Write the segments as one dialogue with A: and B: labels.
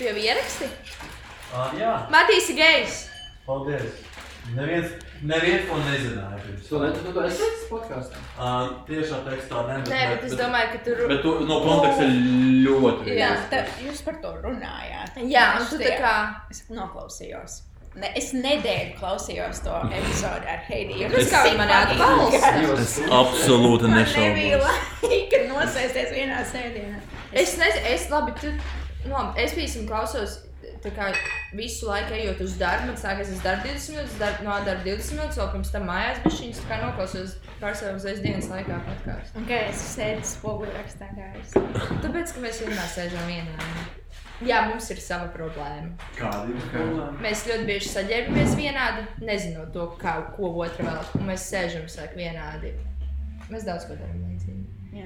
A: Tu jau ieraksti?
B: Uh, jā,
A: Matīs ir gejs.
B: paldies. Neviens, neviens to nezināja.
C: Tu to esi teicis podkāstā?
B: Uh, tiešā tekstā ne,
A: Nē, bet es domāju, ka tur.
B: Bet tu, no konteksta ļoti
A: Jā.
D: Tā, jūs par to runājāt.
A: Jā, un
D: Es
A: tu tā kā.
D: Es noklausījos. Ne, es nedēļu klausījos to epizodi ar Heidiju.
A: Tas kā atbalsta.
B: Es absolūti
D: Man nebija
B: nešaubos.
D: laika nosēsties vienā sēdienā.
A: Es nezinu, es labi, tu. Nu, labi, es piemēram klausos. Tā kā visu laiku ejot uz darbu, man sākās es darbu 20 minūtes, darbu, no darba 20 minūtes, vēl pirms tam mājās bija šīs, kā noklausos pārsvarā uzreiz dienas laikā podkāstu.
D: Un kā es sēdu spoguļu rakstā gājis.
A: Tāpēc, ka mēs vienmēr sēžam vienā. Jā, mums ir sava problēma.
B: Kāda ir problēma?
A: Mēs ļoti bieži saģērbamies vienādi, nezinot to, kā, ko otra vēl. Un mēs sēžam vienādi. Mēs daudz ko darām līdzīgi.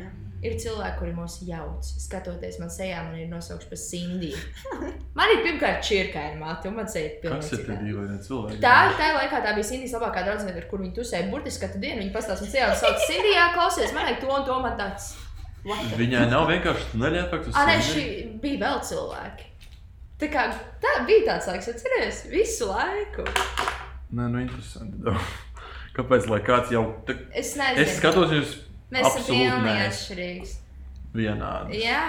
A: Ir cilvēki, kuri mūs jauc. Skatoties man sejā, man ir nosaukts par Sindiju. Man ir pirmkārt čirkaina mati, un man seja ir
B: Kas ir tie
A: pilnīgi.
B: dīvaini cilvēki?
A: Tā, tā laikā tā bija Sindijas labākā draudzene, ar kuru viņa tusēja burtiski katru dienu. Viņa pastāstīja, man sejā, un sauc Sindijā, klausies, man vajag to un to man tāds. what
B: Viņai nav vienkārši
A: Ah, nē,
B: Sindiju?
A: šī bija vēl cilvēki. Tā kā tā bija tāds laiks, atceries, visu laiku.
B: Nē, nu interesanti. Kāpēc, lai kāds jau... Tā...
A: Es nezinu,
B: Es skatos jūs
A: mēs esam
B: absolūti
A: pilnīgi atšķirīgi.
B: vienādi.
A: Jā,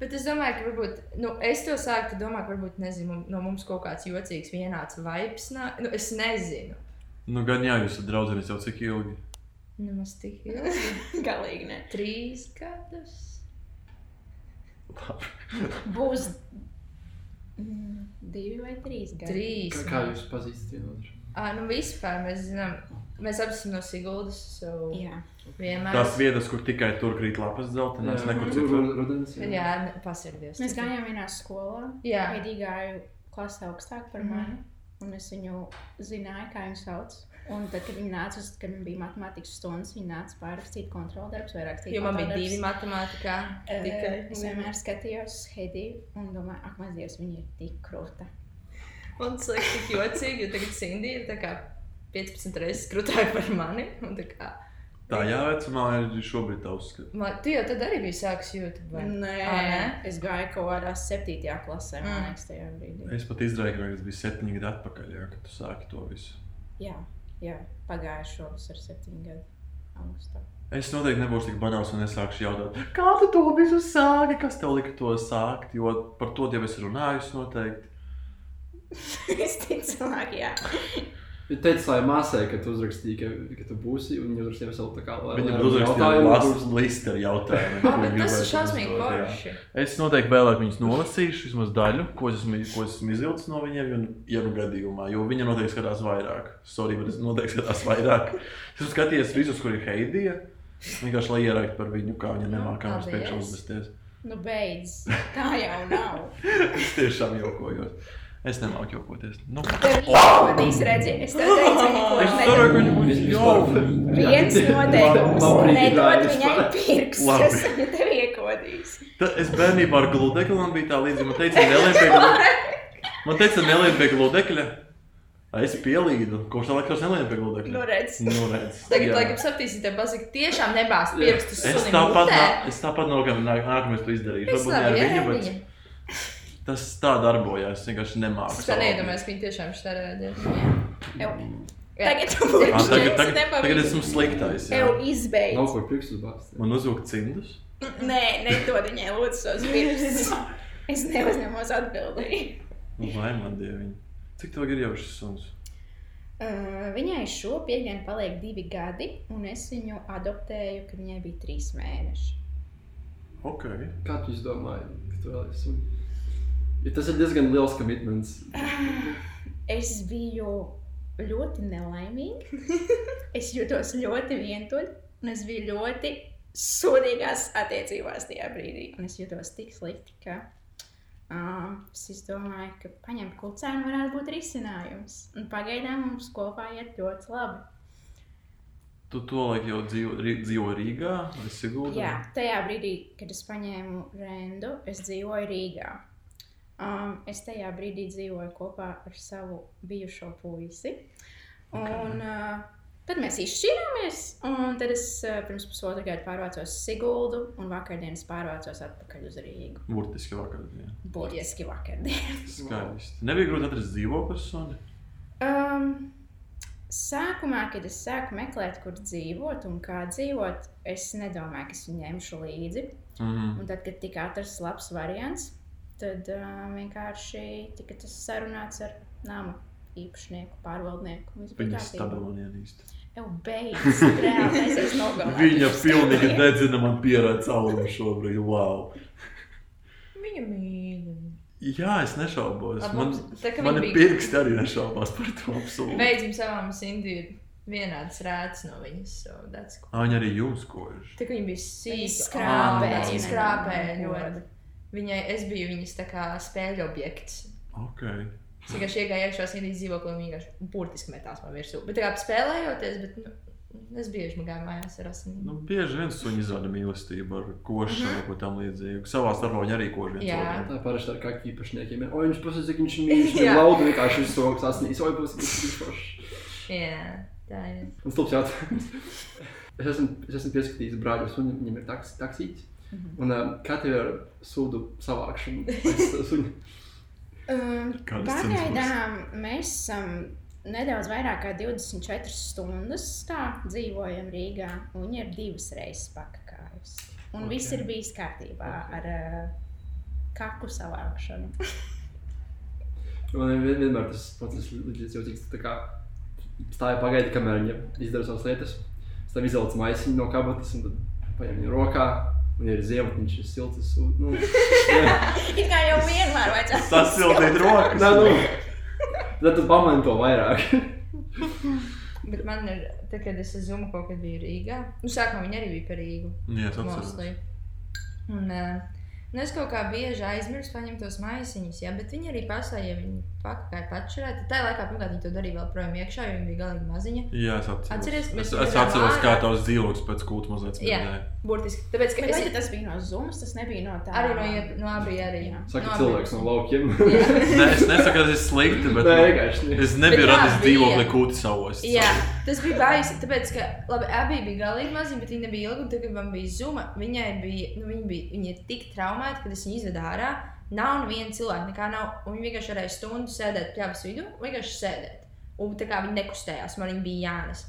A: bet es domāju, ka varbūt, nu, es to sāku domāt, varbūt, nezinu, no mums kaut kāds jocīgs vienāds vibes nāk. Nu, es nezinu.
B: Nu, gan jā, jūs esat draudzenes jau cik ilgi.
A: Nemaz tik ilgi.
D: Galīgi ne.
A: Trīs gadus.
D: Būs divi vai trīs gadi.
A: Trīs.
C: Kā, jūs pazīstat vienu otru?
A: Ah, nu, vispār mēs zinām, mēs abi esam no Siguldas. So
D: Jā.
A: vienmēr.
B: Tās vietas, kur tikai tur krīt lapas dzeltenas, nekur citur.
C: ru- Rudens.
A: Jā, ne- pasargāties.
D: Mēs gājām vienā skolā.
A: Jā.
D: Heidi gāja klasē augstāk par
A: Mhm.
D: mani. Un es viņu zināju, kā viņu sauc. Un tad, kad viņi nāca, uz, kad man bija matemātikas stundas, viņi nāca pārrakstīt kontroldarbus vai rakstīt.
A: Jo man bija divi matemātikā. Tikai.
D: Es vienmēr skatījos Heidi un domāju, ak, mans dievs, viņa ir tik krūta.
A: Man tas liekas tik jocīgi, jo tagad Cindy ir tā kā 15 reizes krūtāka par mani. tā kā-
B: Tā jāvecumā ir šobrīd tā uzskata.
A: Man, tu jau tad arī biji sācis YouTube. vai?
D: Nē,
A: Ā, nē?
D: es gāju kaut kādā septītajā klasē, man
A: Mm.
D: liekas, tajā brīdī.
B: Es pat izdarīju, ka tas bija septiņi gadi atpakaļ, jā, kad tu sāki to visu.
D: Jā, jā pagājušo vasarā septiņu gadu augustā.
B: Es noteikti nebūšu tik banāls un nesākšu jautāt, kā tu to visu sāki, kas tev lika to sākt, jo par to jau es runāju noteikti.
D: es ticamāk, jā.
C: Viņa teica, lai māsai, ka tu uzrakstīji, ka, ka tu būsi, un viņa uzrakstīja veselu tā kā
B: Viņa
C: lai-
B: uzrakstīja listu ar jautājumiem. Viņa
A: tas ir šausmīgi forši.
B: Es noteikti vēlāk viņus nolasīšu, vismaz daļu, ko es esmu, ko es esmu izvilcis no viņiem, jo, ja nu gadījumā, jo viņa noteikti skatās vairāk. Sorry, bet es noteikti skatās vairāk. Es esmu skatījies visus, kur ir Heidija. Vienkārši lai ieraiktu par viņu, kā viņa nemākā mums
A: paldies.
B: priekšā uzvesties.
D: Nu, beidz. Tā jau nav.
B: Es tiešām jokojos. Es nemāku jokoties. Nu,
D: Tev jāpadīs, redzi, es tev teicu,
B: ka
C: Vis-
B: jauka.
C: vispār-
D: Viens noteikums nedod viņai kas viņa tev iekodīs.
B: Ta- Es bērnībā ar gludekli man bija tā līdzīga. Man teica, nelien pie gludekļa. Man teica, nelien pie gludekļa. Es pielīdu. Kopš tā laika es nelien pie gludekļa.
D: Nu, redz.
B: Nu, redz.
A: Tagad,
B: Jā.
A: laikam, sapratīsiet, tev pasaka, tiešām nebāz pirkstus.
B: Es tāpat, nā- es tāpat nokāpu nākamais to izdarīšu. Varbūt ne ar viņu, bet
A: viņa.
B: Tas tā darbojas. Es vienkārši nemāku.
A: Es tā neiedomājos, ka viņi tiešām šitā.
D: Jau. Tagad
B: Ah, tagad, tagad, tagad esmu sliktais.
D: Tev izbeidz.
C: Nav kur pirkstus bāzt.
B: Man uzvilkt cimdus.
D: Nē, nedod viņai lūdzu savus pirkstus. Es neuzņemos atbildību.
B: Nu, vai man dieviņ. Cik tev ir jau šis suns?
D: Uh, viņai šo piekdienu paliek divi gadi, un es viņu adoptēju, kad viņai bija trīs mēneši.
B: Ok.
C: Kā tu izdomāji, ka tu vēl esi? Ja tas ir diezgan liels komitments.
D: Es biju ļoti nelaimīga. es jutos ļoti vientuļa, un es biju ļoti sūdīgās attiecībās tajā brīdī. Un es jutos tik slikti, ka uh, es izdomāju, ka paņemt kucēnu varētu būt risinājums. Un pagaidām mums kopā iet ļoti labi.
B: Tu to laiku jau dzīvo, dzīvo Rīgā vai Siguldā?
D: Jā, tajā brīdī, kad es paņēmu rendu, es dzīvoju Rīgā. Um, es tajā brīdī dzīvoju kopā ar savu bijušo puisi. Un uh, Tad mēs izšķirāmies, un tad es eh, pirms pusotra gada pārvācos uz Siguldu, un vakardienas pārvācos atpakaļ uz Rīgu.
B: Burtiski vakar. jā.
D: Burtiski vakardien.
B: Skaisti. Nebija grūti atrast dzīvokli.
D: Um, sākumā, kad es sāku meklēt, kur dzīvot un kā dzīvot, es nedomāju, ka es viņu ņemšu līdzi.
B: Mhm.
D: Un tad, kad tika atrasts labs variants, tad uh, vienkārši tika tas sarunāts ar nama īpašnieku, pārvaldnieku.
B: Viņa un ienīsta.
D: Jau beigas, reāli mēs esam nogalināti.
B: Viņa pilnīgi dedzina man pieredzi caurumu šobrīd. Wow.
A: Viņa mīl.
B: Jā, es nešaubos. Man,
A: tā
B: mani
A: viņa bija-
B: pirksti arī nešaubās par to absolūti.
A: Beidzam savām ir vienāds rēts no viņas. So that's cool.
B: Ā, Viņa arī jums kož.
A: Tā kā viņa bija
D: Viņa skrāpēja,
A: skrāpēja ļoti. Viņai, es biju viņas spēļu objekts.
B: Ok.
A: Es vienkārši iegāju iekšā Cindy's dzīvoklī un viņa vienkārši burtiski metās man virsū. Bet kā spēlējoties, bet nu, es bieži gāju mājās ar asinīm.
B: Nu, bieži vien suņi izrāda mīlestību ar košanu, ko tam līdzīgu. Savā starpā viņi arī kož viens
A: Jā.
B: otru.
C: Tā ir parasti tā kā īpašniekiem. O, viņš pasaka, cik viņš ir mīļš. Viņš lauda vienkārši uz to, kas asnīs. Oi, būs viņš foršs.
A: Jā, tā ir.
C: Un stulbs jautājums. Es esmu, es esmu pieskatījis brāļus, un viņam ir taks, taksīts. Un uh, katru ir sūdu.
D: Um,
B: Kādas
D: Pagaidām mēs esam nedaudz vairāk kā 24 stundas tā dzīvojam Rīgā, un viņi ir divas reizes pakāpjas. Un okay. viss ir bijis kārtībā okay. ar uh, kaku savākšanu.
C: Man vien- vienmēr tas process līdz jocīgs. Tā kā stāja pagaidi, kamēr viņa izdara savas lietas. Es tam izvelcu maisiņu no kabatas un tad paņem viņu rokā. Un ja ir ziema, viņš ir silts. es sūdu, Nu.
D: It kā jau vienmēr vajadzētu
B: Tas sildīt rokas.
C: Nē, nu. Tad tu pamani to vairāk.
A: Bet man ir, tā, kad es uz Zumu kaut kad biju Rīgā, nu, sākumā viņa arī bija par Rīgu.
B: Jā, atceros.
A: Mostly. Un, uh, nu, es kaut kā bieži aizmirsu paņemt tos maisiņus, jā, bet viņi arī pasāja, ja viņi pakāpja pašķirēt. Tā laikā, pirmkārt, viņi to darīja vēl projām iekšā, jo viņi bija galīgi maziņa.
B: Jā, es atceros.
A: Atceries,
B: es,
A: mēs
B: es atceros, kā tavs dzīvoklis pēc kulta mazliet
A: Jā.
B: smēķēja.
A: Burtiski. Tāpēc, ka es
D: tad tas bija no Zumas, tas nebija no tā.
A: arī no, no abi arī.
D: Jā.
C: Saka,
A: no
C: cilvēks no laukiem.
B: Nē, es nesaku, ka tas ir slikti, bet
C: Nē, vienkārši. ne.
B: es nebiju radis dzīvokli kulta savos.
A: Jā, tas bija baisi. Tāpēc, ka labi, abi bija galīgi maziņi, bet viņi nebija ilgi. un Tad, kad man bija zuma, viņai bija, nu, viņa bija viņa ir tik traumēta, kad es viņu izvedu ārā. Nav neviena cilvēka, nekā nav. Viņa vienkārši varēja stundu sēdēt pļāvas vidū, vienkārši sēdēt. Un tā kā viņa nekustējās, man viņa bija jānes.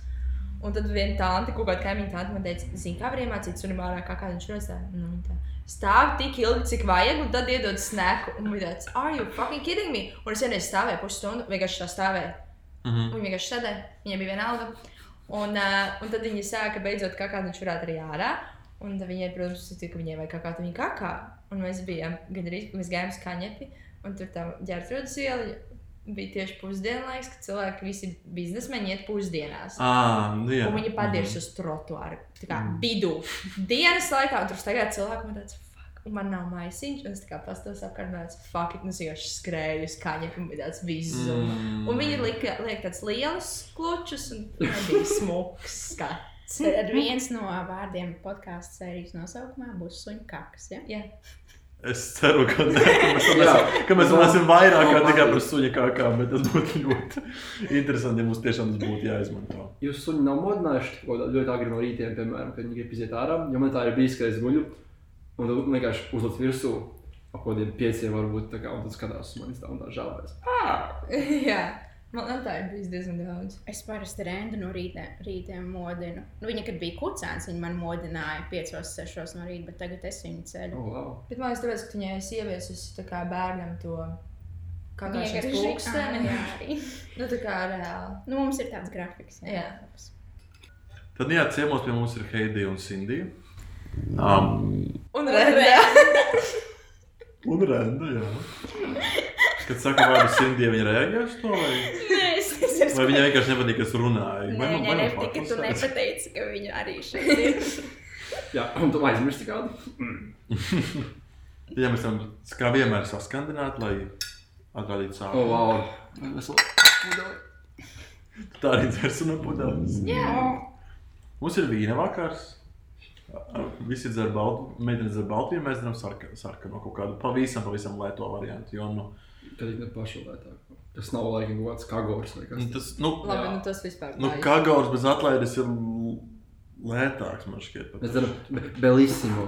A: Un tad viena tāda, kaut kāda kaimiņa tāda, man teica, zini, kā var iemācīt sunim ārā, kā kāda viņš rodas. Nu, tā. Stāv tik ilgi, cik vajag, un tad iedod sneku. Un viņa teica, are you fucking kidding me? Un es vienreiz stāvēju pusstundu, vienkārši tā stāvēju.
B: Mhm.
A: Viņa vienkārši sēdēja, viņai bija viena alga. Un, uh, un tad viņa sāka beidzot kā kādu viņš varētu arī ārā. Un viņai, protams, tic, ka viņai vajag kā kādu viņa kakā. Un mēs bijām gandrīz, mēs gājām uz kaņepi. Un tur tā ģērbtrūdas iela bija tieši pusdienlaiks, kad cilvēki visi biznesmeņi iet pusdienās.
B: Ā, nu jā.
A: Un viņi padirs uz trotuāru, tā kā vidū. Dienas laikā un tur staigā cilvēki, man tāds, fuck, un man nav maisiņš. Un es tā kā pastos apkārt, man tāds, fuck, it, nu vienkārši skrēju uz kaņepi un bija tāds visu.
B: Mm.
A: Un viņi lika, liek tāds liels klučus un bija smuks skats.
D: Tad viens no vārdiem podkāstu sērijas nosaukumā būs suņu kakas. Ja?
A: Jā,
B: Es ceru, ka, ne, ka mēs runāsim, vairāk kā
C: No,
B: tikai par suņa kākām, bet tas būtu ļoti interesanti, ja mums tiešām tas būtu jāizmanto.
C: Jūs suņi nav modinājuši ļoti agri no rītiem, piemēram, kad viņi grib iziet ārā. Jo man tā ir bijis, ka es guļu un tad vienkārši uzliek virsū ap kaut kādiem pieciem, varbūt tā kā un tad skatās uz manis tā un tā žāvēs.
A: jā. Man, man tā ir bijis diezgan daudz.
D: Es parasti rendu no rīta, rītiem modinu. Nu, viņa, kad bija kucēns, viņa man modināja 5-6 no rīta, bet tagad es viņu ceļu.
C: Oh, wow.
A: Bet man liekas, tāpēc, ka viņai es ieviesu tā kā bērnam to kā
D: vienkārši-
A: pulksteni.
D: Ā, jā, arī.
A: Nu, tā kā reāli.
D: Nu, mums ir tāds grafiks.
A: Jā.
B: Tad, jā, ciemos pie mums ir Heidi un Cindy. Um,
A: Un reāli.
B: un Renda, jā. Kad saka vārdu Cindy, viņa reaģē uz to, vai,
D: Nē, es nezinu,
B: vai viņai vienkārši nepatīk, kas runāja?
D: Nē,
B: Vai man- man
D: nepatika, ka tu nepateici, ka viņa arī šeit ir.
C: Jā, un tu aizmirsti kādu?
B: Jā, mēs tam kā vienmēr saskandināt, lai atradītu
C: Oh,
B: sākumu.
C: wow. Es
B: Tā arī dzers no pudeles.
A: Jā.
B: Mums ir vīna vakars. Visi dzer baltu, meitenes dzer baltu, ja mēs dzeram sarka- sarkano kaut kādu pavisam, pavisam lēto variantu. Jo, nu,
C: Kad ir pašu lētāk. Tas nav laikam kaut kāds kagors vai kas
B: Nu, Tas, nu,
A: Labi,
C: Jā.
A: nu tas vispār
B: nu
A: ir.
B: kagaurs bez atlaides ir lētāks, man šķiet. pat.
C: Mēs zinām, be- Belissimo.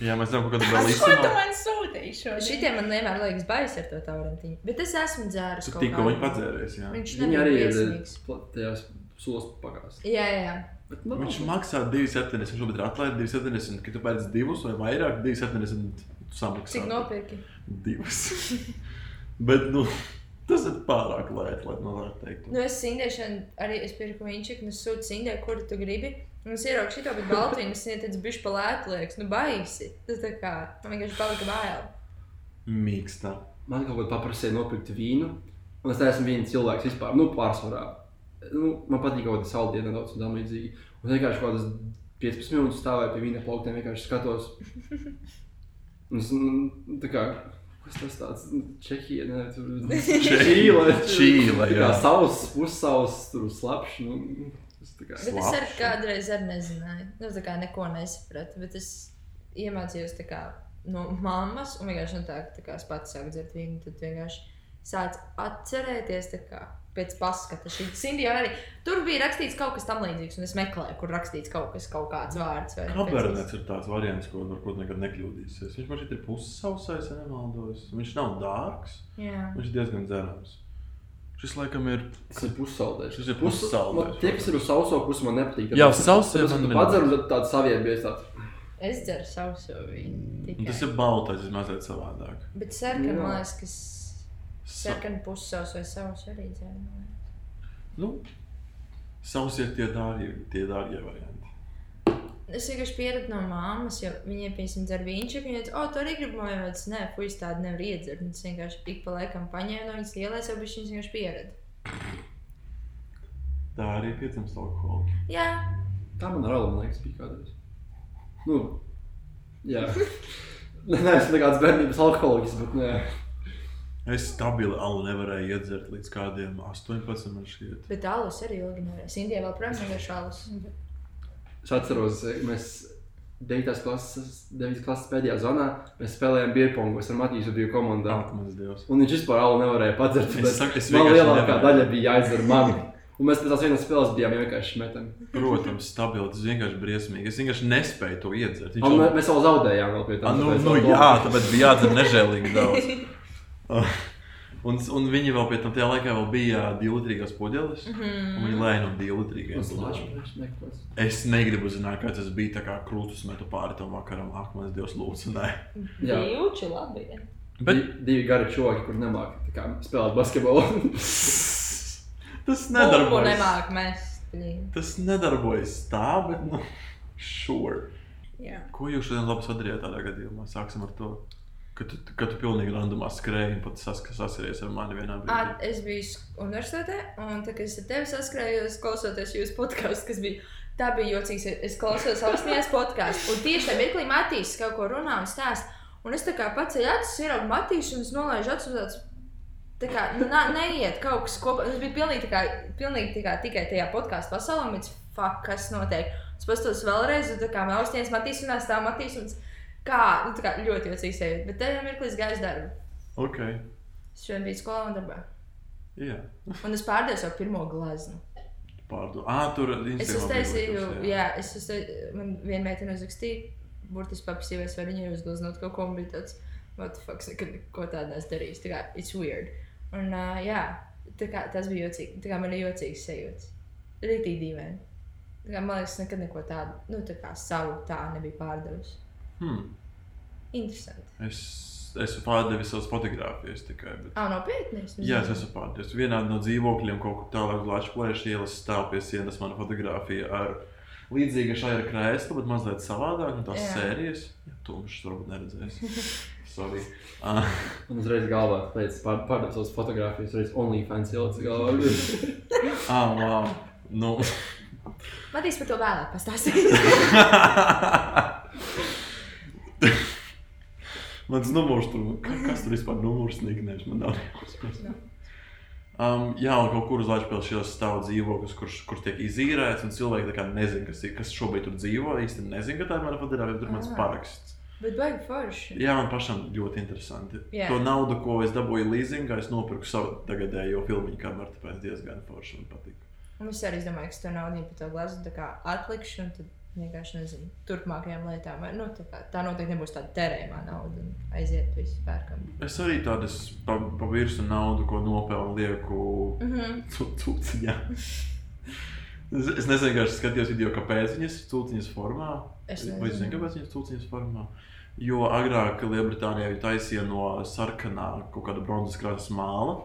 B: Jā, mēs zinām, ka kāda
D: Ko tu man sūtīji šodien?
A: Šitie man vienmēr liekas baisi ar to taurentiņu. Bet es esmu dzēris.
B: Tu
A: kaut
B: tikko viņu padzēries, jā.
A: Viņš
C: Viņi
A: nebija
C: arī ir
A: briesmīgs.
C: pla- tajās solas pagās.
A: Jā, jā, jā.
C: Bet, nu,
B: Viņš maksā 2,70. Viņš šobrīd ir atlaide 2,70. Kad tu pēc divus vai vairāk, 2,70. Tu samaksā.
A: Cik nopirki?
B: Divas. Bet, nu, tas ir pārāk lēti, lai man varētu teikt.
A: Nu, es sindēšanu arī es pirku es sūtu sindē, kuru tu gribi. Un es ieraugu šito, bet Baltīnu es sniedzu bišķi pa lētu liekas. Nu, baisi. Tas tā kā, man vienkārši palika bail.
B: Mīkstā.
C: Man kaut ko paprasīja nopirkt vīnu. Un es neesmu viens cilvēks vispār, nu, pārsvarā. Nu, man patīk kaut kāda saldiena nedaudz un tam līdzīgi. Un es vienkārši kaut kādas 15 minūtes stāvēju pie vīna plauktiem, vienkārši skatos. Un es, nu, tā kā, kas tas tāds? Nu, Čehija, ne, tur Čīle.
B: Čīle, jā.
C: savs, pussavs, tur slapš. Nu, kā.
A: Bet es arī
B: Slapš.
A: kādreiz arī nezināju. Nu, tā kā neko nesapratu. Bet es iemācījos tā kā no mammas, un vienkārši no tā, tā kā es pats sāku dzert vīnu, tad vienkārši sācu atcerēties. tā kā Pēc paskata Sindija arī. Tur bija rakstīts kaut kas tam līdzīgs, un es meklēju, kur rakstīts kaut kas, kaut kāds vārds.
B: Kabernets ir tāds variants, ko varbūt nekad nekļūdīsies. Viņš man šeit ir pussausais, ja nemaldos. Viņš nav dārgs,
A: Jā.
B: viņš ir diezgan dzerams. Šis laikam ir.
C: Tas ir pussaldējs.
B: Šis ir pussaldējs,
C: Man- Tie, kas ir uz sauso pusi, man nepatīk.
B: Jā, uz sauso
C: ir
B: nepatīk.
C: padzer un tad tāds tāds.
A: Es dzeru savu vīnu.
B: Tas ir baltais, tas ir mazliet savādāk.
A: Bet sarkana,
C: Jā.
A: Kas sarkana pussavs vai savs arī dzēru.
B: Nu, savs ir tie dārgie, tie dārgie varianti.
A: Es vienkārši pieradu no māmas, jo viņai, piemēram, dzer viņš, viņa teica, o, tu arī gribi mājās, nē, fujas tādu nevar iedzert. Es vienkārši ik pa laikam paņēmu no viņas ielēs, jau viņš viņas vienkārši pieradu.
B: Tā arī ir piecams alkohola.
A: Jā,
C: Tā man ar Alu, man liekas, bija kādreiz. Nu, jā. Nē, es nekāds bērnības alkoholiķis, bet nē.
B: Es stabili alu nevarēju iedzert līdz kādiem 18. man šķiet.
A: bet alus arī ilgi nevarēja. Indijā vēl projām vienkārši alus.
C: Es atceros, mēs 9. klases, 9. klases pēdējā zonā mēs spēlējām bierpongu. Es ar Matīsu biju komandā.
B: Dievs.
C: Un viņš vispār alu nevarēja padzert.
B: Es
C: bet
B: saku, es
C: man
B: vienkārši
C: lielākā
B: nevarēju.
C: daļa bija jāizdzer man. Un mēs tās vienas spēles bijām vienkārši metami.
B: Protams, stabili. Tas vienkārši briesmīgi. Es vienkārši nespēju to iedzert. Viņš
C: Un
B: jau-
C: mē- mēs vēl zaudējām vēl pie tā.
B: nu, nu, jā, tāpēc bija jādzer nežēlīgi daudz. Un, un viņi vēl pie tam tajā laikā vēl bija divlitrīgās podeles. Mm -hmm. Un viņi
C: lāčs neklāts.
B: Es negribu zināt, kā tas bija. Tā kā krūtis metu pāri tam vakaram. Ak, mans dievs, lūdzu, nē.
C: Jā.
A: Jūči labi.
B: Bet
C: Divi, divi gari čoki, kur kā spēlēt basketbolu.
B: tas nedarbojas.
A: nemāk blin.
B: Tas nedarbojas tā, bet, nu, sure.
D: Jā.
B: Ko jūs šodien labi sadarījāt tādā gadījumā? Sāksim ar to. Kad tu, kad tu pilnīgi randomā skrēji un pat sas, saskaries ar mani vienā brīdī.
A: Es biju universitātē, un tā, kad es ar tevi saskrējos, klausoties jūsu podkāstu, kas bija. Tā bija jocīgs. Es klausos ausnijas podkāstu, un tieši tajā mirklī Matīs kaut ko runā un stāsta. Un es tā kā paceļu acis, ieraugu Matīs, un es nolaižu acis un tāds. Tā kā nu, na, neiet kaut kas kopā. Es biju pilnīgi, kā, pilnīgi kā, tikai tajā podkāstu pasaulē, un es fuck, kas notiek. Es pastos vēlreiz, un tā kā Ausnijas Matīs un es tā Matīs. Un, kā, nu, kā ļoti jocīgs sajūta. Bet tajā mirklī es gāju uz darbu.
B: Ok.
A: Es šodien biju skolā un darbā.
B: Jā.
A: Un es pārdevu savu pirmo glazūru.
B: Pārdod. Ah, tur
A: Es
B: Instagramā
A: uztaisīju,
B: bija
A: jā, es uztaisīju, man viena meitene uzrakstīja, burtiski paprasījos, vai viņa ir uzgleznot kaut ko, un bija tāds, what the fuck, es nekad neko tādu neesmu darījis, tā kā, it's weird. Un, uh, jā, tā kā, tas bija jocīgi, tā kā man ir jocīgs sajūts. Rītīgi dīvaini. Man liekas, es nekad neko tādu, nu, tā kā savu tā nebija pārdevusi.
B: Hmm.
A: Interesanti.
B: Es esmu pārdevis savas fotogrāfijas tikai. Bet...
A: Ā, nopietni?
B: Jā, es esmu pārdevis. Vienā no dzīvokļiem, kaut kur tālāk uz Latvijas ielas stāv pie sienas mana fotografija ar līdzīgu šai ar krēslu, bet mazliet savādāk. No tās
A: Jā.
B: sērijas, ja tumšs varbūt neredzēs. Sorry. Ah,
C: Un uzreiz galvā pēc pār, pārdevis savas fotogrāfijas, uzreiz OnlyFans ielicis galvā.
B: ah, wow. Nu.
A: Matīs par to vēlāk pastāstīt.
B: Mans numurs tur, ka- kas tur vispār numurs snignēs, man nav jāuzskatās. Um, jā, un kaut kur uz Latvijas šīs stāv dzīvoklis, kurš, kurš tiek izīrēts, un cilvēki nezina, kas, ir, kas šobrīd tur dzīvo. Īsti nezina, ka tā ir mana fotografija, tur ir mans paraksts.
A: Bet baigi forši.
B: Jā, man pašam ļoti interesanti.
A: Jā.
B: To naudu, ko es dabūju leasingā, es nopirku savu tagadējo filmu kameru, tāpēc diezgan forši man patīk.
A: Un es arī domāju, ka es to naudu par to kā atlikšu, un tad vienkārši nezinu, turpmākajām lietām. Nu, tā, kā, tā noteikti nebūs tāda terējumā nauda un aiziet visu pērkam.
B: Es arī tādas pa, pa virsmu naudu, ko nopelnu, lieku
A: Mm -hmm.
B: cūciņā. Es, es nesen vienkārši skatījos video, kāpēc viņas ir cūciņas formā.
A: Es nezinu.
B: kāpēc viņas ir cūciņas formā? Jo agrāk Lielbritānijā viņi taisīja no sarkanā kaut kāda bronzas krāsas māla,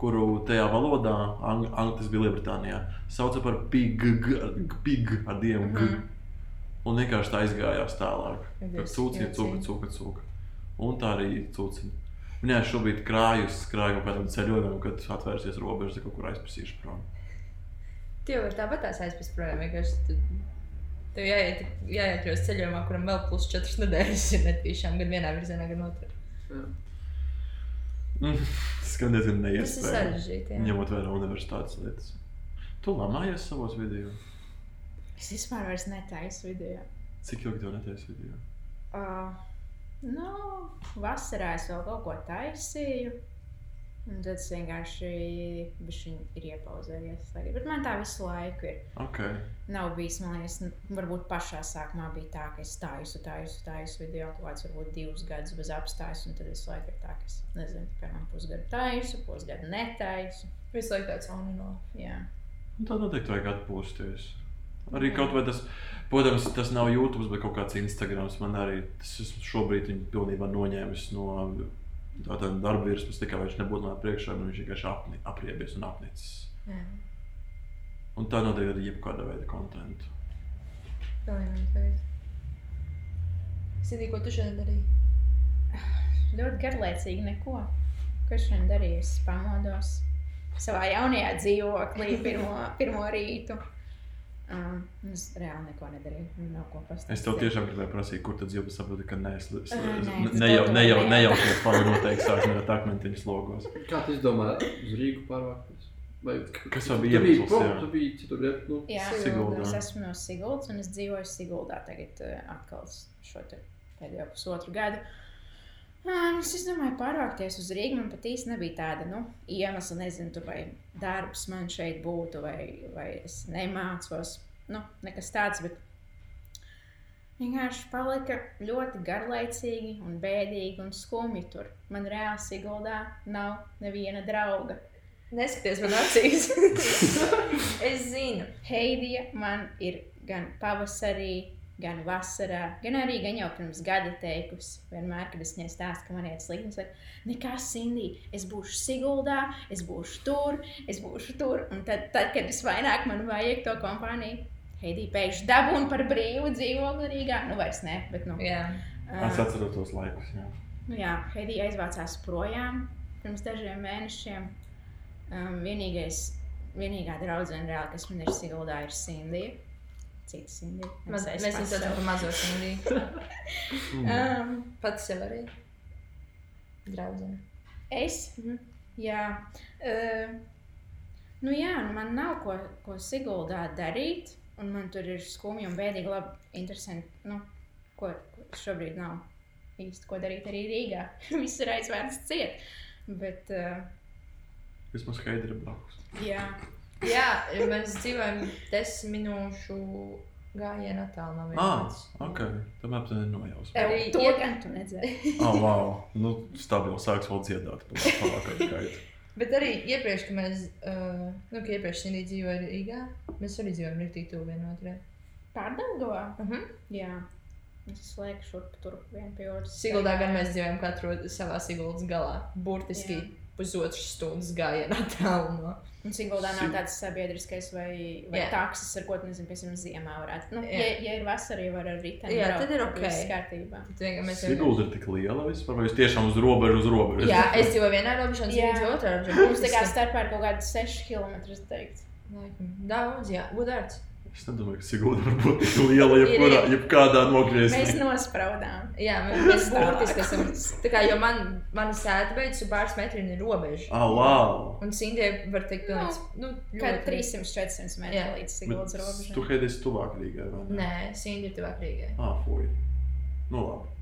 B: kuru tajā valodā, ang, ang, tas bija Lielbritānijā, sauca par pig, pig ar dievu. Mm. -hmm. Un vienkārši tā izgājās tālāk.
A: Kad
B: cūciņa, cūka, cūka, cūka. Un tā arī. Un jā, šobrīd krājus, krāju pēc tam ceļojumam, kad atvērsies robežas, kaut kur aizpasīšu prom.
A: Tu jau vari tāpat projām. Vienkārši tu- tev jāiet, jāiet uz ceļojumā, kuram vēl plus 4 nedēļas ir netīšām, gan vienā virzienā, gan otrā.
B: Mm, Tas gan diezgan
A: Tas ir
B: neiespējami.
A: sarežģīti.
B: Ņemot vērā universitātes lietas. Tu lamājies savos video.
D: Es vispār vairs netaisu video.
B: Cik ilgi tev netaisa video?
D: Uh, nu, vasarā es vēl kaut ko taisīju. Un tad es vienkārši ir iepauzējies. Bet man tā visu laiku ir.
B: Ok.
D: Nav bijis, man liekas, varbūt pašā sākumā bija tā, ka es taisu, taisu, taisu video kaut kādus, varbūt divus gadus bez apstājas. Un tad visu laiku ir tā, ka es nezinu, piemēram, pusgadu taisu, pusgadu netaisu.
A: Visu laiku tāds on and off.
D: Jā.
B: Un tā noteikti vajag atpūsties. Arī kaut vai tas, protams, tas nav YouTube, bet kaut kāds Instagrams. Man arī tas esmu šobrīd viņu pilnībā noņēmis no tāda darba virsmas, tikai viņš nebūtu man priekšā, un viņš vienkārši apni, apriebies un apnicis.
A: Jā,
B: Un tā noteikti arī jebkāda veida kontentu.
A: Sidī, ko tu šodien darīji?
D: Ļoti garlaicīgi neko. Ko es šodien darīju? Es pamodos savā jaunajā dzīvoklī pirmo, pirmo rītu. Um, es reāli neko nedarīju. Nav ko pastāstīt.
B: Es tev tiešām gribēju prasīt, kur tad dzīvo, saprotu, ka nē, es- es-
D: Ā, nē,
B: ne-
D: tas
B: nejau-
D: tev
B: nejau-
D: tomēr
B: nejaukiet fani noteikti sāks ar akmentiņu slogos.
C: Kā tu izdomā uz Rīgu pārvākties? Vai
B: Kas
C: tu
B: bija iemesls, jā?
C: Tu biji citur, ja? Nu,
D: Jā,
B: Siguldā.
D: es esmu no Siguldas un es dzīvoju Siguldā tagad uh, atkal šo te pēdējo pusotru gadu. Um, es izdomāju pārvākties uz Rīgā. Man pat īsti nebija tāda nu, iemesla, nezinu, tu vai darbs man šeit būtu, vai, vai es nemācos. Nu, nekas tāds, bet vienkārši palika ļoti garlaicīgi un bēdīgi un skumji tur. Man reāli Siguldā nav neviena drauga.
A: Neskaties man acīs. es zinu.
D: Heidija man ir gan pavasarī, gan vasarā, gan arī gan jau pirms gada teikusi. Vienmēr, kad es viņai stāstu, ka man ir slikti, saka, nekas, Cindy, es būšu Siguldā, es būšu tur, es būšu tur. Un tad, tad kad es vairāk man vajag to kompāniju, Heidija pēkšņi dabūna par brīvu dzīvokli Rīgā. Nu, vairs ne, bet nu.
A: Jā.
D: ā,
B: Es atceros tos laikus. Jā.
D: Nu, jā, Heidija aizvācās projām pirms dažiem mēnešiem. Um, vienīgais, vienīgā draudzene, reāli, kas man ir Siguldā, ir Sindija. Sindija.
A: Mēs,
D: Es
A: mēs viņu
D: pats
A: saucam
D: sev.
A: par mazo.
B: Mm.
D: Um,
A: Pats sev arī. Draudzene.
D: es?
A: Mhm.
D: Jā. Uh, nu jā, nu man nav ko, ko Siguldā darīt. Un man tur ir skumji un bēdīgi, labi, interesanti. Nu, ko, ko šobrīd nav īsti ko darīt arī Rīgā. Viss ir aizvērts ciet. Bet, uh,
B: Vismaz Heidra blakus.
D: jā.
A: Jā, mēs dzīvojam desmit minūšu gājienā tālu no
B: Ah, ok. Tomēr tā nenojaus.
A: Arī
D: to gan tu nedzēri.
B: Oh, wow. Nu, stabili sāks vēl dziedāt. par labāko skaitu.
A: Bet arī iepriekš, kad mēs, uh, nu, ka iepriekš Sindija dzīvoja Rīgā, mēs arī dzīvojam rīktīgi tuvu vienotrai.
D: Pārdagā?
A: Uh -huh.
D: Jā. Es slēgšu šurp tur otras.
A: Siguldā gan mēs dzīvojam katru savā Siguldas galā. Burtiski
D: Jā.
A: Pusotras stundas gājienā tālu no.
D: Un Siguldā nav tāds sabiedriskais vai, vai
A: Jā.
D: taksis, ar ko, tu nezinu, piemēram, ziemā varētu. Nu,
A: Jā.
D: ja, ja ir vasara, jau var ar riteni.
A: Jā,
D: braukt,
A: tad ir ok.
D: Viss kārtībā.
B: Sigulda ir tik liela vispār, vai jūs tiešām uz robežu, uz robežu?
A: Jā, es dzīvoju vienā robežā, un. Sindija otrā robežā.
D: Mums tā kā starpā ir kaut kādi 6 km, es teiktu.
A: Daudz, jā, gudārds.
B: Es nedomāju, ka Sigulda var būt tik liela, jebkurā, jebkādā
D: Mēs
B: nogriezumā.
D: nospraudām.
A: Jā, mēs, mēs burtiski esam. Tā kā, jo man, mana sēta beidzas, un pāris metri ir robeža.
B: Ah, wow!
A: Un Sindija var teikt, pilnīgs, nu, ļoti-
D: 300-400 metri
A: Jā.
D: līdz Siguldas
B: Bet
D: robežai.
B: Tu Heidis tuvāk Rīgai, vai ne?
A: Nē, Sindija ir tuvāk Rīgai.
B: Ah, fuj. Nu labi.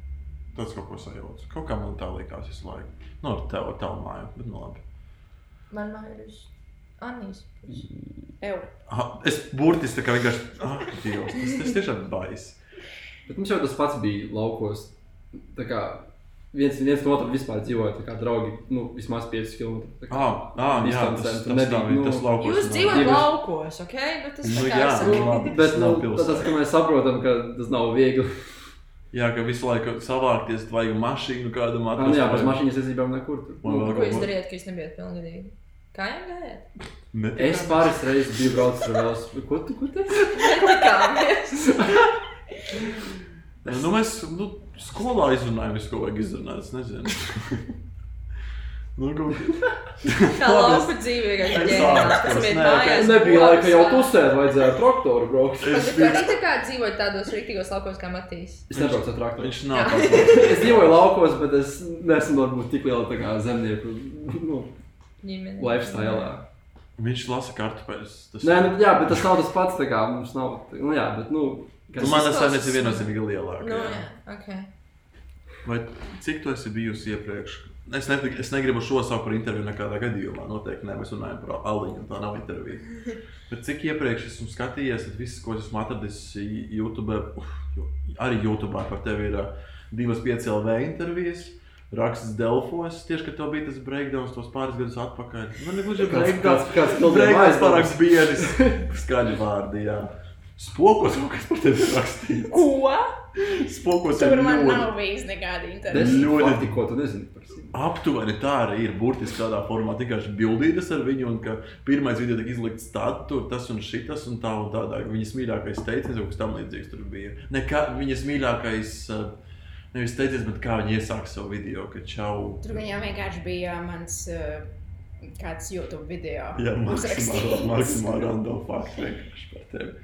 B: Tas kaut ko sajauc. Kaut kā man tā likās visu laiku. Nu, ar tevu, tavu māju, bet nu labi.
A: Man māja ir uz
B: Aha, es burtiski tā kā vienkārši, ah, Dievs, tas, tas tiešām ir baisi.
C: Bet mums jau tas pats bija laukos. Tā kā viens, viens no otru vispār dzīvoja, tā kā draugi, nu, vismaz 5 km. tā kā
B: Ah, ah jā, tas,
C: tur
B: tas,
C: nebija,
B: tā,
C: nu,
B: tas laukos.
A: Jūs dzīvojat laukos, ok? Nu, tas
B: Nu jā, nu labi.
C: Bet
B: Tas
C: nu, tas, ka mēs saprotam, ka tas nav viegli.
B: Jā, ka visu laiku savākties, vajag mašīnu kādam
C: Ah, nu, jā, bez mašīnas aizībām nekur. Tur.
B: Man vēl
A: Ko jūs darījāt, ka jūs nebijat pilngadīgi? Kā jau gājāt?
C: Es pāris reizes biju braucis ar velosipēdu. Ko tu, ko tu?
A: Netikāmies.
B: Nu, mēs nu, skolā izrunājām ko vajag izrunāt. Es nezinu. nu, kā.
A: Tā lauka dzīve vienkārši
B: Es
A: ģeniāls.
B: sāku,
A: Pēc
B: es
A: tam
B: ne-
A: mājās.
C: Es nebiju laika jau pusēt, vajadzēja ar traktoru braukt.
B: Es
A: tu arī tā kā dzīvoji tādos rīktīgos laukos kā Matīs.
C: Es nebraucu ar traktoru.
B: Viņš nav.
C: Es dzīvoju laukos, bet es nesmu varbūt tik liela zemnieku nu,
A: Ģimene.
C: lifestyle.
B: Viņš lasa kartupeļus. Tas...
C: Nē, nu, jā, bet tas nav tas pats. Kā, mums nav. Nu, jā, bet, nu, kas,
B: Nu, man tas saimniecība viennozīmīgi lielāka.
A: Nu,
B: jā.
A: jā, ok.
B: Vai cik tu esi bijusi iepriekš? Es, ne, es negribu šo saukt par interviju nekādā gadījumā. Noteikti ne, mēs runājam par aliņu, tā nav intervija. Bet cik iepriekš esmu skatījies, tad viss, ko esmu atradis YouTube, arī YouTube par tevi ir divas piecēlv intervijas. Raksts Delfos, tieši kad tev bija tas breakdowns, tos pāris gadus atpakaļ. Man negluži
C: kāds,
B: breakdowns,
C: kāds, pildījums
B: breakdowns pārāk bieži. Skaļi vārdi, jā. Spokos kaut kas par tevi rakstīts.
D: Ko?
B: Spokos ir
D: Tur man
B: ļoti.
D: nav bijis nekāda.
C: Desmit
B: Ļoti-
C: fakti, ko tu nezini par sevi.
B: Aptuveni tā arī ir. Burtiski tādā formā vienkārši bildītas ar viņu. Un ka pirmais video tika izlikts tāds, tur tas un šitas un tā un tādā. Viņas mīļākais teiciens, kaut kas tam līdzīgs tur bija. Nekā viņas mīļākais, uh, nevis teiciens, bet kā viņi iesāka savu video, ka čau.
D: Tur viņam vienkārši bija mans uh, kāds YouTube video.
B: Jā, maksimāli, random fakti vienkārši par tevi.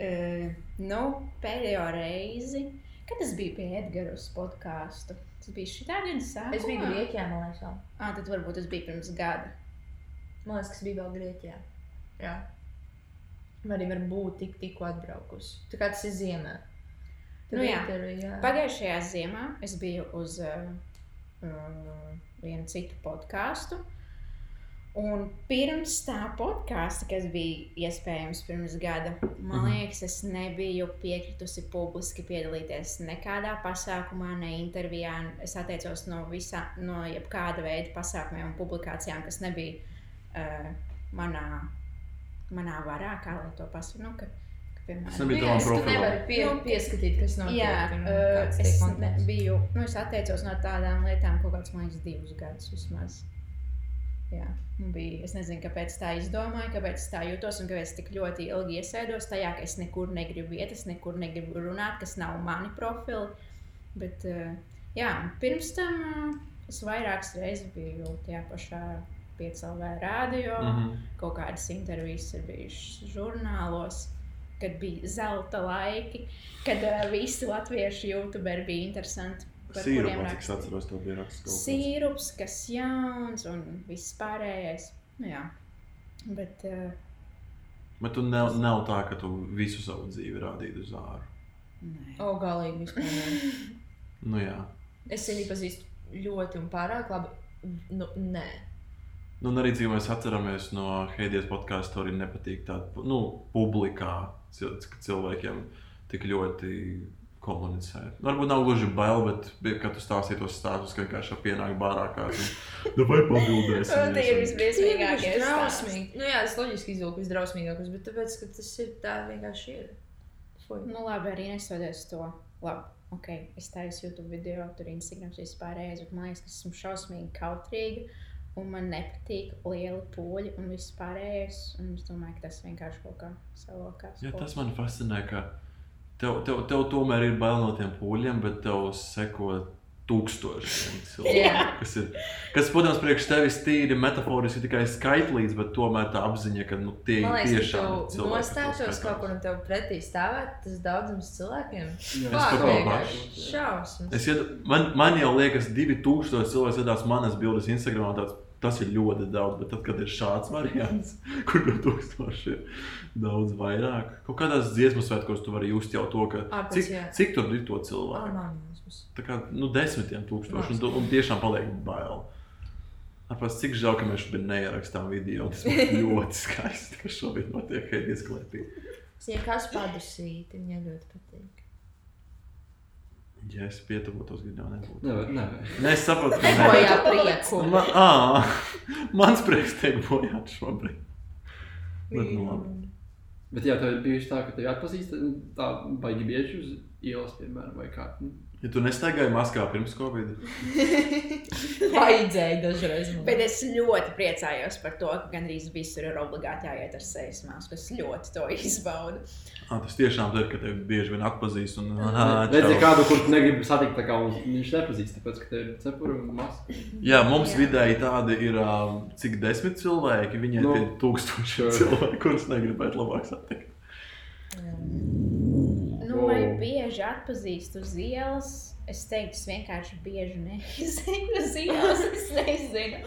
D: Uh, nu, pēdējo reizi, kad es biju pie Edgars podkāstu, tas bija šī gada sākumā.
A: Es biju Grieķijā, man liekas, vēl.
D: Ah, tad varbūt tas bija pirms gada.
A: Man liekas, kas bija vēl Grieķijā. Jā. Arī varbūt tik, tikko atbraukusi. Tā kā tas ir ziemā.
D: Nu jā.
A: intervija, jā.
D: Pagājušajā ziemā es biju uz uh, uh, vienu citu podkāstu. Un pirms tā podkāsta, kas bija iespējams pirms gada, man
B: Mhm.
D: liekas, es nebiju piekritusi publiski piedalīties nekādā pasākumā, ne intervijā. Es atteicos no, visā, no jebkāda veida pasākumiem un publikācijām, kas nebija uh, manā, manā varā, kā lai to pasaku. Nu, ka, piemēram,
B: Tas nebija profilam.
A: nevari pie,
D: Nu,
A: pieskatīt, kas notiek.
D: Jā,
A: un kāds
D: es
A: kontents.
D: biju, nu, es atteicos no tādām lietām kaut kādus, man liekas, divus gadus vismaz. Jā, bija, es nezinu, kāpēc tā izdomāju, kāpēc tā jūtos un kāpēc es tik ļoti ilgi iesēdos tajā, ka es nekur negribu iet, es nekur negribu runāt, kas nav mani profili. Bet, jā, pirms tam es vairākas reizes biju tajā pašā piecēlē rādio. Mm
B: Mhm.
D: kaut kādas intervijas ir bijušas žurnālos, kad bija zelta laiki, kad uh, visi latviešu youtuberi bija interesanti. par kuriem
B: Sīrupā, cik atceros, tev bija kāds.
D: Sīrups, kas jauns un viss pārējais. Nu, jā. Bet, uh,
B: Bet tu nav, nav tā, ka tu visu savu dzīvi rādītu uz āru.
D: nē.
A: O, galīgi vispār. ne.
B: Nu jā.
A: Es viņu pazīstu ļoti un pārāk labi. Nu, nē.
B: Nu, un arī cik mēs atceramies no Heidijas podkāstu, arī nepatīk tāda nu, publikā, ka cilvēkiem tik ļoti komunicē. Nu, Varbūt nav gluži bail, bet, kad tu stāstīji tos stāstus, ka vienkārši pienāk bārā kāds. Nu, vai pabildēsim?
D: Tie ir visbriesmīgākie
A: Tas ir
D: stāsti.
A: drausmīgi. Nu, jā, tas loģiski izvilku visdrausmīgākos, bet tāpēc, ka tas ir tā vienkārši ir. Fui.
D: Nu, labi, arī nesoties to. Labi, ok, es taisu YouTube video, tur Instagram vispārējais, bet man liekas, ka esmu šausmīgi kautrīga. Un man nepatīk lieli poļi un viss pārējais. Un es domāju, ka tas vienkārši kaut kā savokās.
B: Ja, tas man fascinē, ka tev, tev, tev tomēr ir bail no tiem pūļiem, bet tev seko tūkstošiem cilvēku.
A: Jā.
B: Kas, ir, kas, protams, priekš tevis tīri metaforiski ir tikai skaitlīgs, bet tomēr tā apziņa, ka nu, tie ir tiešām cilvēki, tev
A: kaut kur un tev pretī stāvēt, tas daudzums cilvēkiem.
C: Jā,
B: Es
A: vienkārši
C: bažos.
A: Šausmas.
B: Es ied, man, man jau liekas, 2000 cilvēku skatās manas bildes Instagram. Tāds, tas ir ļoti daudz, bet tad, kad ir šāds variants, kur ir tūkstoši, ir daudz vairāk. Kaut kādās dziesmu svētkos tu vari just jau to, ka
A: Ārpus,
B: cik,
A: jā.
B: cik tur ir to cilvēku.
A: puses.
B: Tā kā nu, desmitiem tūkstoši, un, un tiešām paliek bail. Tāpēc cik žēl, ka mēs šobrīd neierakstām video. Tas būtu ļoti skaisti, ka šobrīd notiek ēdies klēpī.
A: Es jau kāds padusīti, viņai ļoti patīk.
B: Ja es pietuvotos, video nebūtu.
C: Nevar, nevar.
B: Nē, es saprotu, ka
A: Nebojā prieku.
B: Man, ā, mans prieks tiek bojāts šobrīd. Bet, nu, labi.
C: Bet jā, tev ir bijuši tā, ka tevi atpazīst tā baigi bieži uz ielas, piemēram, vai kā. Nu,
B: Ja tu nestaigāji maskā pirms Covid,
A: Vajadzēja dažreiz. man.
D: Bet es ļoti priecājos par to, ka gandrīz visur ir obligāti jāiet ar sejas masku. Es ļoti to izbaudu.
B: ā, tas tiešām ir, ka tevi bieži vien atpazīst. Un,
C: Redzi kādu, kur tu negribi satikt, tā kā viņš nepazīst, tāpēc, ka tev ir cepura un maska.
B: Jā, mums
D: Jā.
B: vidēji tādi ir cik desmit cilvēki. Viņiem
C: Nu,
B: ir tūkstoši
C: sure.
B: cilvēku, kurus negribētu labāk satikt.
C: Wow.
D: Bieži atpazīst uz ielas? Es teiktu, es vienkārši bieži nezinu uz ielas. Es nezinu.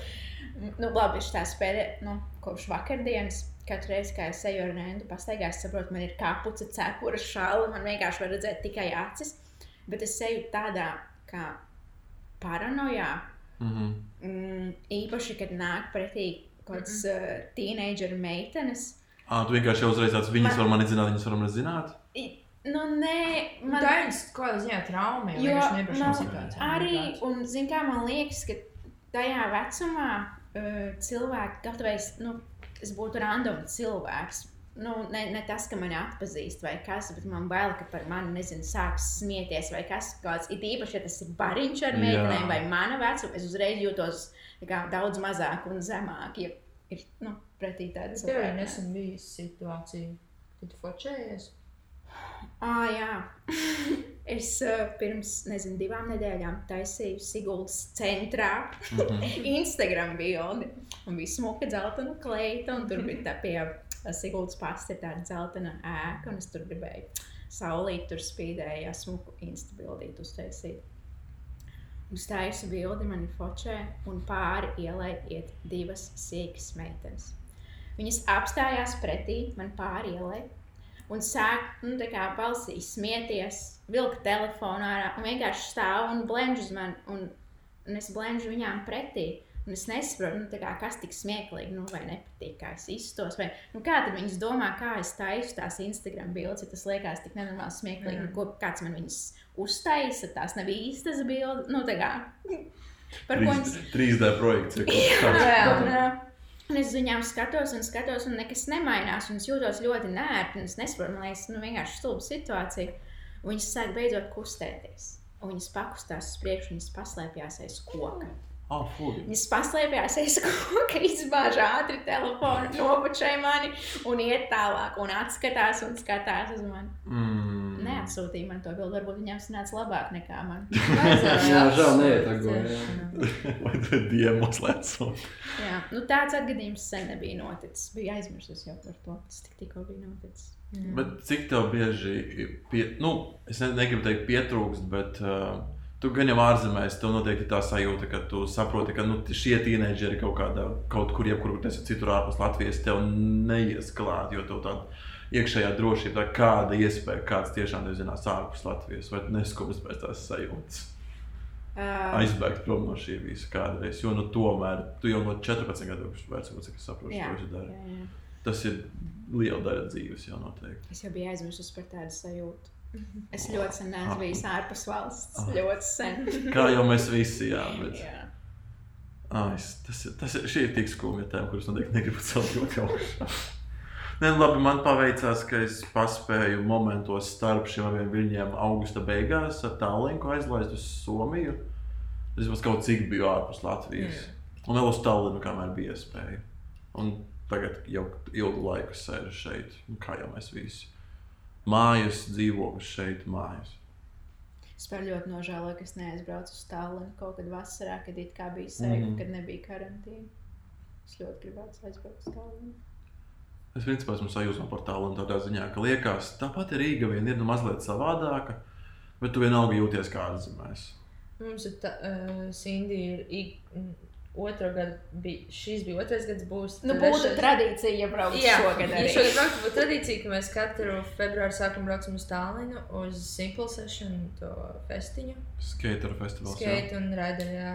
D: Nu, labi, šī tā spēle, nu, kopš vakardienas, katru reizi, kad es eju ar rendu, pastaigā, es saprotu, man ir kapuce, cepura, šāla, man vienkārši var redzēt tikai acis. Bet es eju tādā kā paranojā,
B: Mhm.
D: mm, īpaši, kad nāk pretī kaut kāds uh, teenageru meitenes.
B: Ā, tu vienkārši jau uzreiz tāds, viņas
D: Man-
B: var mani zināt, viņas var mani zināt.
D: I- Nu, nē,
A: Man tā ir kaut kāda ziņā trauma, jo situācijām.
D: arī, un zin kā man liekas, ka tajā vecumā uh, cilvēki, gatavais, nu, es būtu random cilvēks. Nu, ne, ne tas, ka mani atpazīst vai kas, bet man bail, ka par mani, nezinu, sāks smieties vai kas kāds. It īpaši, ja tas ir bariņš ar meitenēm vai mana vecuma, es uzreiz jūtos tā kā, daudz mazāk un zemāk, ja ir, nu, pretī tāda
A: Tev arī nesen bija situācija, kad tu fočējies.
D: Ah, jā. es pirms nezinu, divām nedēļām taisīju Siguldas centrā
B: Mhm.
D: Instagram bildi. Un bija smuka dzeltena kleita, un tur bija tā pie Siguldas pasta tāda dzeltena ēka, un es tur gribēju saulīt, tur spīdēja smuku Insta bildīt uztaisīt. Uz taisu bildi man ir fočē, un pāri ielai iet divas sīkas meitenes. Viņas apstājās pretī man pāri ielai un sāk, nu, balsī smieties, vilkt telefonu ārā un vienkārši stāv un blendž uz mani, un, un es blendžu viņām pretī. Un es nesaprotu, nu, kā, kas tik smieklīgi, nu, vai nepatīk, kā es iztos. Vai, nu, kā tad viņas domā, kā es taisu tās Instagram bildes, ja tas liekas tik nenormāli smieklīgi,
A: Mm.
D: mm. ko kāds man viņas uztaisa, tās nav īstas bildes. Nu, par ko viņas
B: 3D projekts. ir kaut
D: Jā,
B: kāds.
D: Un, es viņām skatos, un skatos, un nekas nemainās. un Es jūtos ļoti nērti, un es nesaprotu, man liekas, nu, vienkārši stulba situācija. Un viņas sāk beidzot kustēties. Un viņas pakustās uz priekšu, viņas paslēpjas aiz koka.
B: Fugi.
D: Viņas paslēpjas aiz koka, izbāž ātri telefonu, nobučēja mani un iet tālāk. Un atskatās un skatās uz mani.
B: Mm.
D: Neatsūtīja man to bildi. Varbūt viņām sanāca labāk nekā man.
C: Jā, žēl neietagoja, jā.
B: Vai tu diemos lēco?
D: Jā, nu, tāds atgadījums sen nebija noticis. Bija aizmirsus jau par to. Tas tik, tikko bija noticis.
B: Bet cik tev bieži, pie, nu, es ne, negribu teikt, pietrūkst, bet uh, tu gan jau ārzemēs, tev noteikti tā sajūta, ka tu saproti, ka nu, šie tīneģeri kaut kādā, kaut kur, jebkur, tas ir citur ārpus Latvijas, tev neies klāt, jo tev tāda iekšējā drošība, kāda iespēja, kāds tiešām nezinās ārpus Latvijas, vai tu neskubas pēc tās sajūtas.
D: Uh,
B: Aizbēgt prom no šī visa kādreiz, jo nu, tomēr tu jau no 14 gadu vecuma,
D: Jā,
B: ko tu dari.
D: jā, jā.
B: Tas ir liela daļa dzīves jau noteikti.
D: Es jau biju aizmirsus par tādu sajūtu. Es ļoti sen neesmu
B: Ah.
D: bijis ārpus valsts.
B: Ah.
D: Ļoti sen.
B: Kā jau mēs visi, jā, bet...
D: Jā.
B: Ai, es- tas, ir- tas ir, šī ir tik skumja tēma, kuras noteikti negribu celt ļoti augšā. Nē, nu labi, man paveicās, ka es paspēju momentos starp šiem abiem viļņiem augusta beigās ar tālruni aizlaist uz Somiju. Es jau kaut cik biju ārpus Latvijas. Un vēl uz Tallinu, kamēr bija iespēja. Un tagad jau ilgu laiku sēžu šeit, kā jau mēs visi. Mājas, dzīvoklis šeit, mājas.
D: Es ļoti nožēloju, ka es neaizbraucu uz Tallinu kaut kad vasarā, kad it kā bija seifs,
B: Mhm.
D: kad nebija karantīna. Es ļoti gribētu aizbraukt uz Tallinu.
B: Es principā esmu sajūsmā par tālu tādā ziņā, ka liekas, tāpat ir Rīga vien ir nu mazliet savādāka, bet tu vienalga jūties kā ārzemēs.
A: Mums ir tā, uh, Cindy ir ik- m, otro gadu bija, šis bija otrais gads, būs.
D: Nu, būtu tradīcija, ja brauktu
A: Jā,
D: šogad
A: ja
D: arī.
A: šogad brauktu, būtu tradīcija, ka mēs katru februāru sākam brauksim uz Tālinu, uz Simple Session, to festiņu,
B: Skater festivāls. jā.
A: skate un rider, jā.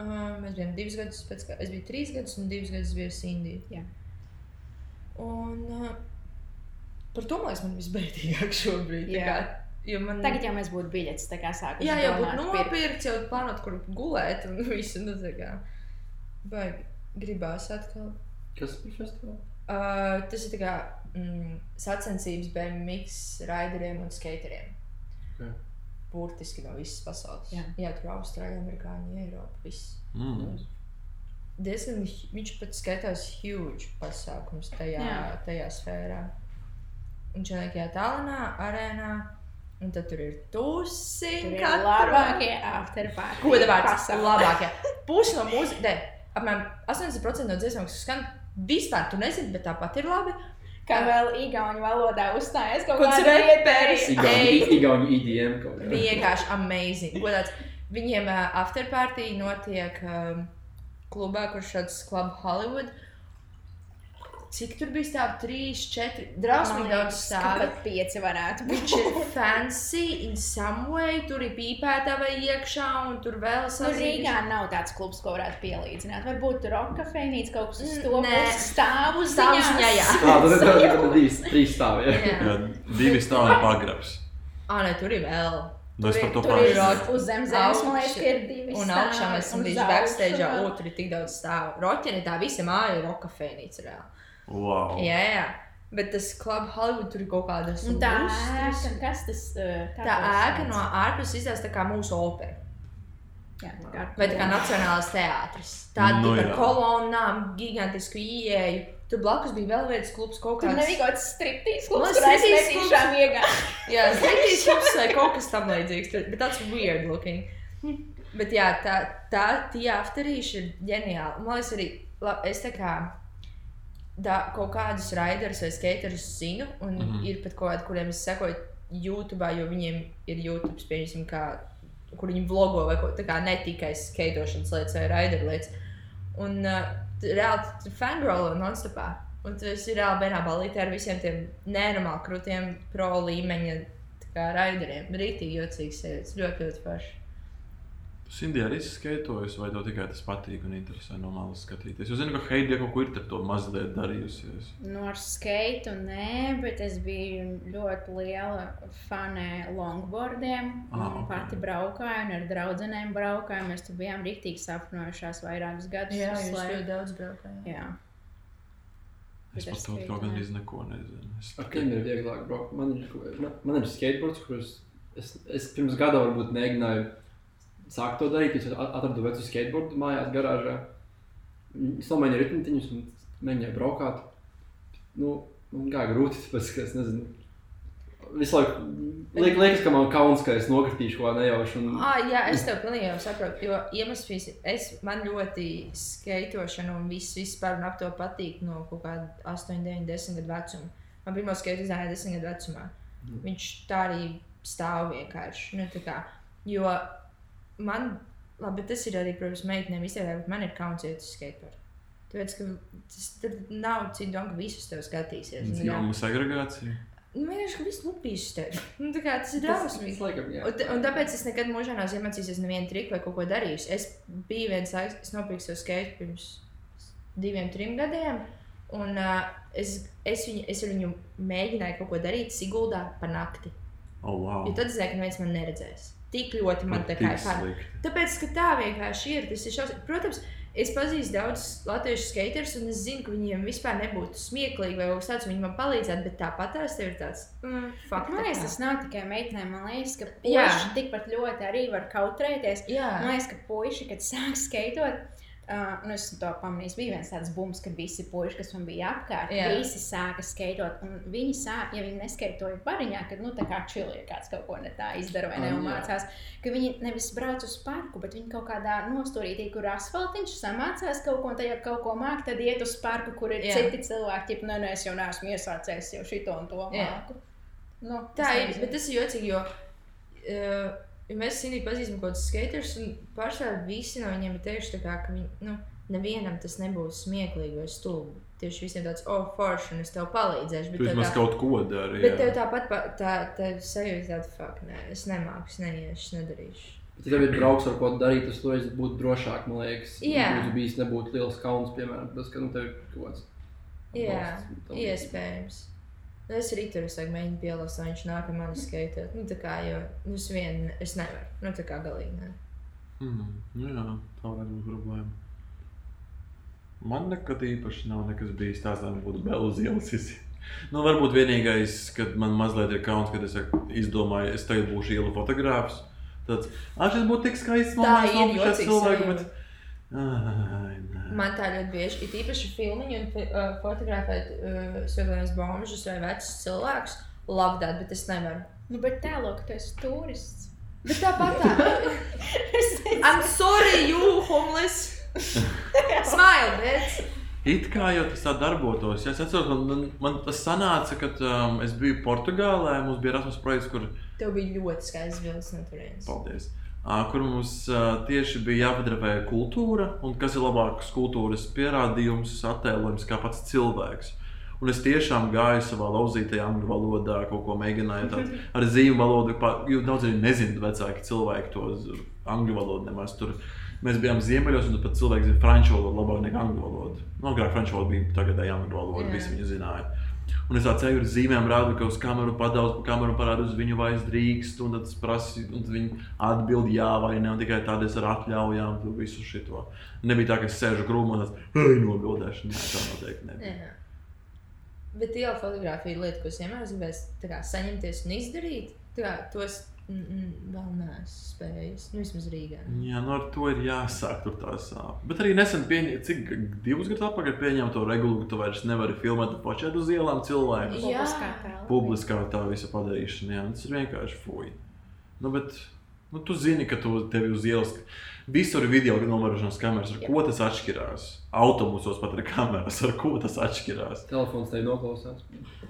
A: Uh, mēs bijām divus gadus pēc kā, es biju trīs gadus un divus gadus biju Sindija. Un uh, par to, man liekas, man visbēdīgāk šobrīd. kā, Jo man...
D: Tagad jau mēs būtu biļetes tā kā sākuši.
A: Jā, jau būtu
D: domāt, pirkt.
A: nopirkts, jau plānot, kur gulēt un visu. Nu, baigi gribās atkal.
C: Kas par festivālu?
A: Uh, tas ir tā kā mm, sacensības BMX raideriem un skateriem.
C: Ok.
A: Burtiski no visas pasaules.
D: Jā.
A: Jā tur Austrālija, Amerikāņi, Eiropa. Viss.
B: Mm.
A: Diezgan, viņš pat skaitās huge pasākums tajā,
D: Jā.
A: tajā sfērā. Un šajā Tallinā, arēnā, un tad tur ir tusi.
D: Ir
A: katru-
D: labākie afterparty.
A: Ko
D: pasaulē.
A: labākie? Pusi no mūzikas, ne, apmēram 80% no dziesmām, kas skan, vispār tu nezini, bet tāpat ir labi.
D: Kā vēl igauņu valodā uzstājas kaut
A: Kāds
D: kāda
A: reperis?
C: Igauņu IDM kaut kā.
A: Vienkārši amazing. Godāts. Viņiem uh, afterparty notiek um, klubā, kurš šāds Club Hollywood. Cik tur bija stāv? Trīs, četri. Drausmīgi
D: Man
A: daudz stāv.
D: Pat pieci varētu būt.
A: Viņš ir fancy in some way. Tur ir pīpētava iekšā un tur vēl
D: Nu,
A: sasprāst.
D: Rīgā nav tāds klubs, ko varētu pielīdzināt. Varbūt tur roka kafejnīca kaut kas uz to
A: nē.
D: pusi stāv uz
A: Stāvu ziņā, jā.
C: Tad divas, trīs stāvi.
B: divi stāvi pagrabs.
A: Ā, nē, tur ir vēl.
B: Nu, es
A: Tur
B: par to
A: ir-
D: ir
A: roka.
D: uz zem zemes, man liekas, ir divi
A: Un
D: stāvi,
A: augšā mēs esam bijuši backstage, tur ir tik daudz stāvu. Roķini tā visa māja ir roka fēnīca. reāli.
B: Wow.
A: Jā, jā. Bet tas Club Hollywood tur ir kaut kādas
D: Un tā ēka, kas tas kā
A: Tā
D: to
A: ēka no ārpuses izskatās tā kā mūsu opera.
D: Jā, tā kā
A: Vai tā kā Nacionālais teātris. Tāda
B: Nu,
A: ar kolonnām, gigantisku ieeju. Tur blakus bija vēl viens klubs, kaut
D: Tur
A: kāds.
D: nebija kaut kāds striptīs klubs, kurā es
A: striptease
D: netīšām iegāju.
A: Jā, Zvaigznes klubs vai kaut kas tam līdzīgs. tur- Bet tāds weird looking. Bet jā, tā, tā tie afterīši ir ģeniāli. Man liekas, arī la, es tā kā da, kaut kādus raiderus vai skaterus zinu, un mm. -hmm. ir pat kaut kādi, kuriem es sekoju YouTube, jo viņiem ir YouTube, pieņemsim, kā, kur viņi vlogo vai ko tā kā ne tikai skaitošanas lietas vai raideru lietas. Un uh, tu reāli tu fangirlo non-stopā. Un tu esi reāli vienā balītē ar visiem tiem nenormāli krūtiem pro līmeņa raideriem. Rītīgi jocīgs sievietes, ļoti, ļoti paši.
B: Sindija arī skaitojas, vai tev tikai tas patīk un interesē no malas skatīties? Es zinu, ka Heidija kaut ko ir ar to mazliet darījusies.
D: No ar skeitu nē, bet es biju ļoti liela fane longboardiem.
B: Ah,
D: un
B: ok.
D: Pati braukāju un ar draudzenēm braukāju. Mēs tur bijām rīktīgi sapņojušās vairākus gadus.
A: Jā, jūs
D: slēpu.
A: ļoti daudz braukājāt.
D: Jā.
B: Es
D: Bet
B: par to kaut
D: nē.
B: gandrīz neko nezinu. Es
C: Ar kādiem ir vieglāk braukt? Man ir, man ir skateboards, kurus es, es pirms gada varbūt mēģināju sākt to darīt. Es at- atradu vecu skateboardu mājās, garāžā. Ir ritmitiņus un mēģināju braukāt. Nu, man gāja grūti, tāpēc, es nezinu. Visu laiku liek, liekas, ka man kauns, ka es nokritīšu kaut kā nejauši. Un...
A: Ah, jā, es tev pilnīgi jau saprotu. Jo iemesls bijis, es man ļoti skaitošana un viss vispār un ap to patīk no kaut kāda 8, 9, 10 gadu vecuma. Man pirmā skaita iznāca 10 gadu vecumā.
C: Mhm.
A: Viņš tā arī stāv vienkārši. Nu, tā kā, jo man, labi, tas ir arī, protams, meitenēm izteikti, bet man ir kauns iet uz skateboardu. Tāpēc, ka tas nav citu domu, ka visus tev skatīsies. Nu, jā.
B: Dzimumu segregācija.
A: Nu, vienkārši, ka viss lupīs tev. Nu, tā kā tas ir
C: Tas,
A: drausmīgi.
C: tas.
A: Un, un tāpēc es nekad mūžā neesmu iemācījies nevienu triku vai kaut ko darījis. Es biju viens laiks, es nopirku savu skate pirms diviem, trim gadiem. Un uh, es, es, viņu, es ar viņu mēģināju kaut ko darīt Siguldā pa nakti.
B: Oh, wow.
A: Jo tad es zināju, ka neviens man neredzēs. Tik ļoti man tā kā ir pār.
B: slikti.
A: Tāpēc, ka tā vienkārši ir. Ir šausmīgi. Protams, es pazīstu daudzus latviešu skaterus, un es zinu, ka viņiem vispār nebūtu smieklīgi vai kaut kas tāds, viņi man palīdzētu, bet tāpat tās ir tāds mm,
D: Bet
A: fakts.
D: Man liekas, tas nav tikai meitenēm. Man liekas, ka puiši tikpat ļoti arī var kautrēties.
A: Jā,
D: Man liekas, ka puiši, kad sāk skaitot, uh, nu es to pamanīju, bija viens tāds bums, kad visi puiši, kas man bija apkārt,
A: Jā.
D: visi sāka skaitot. Viņi sāk, ja viņi neskaitoja bariņā, kad nu tā kā čili, kāds kaut ko ne tā izdara vai
C: jā.
D: neumācās, ka viņi nevis brauc uz parku, bet viņi kaut kādā nostūrītī, kur asfaltiņš samācās kaut ko, un tajā kaut ko māk, tad iet uz parku, kur ir
A: Jā.
D: citi cilvēki, tip, nē, nē, es jau neesmu iesācējis jau šito un to māku. Nu,
A: Tā ir,
D: nezinu.
A: bet tas ir jocīgi, jo uh, ja mēs Cindy pazīstam kaut kādus skaters, un pārsvarā visi no viņiem ir teikuši, tā kā, ka viņi, nu, nevienam tas nebūs smieklīgi vai stulbi. Tieši visiem tāds, oh, forši, un es tev palīdzēšu.
B: Tu
A: Bet, tev
B: vismaz
A: tā,
B: kaut ko dari.
A: bet tev
B: jā.
A: tāpat pa, tā, tā sajūta tāda, fuck, nē, es nemāku, es neiešu, es nedarīšu.
C: Ja tev ir draugs, ar ko darīt, tas tu esi būtu drošāk, man liekas.
A: Jā.
C: Būtu bijis nebūtu liels kauns, piemēram, tas, ka nu, tev ir kaut kāds.
A: Jā, iespējams. Nu, Es arī tur esmu mēģinājis pielāgot, lai viņš nāk ar mani skaitīt. Nu, tā kā jau nu, es vien es nevaru. Nu, tā kā galīgi. Ne.
B: Mm, nu jā, tā varētu būt problēma. Man nekad īpaši nav nekas bijis tāds, lai man būtu vēl uz ielas. iziet. Nu, varbūt vienīgais, kad man mazliet ir kauns, kad es izdomāju, es tagad būšu ielu fotogrāfs. Tāds, ah, šis būtu tik skaists
A: Tā
B: moments,
A: ir
B: no
A: Man tā ļoti bieži ir īpaši filmiņi un uh, fotografēt uh, svētdienas bombžus vai vecus cilvēkus. Labdāt, bet es nevaru.
D: Nu, bet tēlo, ka tu esi turists.
A: Bet tāpat tā.
D: Es
A: I'm sorry, you homeless. Smile, bitch.
B: It kā jau tas tā darbotos. Ja es atceros, man, man, man tas sanāca, kad um, es biju Portugālē. Mums bija Erasmus projekts, kur
A: Tev bija ļoti skaists bildes no turienes.
B: Paldies. Kur mums tieši bija jāpadrapē kultūra, un kas ir labāks kultūras pierādījums, attēlojums kā pats cilvēks. Un es tiešām gāju savā lauzītajā angļu valodā, kaut ko mēģināju tādu ar zīmju valodu. Jo daudz arī nezinu, vecāki cilvēki to angļu valodu nemaz tur. Mēs bijām ziemeļos, un pat cilvēki zina franču valodu labāk nekā angļu valodu. Nu, agrāk franču valoda bija tagadēji angļu valoda, visi viņi zināja. Un es tādu ceļu ar zīmēm rādu, ka uz kameru padaudz, pa kameru parādu uz viņu, vai es drīkstu, un tad es prasu, un viņi atbild jā vai nē, un tikai tādā es ar atļaujām, visu šito. Nebija tā, ka es sēžu krūmā un hei, nobildēšu, nē, tā noteikti nebija.
A: Bet iela fotografija ir lieta, ko es vienmēr gribēju saņemties un izdarīt. Tā tos vēl neesmu spējis. Nu, vismaz Rīgā.
B: Jā, nu ar to ir jāsāk tur tā sāp. Bet arī nesen pieņēma, cik divus gadus atpakaļ pieņēma to regulu, ka tu vairs nevari filmēt pašai uz ielām cilvēku.
A: Jā.
D: Publiskā
B: tā visa padarīšana. Jā, tas ir vienkārši fuj. Nu, bet, nu, tu zini, ka tu tevi uz ielas. Visur ir video novērošanas kameras. Ar ko tas atšķirās? Autobusos pat ir kameras. Ar ko tas atšķirās?
C: Telefons tev noklausās.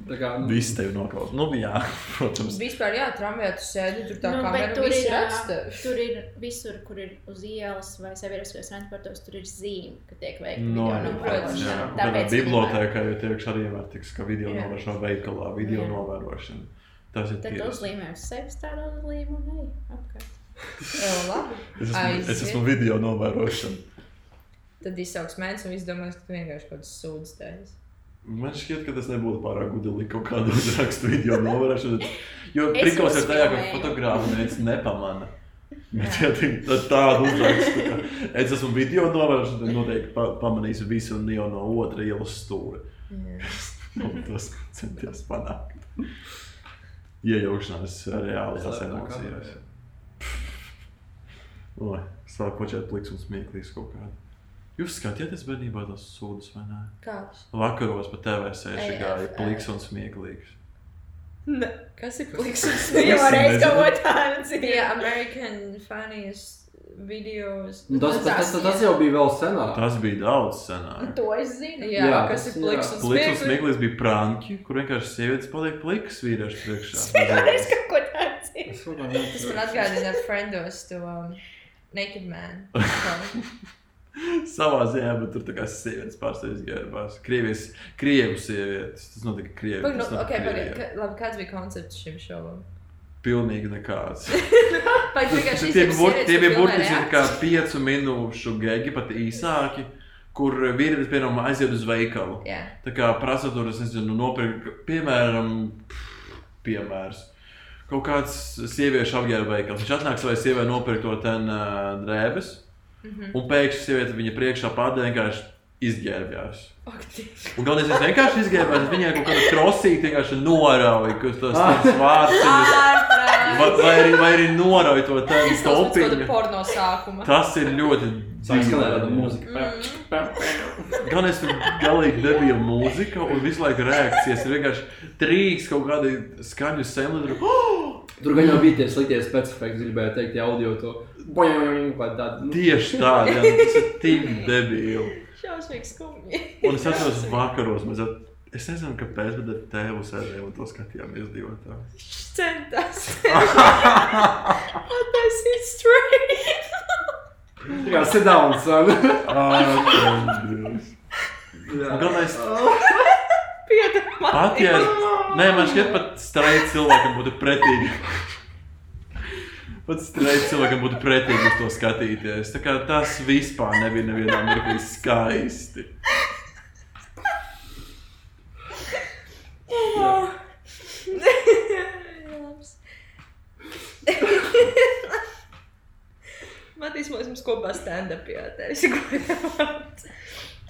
C: Tā kā nu,
B: Viss tevi noklausās. Nu, jā, protams.
A: Vispār, jā, tramvajā tu sēdi, tur tā
D: Nu,
A: kā
D: bet tur ir,
A: tevi.
D: tur ir visur, kur ir uz ielas vai sabiedriskajos transportos, tur ir zīme, ka tiek veikta
B: No,
D: video
B: jā,
A: protams,
B: jā.
D: novērošana. Tāpēc
B: bibliotēkā jau tiek arī vērtīgs, ka video
A: Jā.
B: novērošana veikalā, video
D: Jā.
B: novērošana. Tas ir
D: Tad
B: tiesa.
D: uzlīmē uz sevis tādu uzlīmu un ej apkārt.
A: Jā, labi.
B: Es esmu, es
A: Aiziet.
B: esmu video novērošana.
A: Tad izsauks mēnesis un viss domās, ka tu vienkārši kaut kādas sūdzes taisīsi.
B: Man šķiet, ka tas nebūtu pārāk gudri kaut kādu uzrakstu video novērošanu. Jo
D: Es
B: prikals ir tajā, ka fotogrāfu neviens nepamana. Bet, ja tā ir tāda uzraksta, ka es esmu video novērošana, tad noteikti pa, pamanīs visu un jau no otra ielas stūra.
A: Jā.
B: Tas centies panākt. Iejaukšanās reāli tās
C: slēptā
B: emocijas. Oi, sāk počēt pliks un smieklīgs kaut kādā. Jūs skatījāties bērnībā tos sūdus vai nē?
A: Kāds?
B: Vakaros pa TV sēžu gāja pliks un smieklīgs.
A: Ne. Kas ir pliks un
B: Es
D: reizi
B: nezinu.
D: kaut ko tādu
A: Tie
D: dzirdēju.
A: American funniest videos.
C: Nu, tas, tas, tas, tas jau bija vēl senāk.
B: Tas bija daudz senāk.
D: To es zinu.
A: Jā,
C: Jā,
A: kas ir pliks
C: jā.
A: un
B: Pliks un
A: smieklīgs?
B: smieklīgs bija pranki, kur vienkārši sievietes paliek pliks vīriešu priekšā.
D: Reizi kaut ko tādu.
C: Es kā
A: Tas man atgādina Friendos to um, Naked Man.
B: Savā ziņā, bet tur kā sievietes pārstāvja izgājušās. Krievijas, krievu sievietes. Tas notika Krievijā.
A: Pag, nu,
B: tas notika
A: okay,
B: Krievijā.
A: ka, labi, kāds bija koncepts šim šovam?
B: Pilnīgi nekāds.
A: Pagaid, vienkārši
B: Tie bur- tie bija burtiski kā piecu minūšu gegi, pat īsāki. Kur vīrietis, piemēram, aiziet uz veikalu.
A: Jā,
B: Tā kā prasa tur, es nezinu, nopirkt, piemēram, pff, piemērs. Kaut kāds sieviešu apģērba veikals. Viņš atnāk savai sievai nopirkt to ten uh, drēbes,
A: Mhm.
B: un pēkšņi sieviete viņa priekšā pārdeva vienkārši izģērbjās. Un galvenais, es vienkārši izģērbjos, viņai kaut kāda trosīta vienkārši norauja, kas tas
C: Ah.
A: Ārprāts!
B: Vai, vai, arī, vai arī norauja to
A: kāda
B: topiņu. Tas ir ļoti
C: Sāk skanēt tāda mūzika.
B: Gan es tur galīgi debīlu mūziku, un visu laiku reakcijas ir vienkārši trīs kaut kādi skaņu semli. Oh!
C: Tur gan jau bija tie sliktie specifiki, gribēju teikt, ja audio to boing, vai tādu. Nu,
B: Tieši tā, jā, tas ir tik debīli.
A: Šausmīgi skumji.
B: Un es atceros, vakaros mēs at- Es nezinu, kāpēc, bet ar tēvu sēdējām un to skatījāmies divi.
A: Centās. Attaisīt straight.
C: Tā kā sit down, son.
B: Galvenais, pat ja Nē, man šķiet, pat straight cilvēkam būtu pretīgi. Pat straight cilvēkam būtu pretīgi uz to skatīties. Tā kā tas vispār nebija nevienā mirklī skaisti.
A: Matīs, mēs mums kopā stand-up jātais.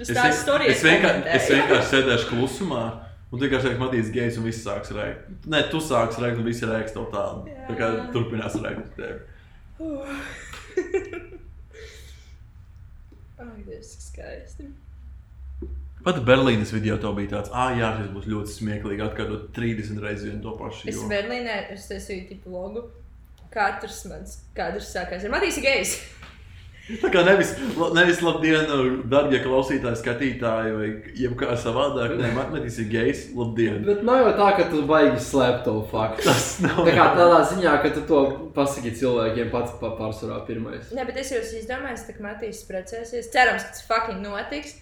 A: Tu stāsti storijas.
B: es, vienkārši, es vienkārši sēdēšu klusumā. Un vienkārši teiks, Matīs, gejs, un viss sāks rēkt. Nē, tu sāks rēkt, un visi rēks tev tādu. Tā kā turpinās rēkt uz tevi.
A: Ai, Dievs, skaisti.
B: Pat Berlīnes video to bija tāds, ah, jā, šis būs ļoti smieklīgi. Atkārtot 30 reizes vienu to pašu.
A: Es
B: joku."
A: Berlīnē uztaisīju tipu logu. Katrs mans kadrs sākās ar Matīs Gejs.
B: Tā kā nevis, nevis labdien, darbie klausītāji, skatītāji, vai jebkā savādāk. Nē, man ir gejs, labdien.
C: Bet nav jau tā, ka tu baigi slēpt to faktu.
B: Tas nav.
C: Tā kā tādā ziņā, ka tu to pasaki cilvēkiem pats pa pārsvarā pirmais.
A: Nē, bet es jau esmu izdomājis, ka Matīs precēsies. Cerams, ka tas fucking notiks.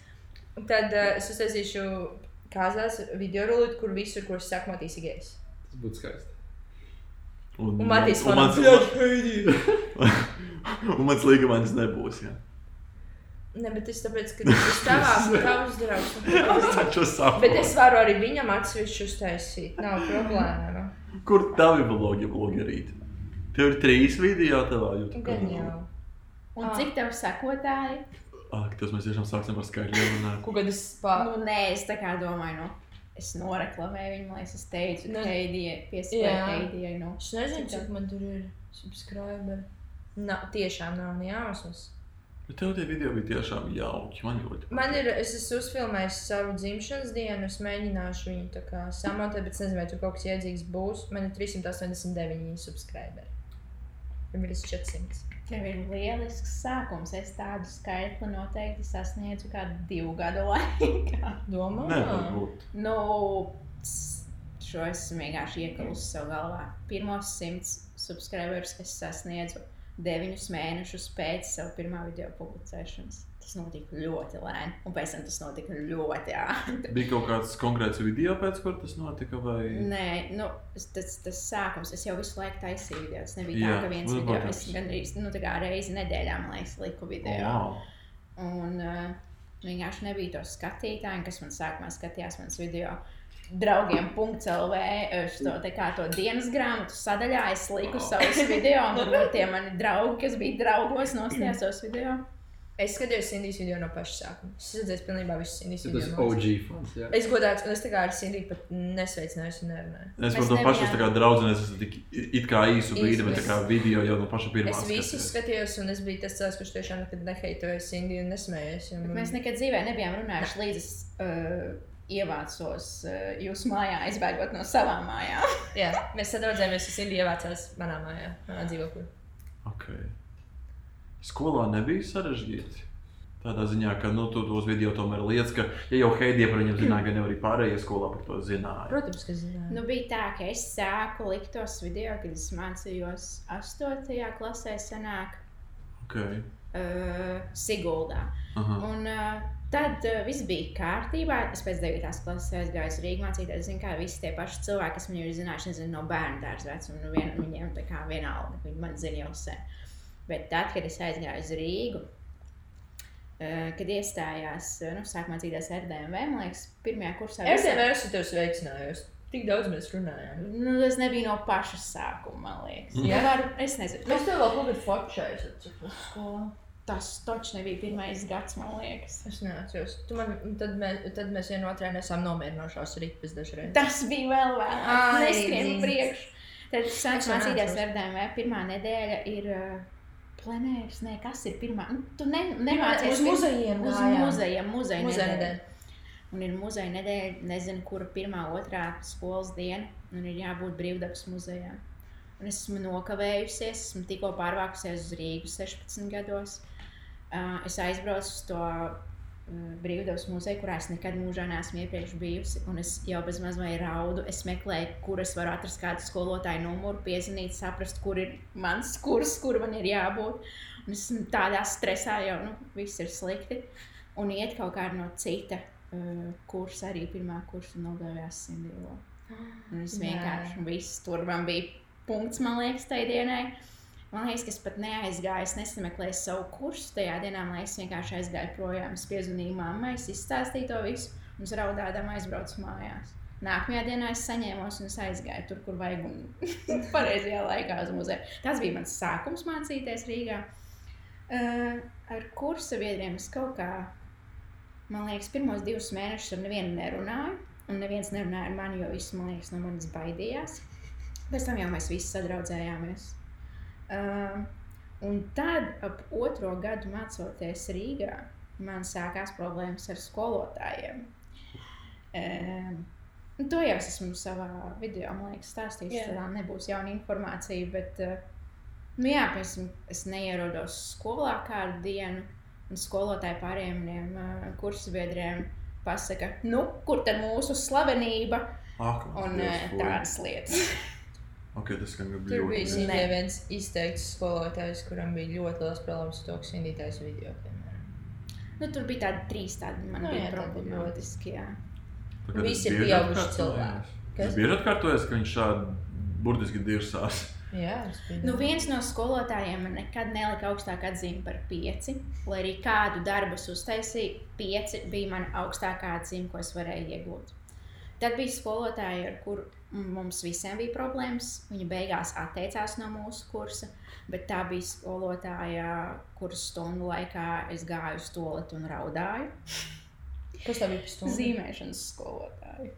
A: Tad uh, es uztaisīšu kāzās video rulīti, kur visur, kur es saku Matīs Gejs.
C: Tas būtu skaisti.
B: Un,
A: Un Matīs
B: un
A: man
B: mans, un mans līgumainis nebūs. Jā.
A: Nē, bet es tāpēc, ka tas ir tavā, tavs draugs.
B: Es taču saprotu.
A: Bet es varu arī viņam atsevišķi uztaisīt. Nav problēma.
B: Kur tavi vlogi, blogerīti? Tev ir trīs video tavā YouTube
A: Gan
B: kanālā.
A: jau.
D: Un cik tev sekotāji?
B: Ak, tas mēs tiešām sāksim par skaitļiem runāt.
A: Ko kad es pār...
D: Nu, nē, es tā kā domāju, nu, es noreklamēju viņu, lai es teicu,
A: Nu,
D: ka Heidija
A: jā.
D: piespēja Heidijai. Nu.
A: Es nezinu,
D: Cik
A: man tur ir subscriberi. Nav, tiešām nav ne jausmas.
B: Bet tev tie video bija tiešām jauki. Man ļoti.
A: Man ir, es esmu uzfilmējis savu dzimšanas dienu, es mēģināšu viņu tā kā samontēt, bet es nezinu, vai tur kaut kas iedzīgs būs. Man ir 389 subscriberi. Viņam ir 400.
D: Tev ir lielisks sākums. Es tādu skaitli noteikti sasniedzu kādu divu gadu laikā.
A: Domā?
B: Nevar būt.
D: Nu, šo esmu vienkārši iekalusi sev galvā. Pirmos simts subscriberus es sasniedzu deviņus mēnešus pēc savu pirmā video publicēšanas. Tas notika ļoti lēni, un pēc tam tas notika ļoti ātri.
B: Bija kaut kāds konkrēts video, pēc kur tas notika, vai
D: Nē, nu, tas, tas sākums, es jau visu laiku taisīju video. Tas nebija
B: Jā,
D: tā, ka viens video, es gandrīz, nu, tā kā reizi nedēļā, liekas, liku
B: Oh,
D: video.
B: wow.
D: Un uh, vienkārši nebija to skatītāju, kas man sākumā skatījās manas video. Draugiem, .CLV, šo te kā to dienas grāmatu sadaļā es liku
B: Wow.
D: savus video, un tur tie mani draugi, kas bija draugos, nostājās savus video.
A: Es skatījos Indijas video no paša sākuma. Es redzēju pilnībā visus Indijas
C: Tas
A: video.
C: ir
A: no-
C: OG fans. Jā.
A: Es godāju, un es tā kā ar Sindiju pat nesveicinājos un nerunāju.
B: Es par to pašu tā kā draudzenēs esmu tik it kā īsu brīdi, bet tā kā video jau no paša pirmā.
A: Es visus
B: skatījos.
A: skatījos, un es biju tas cilvēks, kurš tiešām nekad neheitoja Sindiju un nesmējos. man-
D: mēs nekad dzīvē nebijām runājuši līdz es uh, ievācos uh, jūsu mājā, aizbēgot no savām mājām.
A: Jā, mēs sadraudzējāmies, un Sindija ievācās manā mājā, manā dzīvoklī.
B: Okay. Skolā nebija sarežģīti. Tādā ziņā, ka nu, tu tos video tomēr lietas, ka, ja jau Heidija par viņiem zināja, gan jau arī pārējie skolā par to zināja.
A: Protams, ka zināju.
D: Nu, bija tā, ka es sāku likt tos video, kad es mācījos 8. klasē, senāk,
B: Okay.
D: uh, Siguldā.
B: Aha.
D: Un uh, tad uh, viss bija kārtībā. Es pēc 9. klases aizgāju uz Rīgā mācīties. Zinu, kā visi tie paši cilvēki, kas man ir zinājuši, nezinu, no bērnu dārza vecuma, nu, vien, viņiem tā kā vienalga, viņi man zina jau sen. Bet tad, kad es aizgāju uz Rīgu, uh, kad iestājās, uh, nu, sāk mācīties RDMV, man liekas, pirmajā kursā.
A: Es vienmēr esmu tevi sveicinājis. Tik daudz mēs runājām.
D: Nu, tas nebija no paša sākuma, man liekas.
B: Mm.
D: Jā, var, es nezinu.
A: Mēs tev vēl kaut kādā atceros skolā.
D: Tas taču nebija pirmais gads, man liekas.
A: Es neatceros. Tu man, un tad, mēs, tad mēs vienotrē nesām nomierinošās ripas dažreiz.
D: Tas bija vēl vēlāk. Neskrien
A: zini.
D: priekš. Tad
A: Es
D: mācīties
A: neatceros.
D: RDMV. Pirmā nedēļa ir uh, plenērs. Nē, kas ir pirmā? Nu, tu ne, nemācies
A: uz muzejiem
D: Uz muzejiem, muzeja nedēļa. Un ir muzeja nedēļa, nezinu, kura pirmā, otrā skolas diena. Un ir jābūt brīvdabas muzejā. Un es esmu nokavējusies, esmu tikko pārvākusies uz Rīgu 16 gados. Uh, es aizbraucu uz to brīvdabas muzeju, kurā es nekad mūžā neesmu iepriekš bijusi. Un es jau bez mazliet raudu. Es meklēju, kur es varu atrast kādu skolotāju numuru, piezvanīt, saprast, kur ir mans kurs, kur man ir jābūt. Un es esmu tādā stresā, jau nu, viss ir slikti. Un iet kaut kā no cita uh, kursa, arī pirmā kursa nogājās Sindīlo. Un es vienkārši viss tur man bija punkts, man liekas, tajā dienā. Man liekas, ka es pat neaizgāju, es nesameklēju savu kursu tajā dienā. Man liekas, vienkārši aizgāju projām. Piezvanīju mammai, izstāstīju to visu, un es raudādām aizbraucu mājās. Nākamajā dienā es saņēmos un es aizgāju tur, kur vajag, un pareizajā laikā uz muzeju. Tas bija mans sākums mācīties Rīgā. Uh, ar kursa biedriem es kaut kā, man liekas, pirmos divus mēnešus ar nevienu nerunāju. Un neviens nerunāja ar mani, jo viss, man liekas, no manis baidījās. Pēc tam jau mēs visi sadraudzējāmies. Uh, un tad, ap otro gadu mācoties Rīgā, man sākās problēmas ar skolotājiem. Uh, to jau es esmu savā video, man liekas, stāstījis.
A: Jā.
D: Tā nebūs jauna informācija, bet uh, nu, jā, piemēram, es neierodos skolā kādu dienu, un skolotāji pārējiem maniem kursabiedriem pasaka, nu, kur tad mūsu slavenība
B: Ak,
D: un tādas lietas.
B: Ok, tas skan
A: Tur
B: ļoti
A: bija
D: Ne.
A: Viens izteikts skolotājs, kuram bija ļoti liels problēmas ar to, ka Sindītājs video. piemēram.
D: Nu, tur bija tādi trīs tādi man
A: Nu,
D: bija
A: jā,
D: problemātiski. Jā.
B: Tagad
A: Visi ir pieauguši cilvēki.
B: Tas
A: Kas?
B: bieži atkārtojas, ka viņš šādi burtiski dirsās.
A: Jā, bija.
D: Nu, viens no skolotājiem man nekad nelika augstāku atzīmi par pieci. Lai arī kādu darbu uztaisīju, pieci bija mana augstākā atzīme, ko es varēju iegūt. Tad bija skolotāji, ar kuriem mums visiem bija problēmas. Viņa beigās atteicās no mūsu kursa, bet tā bija skolotāja, kuras stundu laikā es gāju uz toaletu un raudāju.
A: Kas tā bija par stundu?
D: Zīmēšanas skolotāja.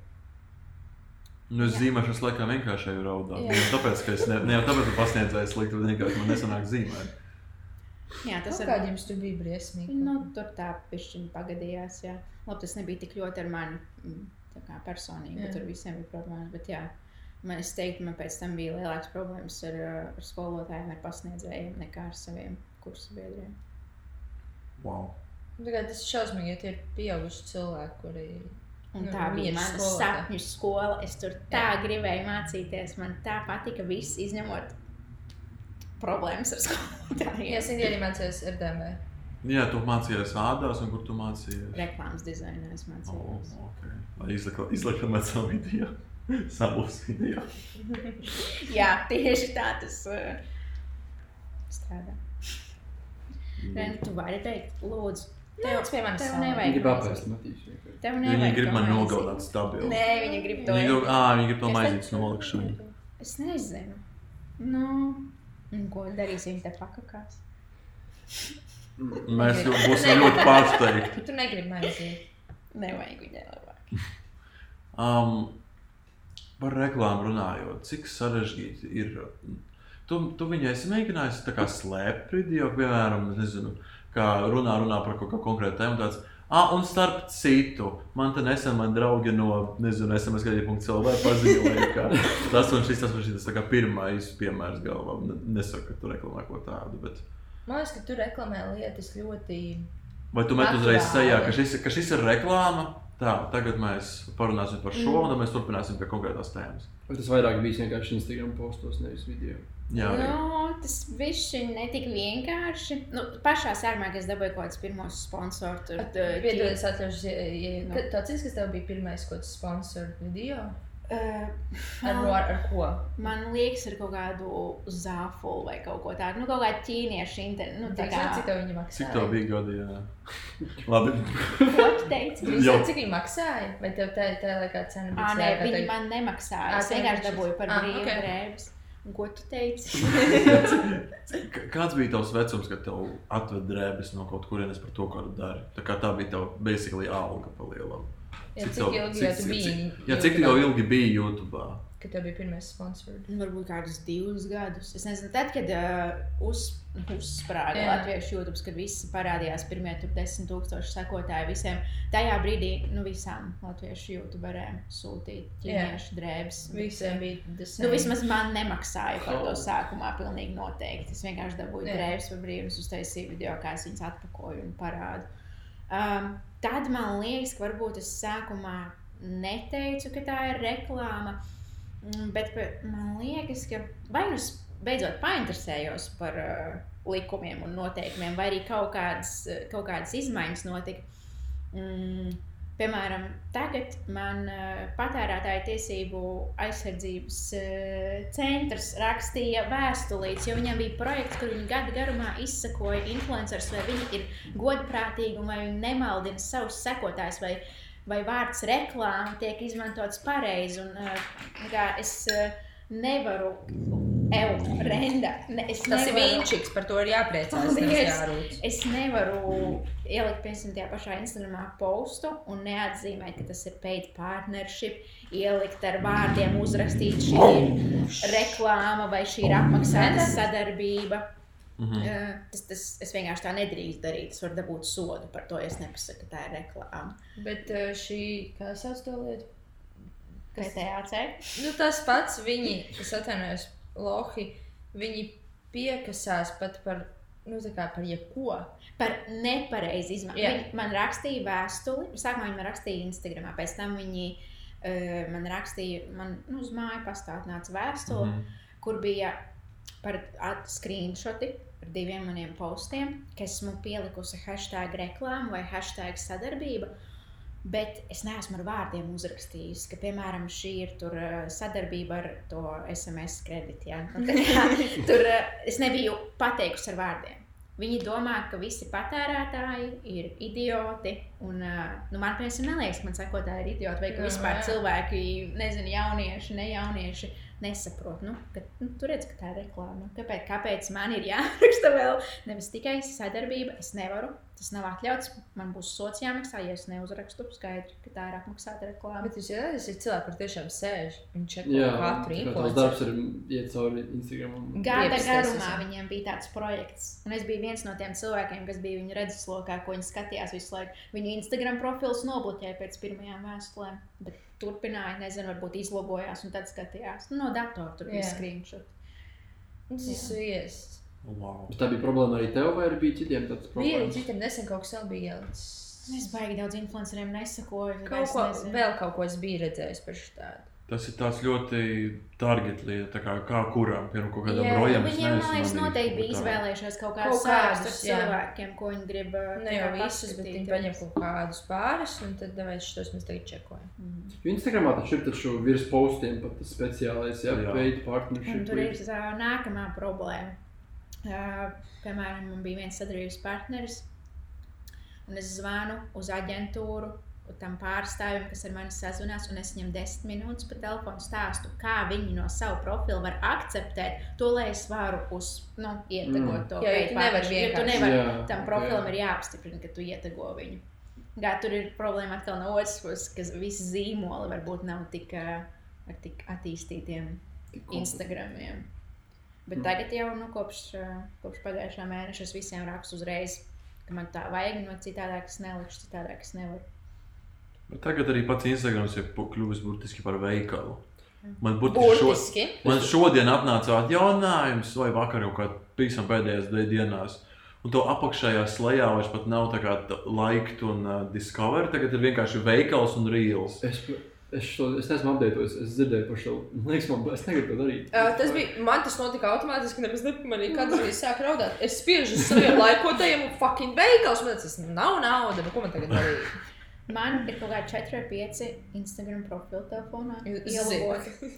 B: Nu, es zīmēšu laikā vienkārši eju raudāt.
A: Jā.
B: Ne jau tāpēc, ka es ne, ne jau tāpēc, pasniedzēju slikti, bet vienkārši man nesanāk zīmēt.
D: Jā, tas ir
A: kādiem tur bija briesmīgi.
D: Nu, tur tā pišķiņa pagadījās. Jā. Labi, tas nebija tik ļoti ar mani mm, personīgi, bet tur visiem bija problēmas. Bet, jā, man es teiktu, man pēc tam bija lielākas problēmas ar, uh, ar skolotājiem, ar pasniedzējiem nekā ar saviem kursu biedriem.
B: Wow.
A: Tagad tas ir šausmīgi, ja tie ir pieauguši cilvēki, kuri.
D: Un
A: Nu,
D: tā bija
A: viens
D: mana sapņu skola. Es tur tā jā. gribēju mācīties. Man tā patika viss, izņemot problēmas ar skolotājiem.
A: Jā, Sindija arī mācījās RDM.
B: Jā, tu mācījies ādās, un kur tu mācījies?
D: Reklāmas dizainā es
B: Oh,
D: mācījos.
B: okay. Lai izlaižam savu video. Savus video.
D: Jā, tieši tā tas uh, strādā. Ren, tu vari teikt, lūdzu,
A: Nāc pie manis.
D: tev nevajag mācīt.
C: apēst matīšu. vienkārši.
D: Tev nevajag
B: grib
D: to
B: man nogalināt stabilu.
D: Nē, viņi grib to
B: Viņi grib, ā, viņi grib to
D: Es
B: maizītes nolikšanu.
D: Es nezinu. Nu, un ko darīsim te pakakās?
B: Mēs jau būsim ļoti pārsteigti.
A: Tu negribi maizīt.
D: Nevajag viņai labāk.
B: Um, par reklāmu runājot, cik sarežģīti ir. Tu, tu viņai esi mēģinājis tā kā slēpt video, piemēram, nezinu, kā runā, runā par kaut kādu konkrētu tēmu. Tāds, ah, un starp citu, man te nesen man draugi no, nezinu, SMS gadījumā paziņoja, ka tas un šis, tas un šis, tas tā kā pirmais piemērs galvā. Ne- Nesaku, ka tu reklamē ko tādu, bet.
A: Man liekas, ka tu reklamē lietas ļoti.
B: Vai tu met uzreiz sajā, ka šis, ka šis ir reklāma? Tā, tagad mēs parunāsim par šo,
A: Mm.
B: un tad mēs turpināsim pie konkrētās tēmas.
C: Vai tas vairāk bija vienkārši Instagram postos, nevis video?
B: Jā, arī.
D: Nu, tas viss ir netik vienkārši. Nu, pašā sārmā, kad es dabūju kaut kādus pirmos sponsorus, tur
A: Piedodiet, es atļaušos. ja- ja- ka- Tu atceries, kas tev bija pirmais kaut kāds sponsor video?
D: Uh,
A: Ar, ar, ar ko?
D: Man liekas, ar kaut kādu zāfulu vai kaut ko tādu. Nu, kaut kāda ķīniešu internetu. Nu, tā kā,
A: cik tev viņi maksāja?
B: Cik tev bija gadi? Jā. Labi.
D: ko tu teici?
A: Zināt, cik viņi maksāja? Vai tev tā tā laikā cena bija?
D: Ā, nē, viņi
A: tagad-
D: man nemaksāja.
A: Ā,
D: Es
A: tev
D: vienkārši dabūju par brīvu
A: ok.
D: drēbes. Un Ko tu teici?
B: Kāds bija tavs vecums, kad tev atveda drēbes no kaut kurienes par to, ko tu dari? Tā kā tā bija tava basically alga palielam.
A: Jā,
B: Cik
A: cik
B: tev-
A: ilgi
B: cik-
A: jau tu
B: cik-
A: biji?
B: cik- Jā, cik tev ilgi bija YouTube?
A: Kad tev bija pirmais sponsors?
D: Varbūt kādus divus gadus. Es nezinu, tad, kad uh, uz, uzsprāga. Latvijas YouTube, kad visi parādījās pirmie tur desmit tūkstoši sekotāji visiem. Tajā brīdī nu, visām latviešu YouTuberēm sūtīt ķīniešu drēbes.
A: Visiem bija tas.
D: Nu, vismaz man nemaksāja par to sākumā. Pilnīgi noteikti. Es vienkārši dabūju drēbes par brīvu, uztaisīju video, kā es viņas atpakoju un parādu. Um, tad man liekas, ka varbūt es sākumā neteicu, ka tā ir reklāma. Mm, Bet man liekas, ka vai nu es beidzot painteresējos par uh, likumiem un noteikumiem, vai arī kaut kādas, uh, kaut kādas izmaiņas notika. Mm, piemēram, tagad man uh, patērētāja tiesību aizsardzības uh, centrs rakstīja vēstulītes, jo viņam bija projekts, kur viņi gadu garumā izsakoja influencerus, vai viņi ir godprātīgi un vai viņi nemaldina savus sekotājus. Vai, Vai vārds reklāma tiek izmantots pareizi? un, kā Es nevaru, Evo, Renda. Ne, es
A: Tas ir
D: nevaru-
A: viņš, par to ir jāpriecājas.
D: Paldies. Es nevaru ielikt, piemēram, tajā pašā Instagramā postu un neatzīmēt, ka tas ir paid partnership, ielikt ar vārdiem, uzrakstīt, šī ir reklāma vai šī ir apmaksāta sadarbība.
B: Mhm.
D: Uh, Tas, tas, es vienkārši tā nedrīkstu darīt. Es varu dabūt sodu par to, ja es nepasaku, ka tā ir reklāma.
A: Bet uh, šī, kā sauc to lietu? Kas-
D: PTAC.
A: Nu, tas pats viņi, es atvainojos, lohi, viņi piekasās pat par, nu, tā kā par jebko.
D: Par nepareizi izmantotu.
A: Jā.
D: Viņi man rakstīja vēstuli. Sākumā viņi man rakstīja Instagram, pēc tam viņi uh, man rakstīja, man nu, uz māju pastāstināts vēstuli, mm. -hmm. kur bija par screenshoti ar diviem maniem postiem, ka esmu pielikusi hashtag reklāmu vai hashtag sadarbība. Bet es neesmu ar vārdiem uzrakstījis, ka, piemēram, šī ir tur, uh, sadarbība ar to SMS kredītu. Ja? Nu, kā Tur uh, es nebiju pateikusi ar vārdiem. Viņi domā, ka visi patērētāji ir idioti. Un, uh, nu, man neliekas, ka man sekotāji ir idioti, vai ka vispār cilvēki, nezinu, jaunieši, ne jaunieši, nesaprot. Nu, ka, nu, tur redz, ka tā ir reklāma. Kāpēc, kāpēc man ir jāraksta vēl? Nevis tikai sadarbība, es nevaru. Tas nav atļauts. Man būs sots jāmaksā, ja es neuzrakstu skaidri, ka tā ir apmaksāta reklāma.
A: Bet jūs zināt, tas ir cilvēki, kur tiešām sēž un čeko katru
C: tavs
A: influenceru.
C: darbs ir iet cauri Instagram.
D: Gada garumā viņiem bija tāds projekts. Un es biju viens no tiem cilvēkiem, kas bija viņu redzeslokā, ko viņi skatījās visu laiku. Viņu Instagram profils nobloķēja pēc pirmajām vēstulēm. Bet turpināja, nezinu, varbūt izlogojās un tad skatījās. Nu, no datora tur bija screenshot.
A: Tas ir sviests.
B: Wow.
C: Bet tā bija problēma arī tev, vai arī bija citiem tāds
A: Bija arī
C: problēmas?
A: citiem nesen kaut kas vēl bija ielicis.
D: Es baigi daudz influenceriem nesakoju.
A: Kaut ko,
D: nezinu.
A: vēl kaut ko es biju redzējis par šādu.
B: Tas ir tāds ļoti target lieta, tā kā, kā kuram, piemēram, kaut kādam rojam.
D: Nu, Viņiem, man liekas, noteikti bija izvēlējušies kaut kādus
A: jā.
D: cilvēkiem, ko viņi grib. uh,
A: Ne
D: tā
A: jau visus, bet viņi paņem kaut kādus pāris, un tad mēs šos mēs tagad čekojam.
D: Mhm.
C: Jo Instagramā taču ir taču virs postiem pat tas speciālais, jā,
B: Jā.
C: veidu
D: Un
C: partnership.
D: tur ir tā nākamā problēma. Uh, piemēram, man bija viens sadarbības partneris, un es zvanu uz aģentūru. Tam pārstāvjam, kas ar mani sazvanās, un es viņam desmit minūtes pa telefonu stāstu, kā viņi no sava profila var akceptēt to, lai es varu uz, nu, ietegot
C: Mm.
D: to
A: Jā, jo tu nevari
D: partnership. Jo tu
A: vienkārši-
D: nevari
C: Jā,
D: tam profilam ir jāapstiprina, ka tu ietego viņu. Gā, tur ir problēma atkal no otras puses, ka visi zīmoli varbūt nav tik, ar tik attīstītiem
C: Tik
D: Instagramiem. Bet
C: Mm.
D: tagad jau nu, kopš, kopš pagājušā mēneša es visiem rakstu uzreiz, ka man tā vajag, no citādāk es nelikšu, citādāk es nevaru.
B: Bet tagad arī pats Instagrams ir kļuvis burtiski par veikalu. Man burtiski šo, man šodien atnāca atjauninājums, vai vakar jau kādā pavisam pēdējās dē- dienās. Un to apakšējā slēgā vairs pat nav tā kā t- liked un uh, discover. Tagad ir vienkārši veikals un reels.
C: Es, es, šo, es neesmu apgādājis, es dzirdēju par šo. Man liekas, man es negribu to darīt.
A: Uh, tas bija, man tas notika automātiski, nemaz nepamanīju, kad es sāku raudāt. Es spiežu uz saviem laikotājiem un fucking veikals, man tas nav nauda, nu ko man tagad darīt?
D: Man ir kaut kādi 4 vai 5 Instagram profili telefonā.
A: Zinu.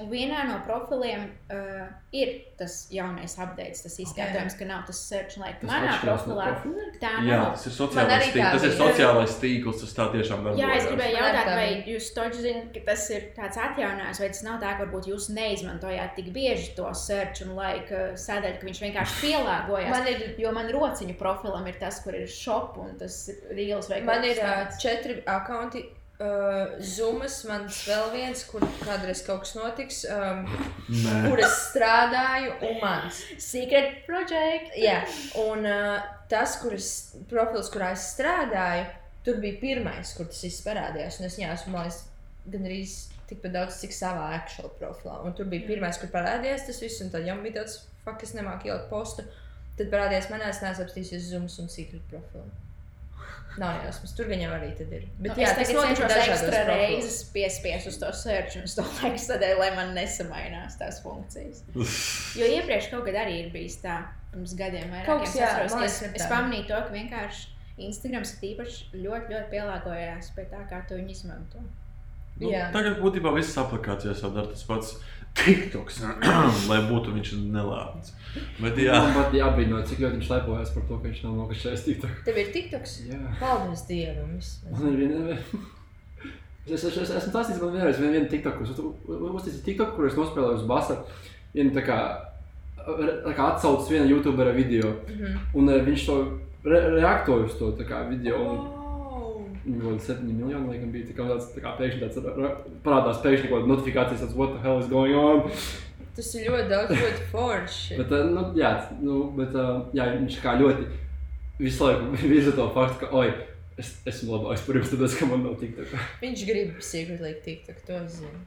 D: Un vienā no profiliem uh, ir tas jaunais update, tas izskaidrojums, ka nav tas search like.
C: Tas
D: Manā
C: atšķirās no
D: profilā tā
B: Jā,
D: nav.
B: tas ir
A: Man
B: sociālais tīkls. Tas ir sociālais tīkls, tas tā tiešām darbojas.
D: Jā, es gribēju
A: Man
D: jautāt, vai jūs to zināt, ka tas ir tāds atjauninājums, vai tas nav tā, ka varbūt jūs neizmantojāt tik bieži to search un like uh, sadaļu, ka viņš vienkārši pielāgojās.
A: Man ir,
D: Jo man rociņu profilam ir tas, kur ir shop un tas ir reels vai
A: man
D: kaut
A: ir
D: kas
A: uh,
D: tāds.
A: četri akkaunti. Uh, Zumas, man vēl viens, kur kādreiz kaut kas notiks, um,
B: Nē.
A: kur es strādāju, un mans.
D: Secret project!
A: Jā, un uh, tas, kuras profils, kurā es strādāju, tur bija pirmais, kur tas viss parādījās. Un es viņā esmu liekas, gan arī tikpat daudz, cik savā actual profilā. Un tur bija pirmais, kur parādījās tas viss, un tad jau bija tāds, fuck, es nemāku ielikt postu. Tad parādījās manā, es neesmu apstīsies Zooms un Secret profilu. Nav jausmas, tur gan jau arī tad ir.
D: Bet
A: Bet
D: nu,
A: jā,
D: es
A: tas
D: tagad
A: notiek dažādos
D: ekstra reizes piespiest uz to search un uz to laiku tādēļ, lai man nesamainās tās funkcijas. Jo iepriekš kaut kad arī ir bijis tā, pirms gadiem vairāk.
A: Kaut kas, jā,
D: atceros, es,
A: ir
D: es
A: tā.
D: pamanīju to, ka vienkārši Instagrams tīpaši ļoti, ļoti pielāgojās pie tā, kā to viņi izmanto.
B: Nu,
A: Jā.
B: tagad būtībā visas aplikācijas jau dara tas pats. TikToks, lai būtu viņš nelēmts. Bet jā,
C: pat jābrīno, cik ļoti viņš lepojas par to, ka viņš nav nokašējis TikTok.
A: Tev ir TikToks?
C: Jā.
A: Paldies Dievam!
C: Man ir viena. Es, es, es esmu stāstījis, man vienreiz viena viena TikTok, uz uztaisīju TikTok, kur es nospēlēju uz basa. Vienu tā kā, tā kā atsaucas viena youtubera video.
A: Mhm.
C: Un eh, viņš to re reaktoja uz to tā kā video.
A: Oh.
C: Viņam kaut kādi 7 miljoni, laikam, bija tā kā tāds, tā kā pēkšņi tāds ra- ra- parādās pēkšņi kaut kāda notifikācijas, tāds, what the hell is going on?
A: Tas ir ļoti daudz, ļoti forši.
C: Bet, eh, nu, jā, nu, bet, eh, jā, viņš kā ļoti visu laiku virza to faktu, ka, oi, es esmu labāks par jums, tāpēc, ka man nav TikTok.
A: Viņš grib secretly TikTok, to es zinu.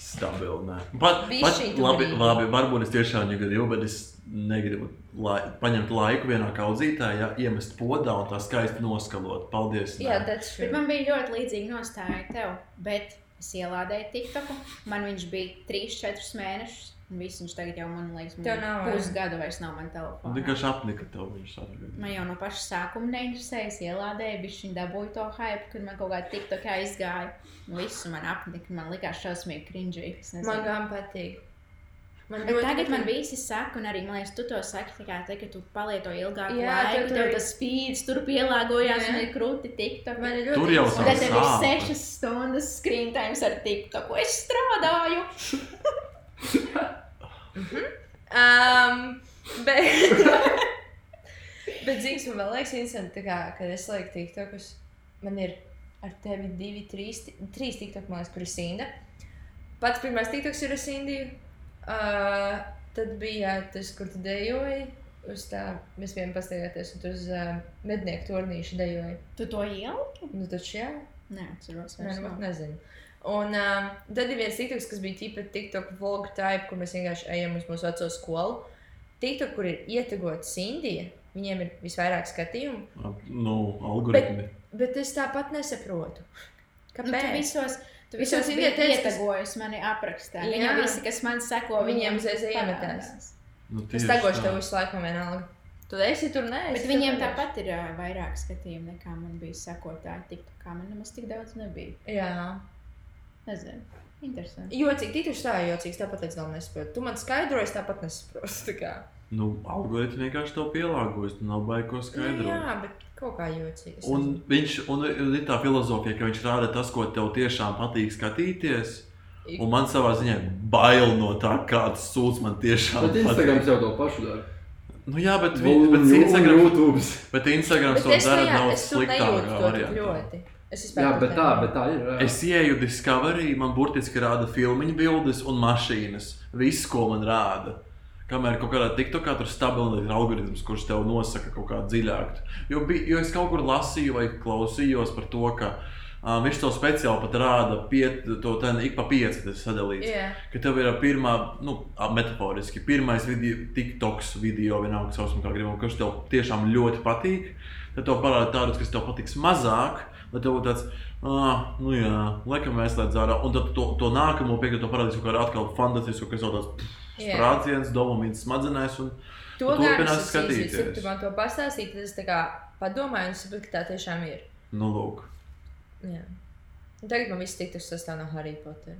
B: Stabili. Nē. Pat, pat, labi, labi, varbūt es tiešām viņu gribu, bet es negribu lai, paņemt laiku vienā kaudzītā, ja, iemest podā un tā skaisti noskalot. Paldies!
A: Jā, tas ir.
D: man bija ļoti līdzīga nostāja tev, bet es ielādēju TikToku. Man viņš bija 3-4 mēnešus. Viss viņš tagad jau, man liekas,
A: Tev nav,
D: pusgadu vairs nav man telefonā.
B: Vienkārši apnika tev viņš atgādāja.
D: Man jau no paša sākuma neinteresēja, es ielādēju, bija šī dabūja to hype, kad man kaut kāda TikTokā izgāja. Un visu man apnika, man likās šausmīgi nezinu.
A: Man gan patīk. Man
D: Bet tagad man
A: patīk.
D: visi saka, un arī man liekas, tu to saki, tā kā te, ka tu palieto ilgāku
A: Jā,
D: laiku,
A: tur
D: tev tas feeds tur pielāgojās,
A: Jā.
D: un ir krūti TikTok.
A: Man ir ļoti
B: Tur jau
A: interesanti.
D: Tad tev ir
B: sāp.
D: 6 stundas screen time ar TikTok. Es strādāju!
A: Um, bet, bet zināms, man liekas, interesanti, kā, kad es lieku TikTokus, man ir ar tevi divi, trīs, trīs TikTok, man liekas, kur ir Sinda. Pats pirmais TikToks ir ar Sindiju. Uh, tad bija tas, kur tu dejoji. Uz tā mēs vienam pastaigāties, un tur uz uh, mednieku turnīšu dejoji.
D: Tu to ieliki?
A: Nu, taču jā.
D: Nē, atceros.
A: Nē, nu, nezinu. Un um, tad ir viens TikToks, kas bija tīpa TikTok vlog type, kur mēs vienkārši ejam uz mūsu veco skolu. TikTok, kur ir ietegota Sindija, viņiem ir visvairāk skatījumu,
B: Nu, algoritmi.
A: bet es tāpat nesaprotu.
D: Nu,
A: Kāpēc?
D: visos, tu
A: Visos kas-
D: ietegojas mani aprakstā.
A: Jā.
D: Viņam visi, kas man seko,
A: Viņiem uzreiz iemetās.
B: Nu,
A: Es
B: tā.
A: tev visu laiku, vienalga. Tu esi tur, nē.
D: Bet viņiem tāpat ir ā, vairāk skatījumu nekā man bija sekotāji. TikTokā man nemaz tik daudz nebija.
A: Jā.
D: Nezinu. Interesanti.
A: Jocīgi, tīpaši tā jocīgs, tāpat es vēl nesaprotu. Tu man skaidroji, tāpat nesaprotu. tā.
B: Nu, algoritmi vienkārši tev pielāgojas. Tu nav baigi ko
A: Nu,
B: skaidrot.
A: jā, bet kaut kā jocīgi.
B: Un viņš un ir tā filozofija, ka viņš rāda tas, ko tev tiešām patīk skatīties. Un man savā ziņā bail no tā, kāds sūds man tiešām
C: Bet Instagrams jau to pašu dara.
B: Nu, jā, bet, vi,
C: Un
B: bet
C: Ju- un
B: Instagram,
C: YouTube.
B: bet Instagrams
A: Bet
B: to dara
A: tik
B: variantā.
A: ļoti. Es
C: Jā, bet tā, bet tā ir. jā.
B: Es ieju Discovery, man burtiski rāda filmu bildes un mašīnas. Viss, ko man rāda. Kamēr kaut kādā TikTokā tur stabili ir algoritms, kurš tev nosaka kaut kā dziļāk. Jo, bij, jo es kaut kur lasīju vai klausījos par to, ka uh, viņš to speciāli pat rāda, piet, to ten, ik pa pieci tas sadalīts.
A: Jā.
B: Ka tev ir pirmā, nu, metaforiski, pirmais video, TikToks video, vienalga, kas tev tiešām ļoti patīk. Tad tev parāda tādus, kas tev patiks mazāk, lai tev tāds, ah, nu jā, laikam mēs slēdz ārā. Un tad to, to nākamo piekto to parādīs kaut kādu atkal fantastisku, kas jau tāds sprādziens, dopamīns smadzenēs. Un,
A: To gan
B: turpinās skatīties.
A: Tu man to pastāstīji, tad es tā kā padomāju un sapratu, ka tā tiešām ir.
B: nu, lūk.
A: Jā. Un tagad man viss tiktu sastāv no Harry Potter.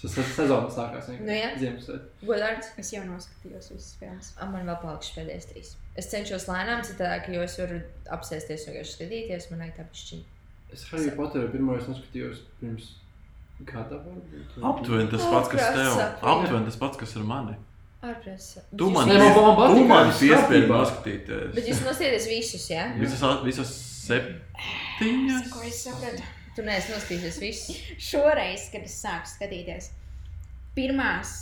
C: Tas tas sezona sākās
A: Nu, jā.
C: Ziemassvētku.
A: Godārds,
D: Es jau noskatījos visas filmas.
A: a, man vēl palikuši pēdējais trīs. Es cenšos lēnām, citādi, jo es varu apsēsties un vienkārši skatīties, man ir tā pišķiņa.
C: Es Harry Potteru pirmo reizi noskatījos pirms gada.
B: Aptuveni tas pats, kas tev. Aptuveni tas pats, kas ar mani.
A: Ārprāts.
B: Tu man, piespiedi
C: skatībā.
B: noskatīties.
A: Bet jūs nosieties visus, jā? Ja?
B: Visas, visas septiņas.
D: Ko es sapratu?
A: Tu neesi noskatījies visus.
D: Šoreiz, kad es sāku skatīties, pirmās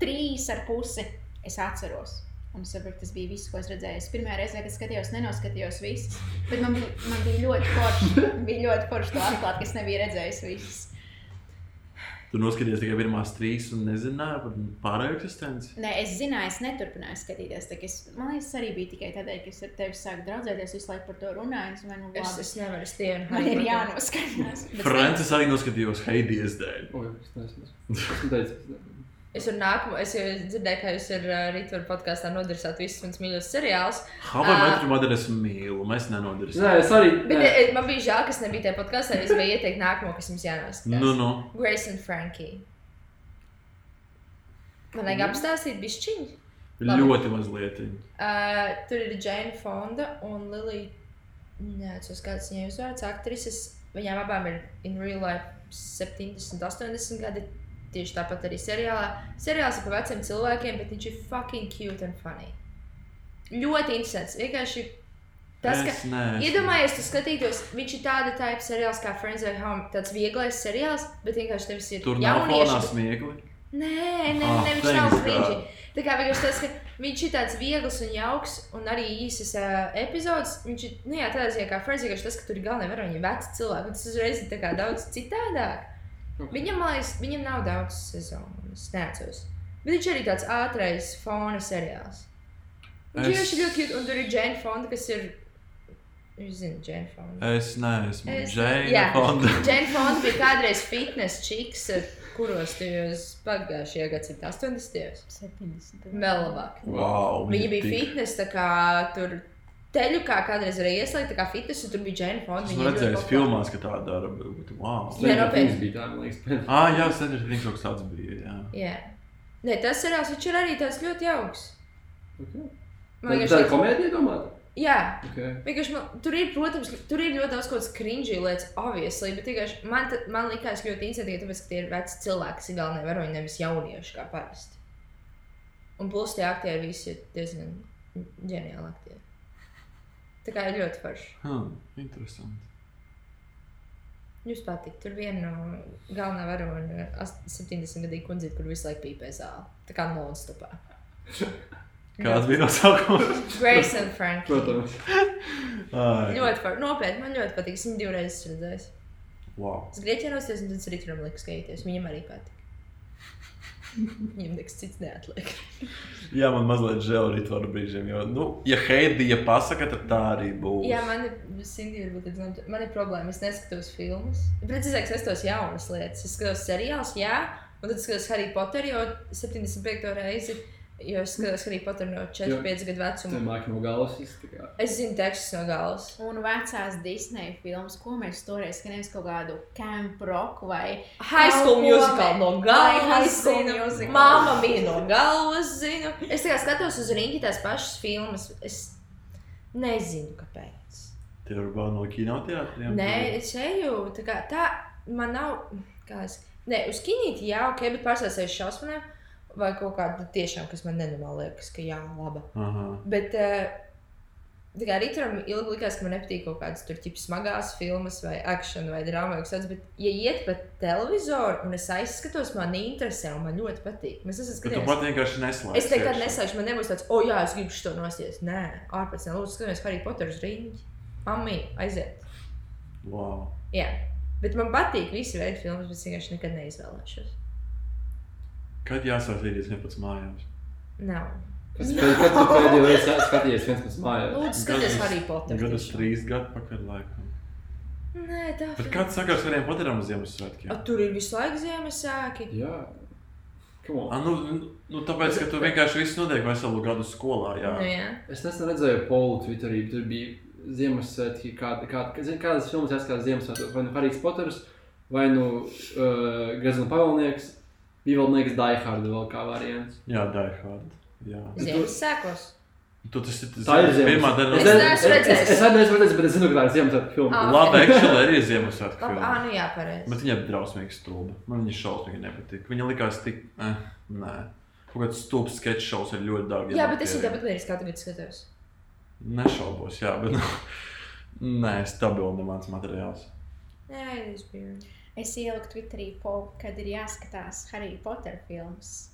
D: trīs ar pusi es atceros. Un es saprotu, tas bija viss, ko es redzēju. Es pirmā reize, kad skatījos, nenoskatījos visus. Bet man bija, man bija ļoti forši. Bija ļoti forši to atklāt, ka es nebiju redzējis visus.
B: Tu noskaties tikai pirmās trīs un nezināji par pārējo eksistenci.
D: Nē, es zināju, es neturpināju skatīties. Es, man liekas, tas arī bija tikai tādēļ, ka es ar tevi sāku draudzēties, visu laiku par to runāju. Es, domāju, nu,
A: Es,
D: labi,
A: es nevaru stienu.
D: man ir jānoskatās.
B: Francis arī noskatījos Heidijas dēļ.
C: O, jā, es neesmu. Es
A: ar nākamo, es jau dzirdēju, ka jūs ar uh, Rītvaru podkāstā nodarsāt visus manus mīļos seriālus.
B: Hava
A: Ā.
B: metru modeli es mīlu, mēs nenodarīsim.
C: Nē, es arī.
A: Bet
C: nē.
A: e, man bija žēl, ka es nebiju tajā podkāstā. Es gribēju ieteikt nākamo, kas jums jānoskatās.
B: Nu, nu.
A: Grace and Frankie. Man vajag apstāstīt bišķiņu. Labi.
B: Ļoti mazliet.
A: Uh, tur ir Jane Fonda un Lilija. Neatceros, kāds viņai uzvārds. Aktrises. Viņām abām ir in real life 70, 80 gadi. Tieši tāpat arī seriālā. Seriāls ir par veciem cilvēkiem, bet viņš ir fucking cute and funny. Ļoti interesants. Vienkārši tas, ka. Iedomājieties, tu skatītos, viņš ir tāda tāda seriāls kā Friends of Home, tāds vieglais seriāls, bet vienkārši tevis ir
B: Tur nav fonā smiekli.
A: Nē, nē,
B: Ah,
A: nē viņš nav cringy. Tā kā vienkārši tas, ka viņš ir tāds viegls un jauks, un arī īsas uh, epizodes. Viņš ir, nu jā, tādā ziņā kā Friends, vienkārši tas, ka tur ir galvenā varoņa veci cilvēki, un tas uzreiz ir daudz citādāk. Viņam, man liekas, viņam nav daudz sezonu, es neatceros. Bet viņš arī tāds ātrais fona seriāls. Viņš
B: Es-
A: vienkārši ļoti cute, un tur ir Jane Fonda, kas ir, jūs zināt, Jane Fonda.
B: Es neesmu.
A: Es-
B: Džeina
A: jā.
B: Fonda.
A: Jane Fonda bija kādreiz fitness čiks, kuros tajos pagājušajā gadsimtā 80.
D: 70.
A: Vēl labāk.
B: Wow,
A: Viņa bija
B: tik-
A: fitness, tā kā tur teļu kā kādreiz arī ieslēgta, tā kā fitness, un tur bija Jane Fonda.
B: Es redzēju,
A: populāra.
B: filmās, ka tā dara. Bet, wow.
C: Stranger
A: nopietni.
C: Bija tā, man liekas.
B: Ah, jā, Stranger Things kaut kas tāds bija. Jā.
A: Jā. Nē, tas seriāls, viņš ir arī tāds ļoti jauks.
C: Okay.
A: Man
C: Tā
A: vienkārši
C: ir komēdija, domāju.
A: Jā,
C: Okay.
A: vienkārši man, tur ir, protams, tur ir ļoti daudz kaut kādas cringy lietas, obviously, bet vienkārši man, ta- man likās ļoti interesanti, tāpēc, ka tie ir veci cilvēki, kas ir galvenie varoņi, nevis jaunieši kā parasti. Un plus tie aktieri visi ir diezgan ģeniāli aktieri. Tā kā ir ļoti forši.
B: Hmm, interesanti.
A: Jūs patīk, tur viena no galvenā varoņa, ast- 70 gadu kundzīte, kur visu laiku pīpē zāli. Tā kā non-stopā.
B: Kāds bija nosaukums?
A: Grace and Frank.
C: Protams.
A: Ļoti forši. Nopietni, man ļoti patīk. Es viņu divreiz esmu redzējis.
B: Wow.
A: Es grieķi ierosties, un tad es arī turam lieku skatīties. Viņam arī patīk. Viņam nekas cits neatliek.
B: Jā, man mazliet žēl arī tādu brīžiem. Jo, nu, ja Heidija pasaka, tad tā arī būs.
A: Jā, man ir, Cindy, varbūt, man ir problēma. Es neskatos filmas. Precīzāk, es skatos jaunas lietas. Es skatos seriālus, jā, un tad skatos Harry Potteru jau 75. reizi. Jo es skatos Harry Potteru no 4-5 gadu
C: Tā
A: vecuma.
C: mākslinieka no galvas. tā kā-
A: Es zinu tekstus no galvas.
D: Un vecās Disneja filmas, ko mēs toreiz skatījāmies, kaut kādu camp roku vai
A: High School Musical no galvas.
D: High School
A: zinu.
D: Musical.
A: Māma mīl no galvas. Zinu. Es tikai skatos uz rīņķi tās pašas filmas. Es nezinu, kāpēc.
B: Tie ir vēl no kinoteātriem.
A: Nē, es eju. Tā, kā, tā man nav. Kā es, nē, uz kinīti jā, ok, bet pārstāvēs šausmām. Vai kaut kāda tiešām, kas man nenormāli liekas, ka jā, laba.
B: Aha.
A: Bet eh, kā rītam ilgi likās, ka man nepatīk kaut kādas tur ķipa smagās filmas vai akcijas vai drāmas vai kas tāds. Bet, ja iet pa televizoru un es aizskatos, man interesē un man ļoti patīk. Mēs esam
B: Bet tu
A: skatījušies.
B: pat vienkārši neslēdz.
A: Es nekad neslēgšu, man nebūs tāds, o, oh, jā, es gribu šo nosties. Nē, ārpus tam lūdzu, skaties Harry Potter uz rīņķi. Mamma, aiziet.
B: Wow.
A: Jā, bet man patīk visi veidi filmas, bet es vienkārši nekad neizvēlēšos.
B: Kad jāsāk līdz 11 mājās?
A: Nav.
C: Kas pēd- Kad tu pēdējo reizi skatījies viens pēc mājās?
A: Lūdzu, skaties Harry Potter.
B: Gadus trīs gadu pakaļ laikam.
A: Nē, tā
B: Bet
A: ir.
B: kāds sakars Harry Potteram Ziemassvētkiem?
A: Tur ir visu laiku Ziemassvētki.
C: Jā. Come on.
B: Ah, nu, nu, tāpēc, ka tu vienkārši visu notiek veselu gadu skolā. Jā.
A: Nu, jā.
C: Es nesen redzēju polu Twitterī, tur bija Ziemassvētki, kāda, kāda, zini, kādas filmas jāskatās Ziemassvētkos. Vai nu Harijs Poters, vai nu uh, Grezna pavalnieks, bija vēl, liekas, Die Hard vēl kā variants.
B: Jā, Die Hard. Jā.
A: Ziemassvētkos.
B: Tu, tas ir tas
C: Tā ir
B: pirmā daļa.
A: Es
C: ne-
A: neesmu redzējis.
C: Es, es neesmu redzējis, bet es zinu, ka tā ir Ziemassvētku filma.
A: Ah.
B: Labi, actually, arī ir Ziemassvētku filma.
A: ah, nu jā, pareizi.
B: Bet viņa ir drausmīgi stulba. Man viņa šausmīgi nepatīk. Viņa likās tik. Eh, nē. Kaut kāds stulbs sketch šovs ir ļoti dārgi.
A: Jā, bet es viņu tāpat arī skatu, bet skatos.
B: Nešaubos, jā, bet. Nē, stabils mans materiāls.
A: Jā, tas bija.
D: Es ieliku Twitterī, poll, kad ir jāskatās Harry Potter filmas.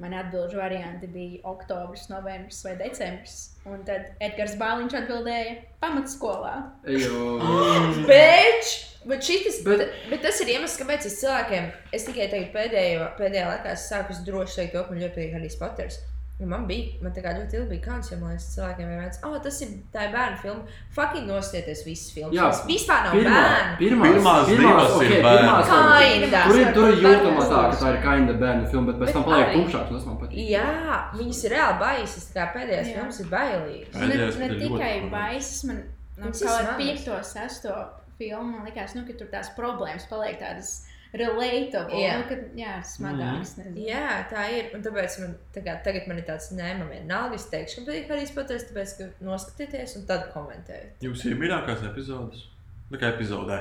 D: Man atbildžu varianti bija oktobris, novembris vai decembris. Un tad Edgars Bāliņš atbildēja pamatskolā.
C: Ejo.
A: Bet, bet, šitas, bet,
C: Bet-
A: tas ir iemesls, kāpēc es cilvēkiem, es tikai tagad pēdējo, pēdējā laikā es sāku droši teikt, to, ka man ļoti patīk Harijs Poters. Jo man bija, man tā kā ļoti ilgi bija kāds, jo man liekas, cilvēkiem vienmēr teica, oh, tas ir tā ir bērnu filma. Fucking nostieties visas filmas.
C: Jā,
A: Tas vispār nav
C: Pirmā,
A: bērnu.
C: pirmās,
B: Pirmās divas ir bērnu.
C: pirmās
A: Kinda.
C: Tur ir, tur ir jūtama tā, ka
A: filmas.
C: tā ir kinda bērnu filma, bet pēc
A: Bet
C: tam paliek un tas man patīk.
A: Jā, viņas ir reāli baisas. Tā kā pēdējās
D: Jā.
A: filmas ir bailīgas.
D: Ne, ne
B: ir
D: tikai baisas, man no,
A: Viņas ir
D: kā. 5, 6 filmu man likās, nu, ka tur tās problēmas paliek tādas relatable.
A: Jā.
D: Nu, ka, jā, smagākas. Mm.
A: Jā, tā ir. Un tāpēc man tā kā, tagad man ir tāds, nē, man vienalga, es teikšu, ka patīk Harijs Poters, tāpēc, ka noskatieties un tad komentējiet.
B: Jums ir mīļākās epizodes? Tā kā epizodē